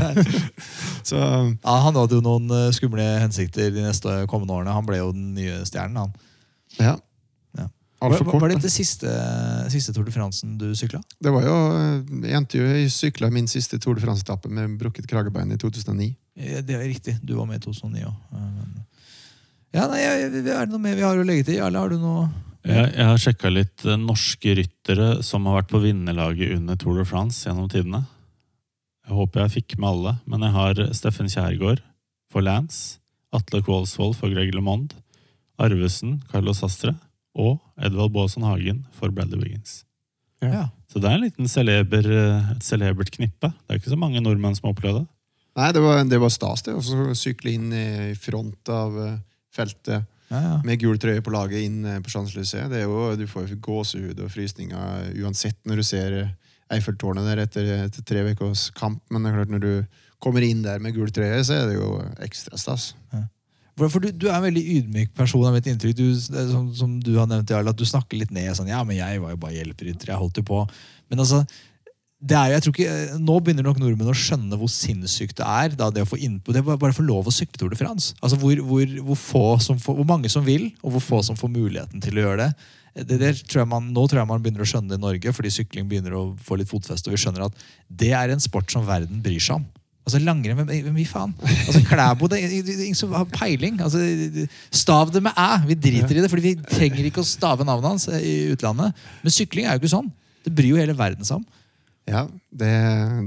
så Ja, han hadde jo noen eh, skumle hensikter de neste kommende årene. Han ble jo den nye stjernen. han. ja. Ja. Altfor kort. var det dette siste, siste Tour de France-en du sykla? Det var jo, eh, Jeg endte jo jeg sykla min siste Tour de France-etappe med brukket kragebein i 2009. Ja, Det er riktig. Du var med i 2009 òg. Ja, nei, jeg- er det noe mer vi har å legge til? Jarle, har du noe Jeg, jeg har sjekka litt eh, norske ryttere som har vært på vinnerlaget under Tour de France gjennom tidene. Jeg håper jeg fikk med alle, men jeg har Steffen Kjærgaard for Lance, Atle Kvålsvold for Greg LeMond, Arvesen, Carlos Astre og Edvald Baasen Hagen for Bradley Wiggins. Ja. Så det er en liten celeber, eh, et celebert knippe. Det er ikke så mange nordmenn som har opplevd det. Nei, det var, det var stas, det. Så sykle inn i front av eh, feltet Ja, ja. med gul trøye på laget inn eh, på jo, Du får gåsehud og frysninger uansett når du ser eh, Eiffeltårnet der etter, etter tre ukers kamp. Men det er klart, når du kommer inn der med gul trøye, så er det jo ekstra stas. For, for du, du er en veldig ydmyk person. av mitt inntrykk. Du, som, som du har nevnt, Jarl, at du snakker litt ned. sånn, ja, men jeg var jo bare hjelperytter. Jeg holdt jo på. Men altså, det er jo, jeg tror ikke, Nå begynner nok nordmenn å skjønne hvor sinnssykt det er. da det å få innpå, det er bare få lov å sykle Tour de France. Altså hvor, hvor, hvor, får, hvor mange som vil, og hvor få som får muligheten til å gjøre det. det, det tror man, nå tror jeg man begynner å skjønne det i Norge, fordi sykling begynner å få litt fotfeste. Og vi skjønner at det er en sport som verden bryr seg om. Altså langrenn, hvem, i faen? Altså Klæbo, det er ingen som har peiling. Altså, stav det med æ. Vi driter i det, fordi vi trenger ikke å stave navnet hans eh, i utlandet. Men sykling er jo ikke sånn. Det bryr jo hele verden seg om. Ja, det,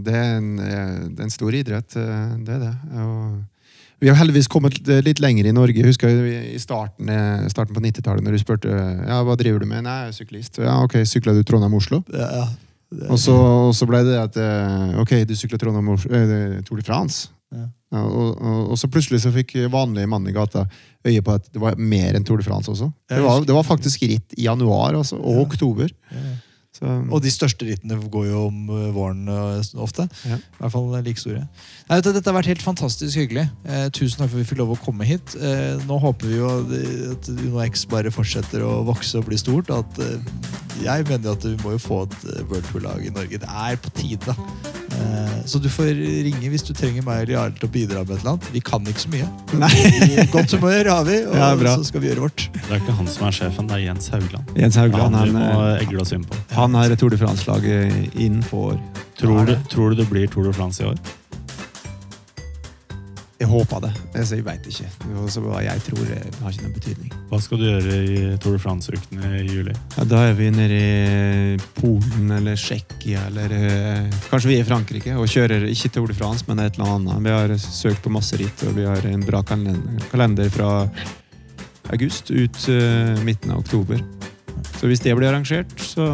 det, er en, eh, det er en stor idrett. eh, Det er det. Og vi har heldigvis kommet litt lenger i Norge. Husker jeg i starten, eh, starten på 90-tallet, når du spurte ja, hva driver du med. Nei, jeg er syklist. Ja, ok, Sykla du Trondheim-Oslo? Og så, og så ble det at eh, ok, du sykla Trondheim-Oslo eh, Tour de France. Ja. Ja, og, og, og så plutselig så fikk vanlige mann i gata øye på at det var mer enn Tour de France også. Det var, det var faktisk ritt i januar altså, og oktober. Så, Og de største rittene går jo om eh, våren eh, ofte. Ja. I hvert fall like store. Nei, du, dette har vært helt fantastisk hyggelig. Eh, tusen takk for at vi fikk lov å komme hit. Eh, nå håper vi jo at UnoX bare fortsetter å vokse og bli stort. At, eh, jeg mener jo at vi må jo få et eh, World Tour-lag i Norge. Det er på tide. Eh, så du får ringe hvis du trenger meg eller Jarl til å bidra med et eller annet. Vi kan ikke så mye. Nei. Godt humør har vi, og Ja, så skal vi gjøre vårt. Det er ikke han som er sjefen, det er Jens Haugland. Jens Haugland, han han, må eh, inn på. Tour de France-laget innenfor Tror du, tror du det blir Tour de France i år? Jeg håper det. Altså, jeg veit ikke. Hva jeg tror, det har ikke noen betydning. Hva skal du gjøre i Tour de France-ukene i juli? Ja, da er vi nede i Polen eller Tsjekkia eller eh, Kanskje vi er i Frankrike og kjører ikke Tour de France, men et eller annet. Vi har søkt på masse ritt, og vi har en bra kalender, fra august ut eh, midten av oktober. Så hvis det blir arrangert, så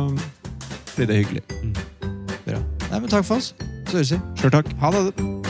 blir det hyggelig. Bra. Nei, men Takk for oss. Så høres vi. Sjøl takk. Ha det.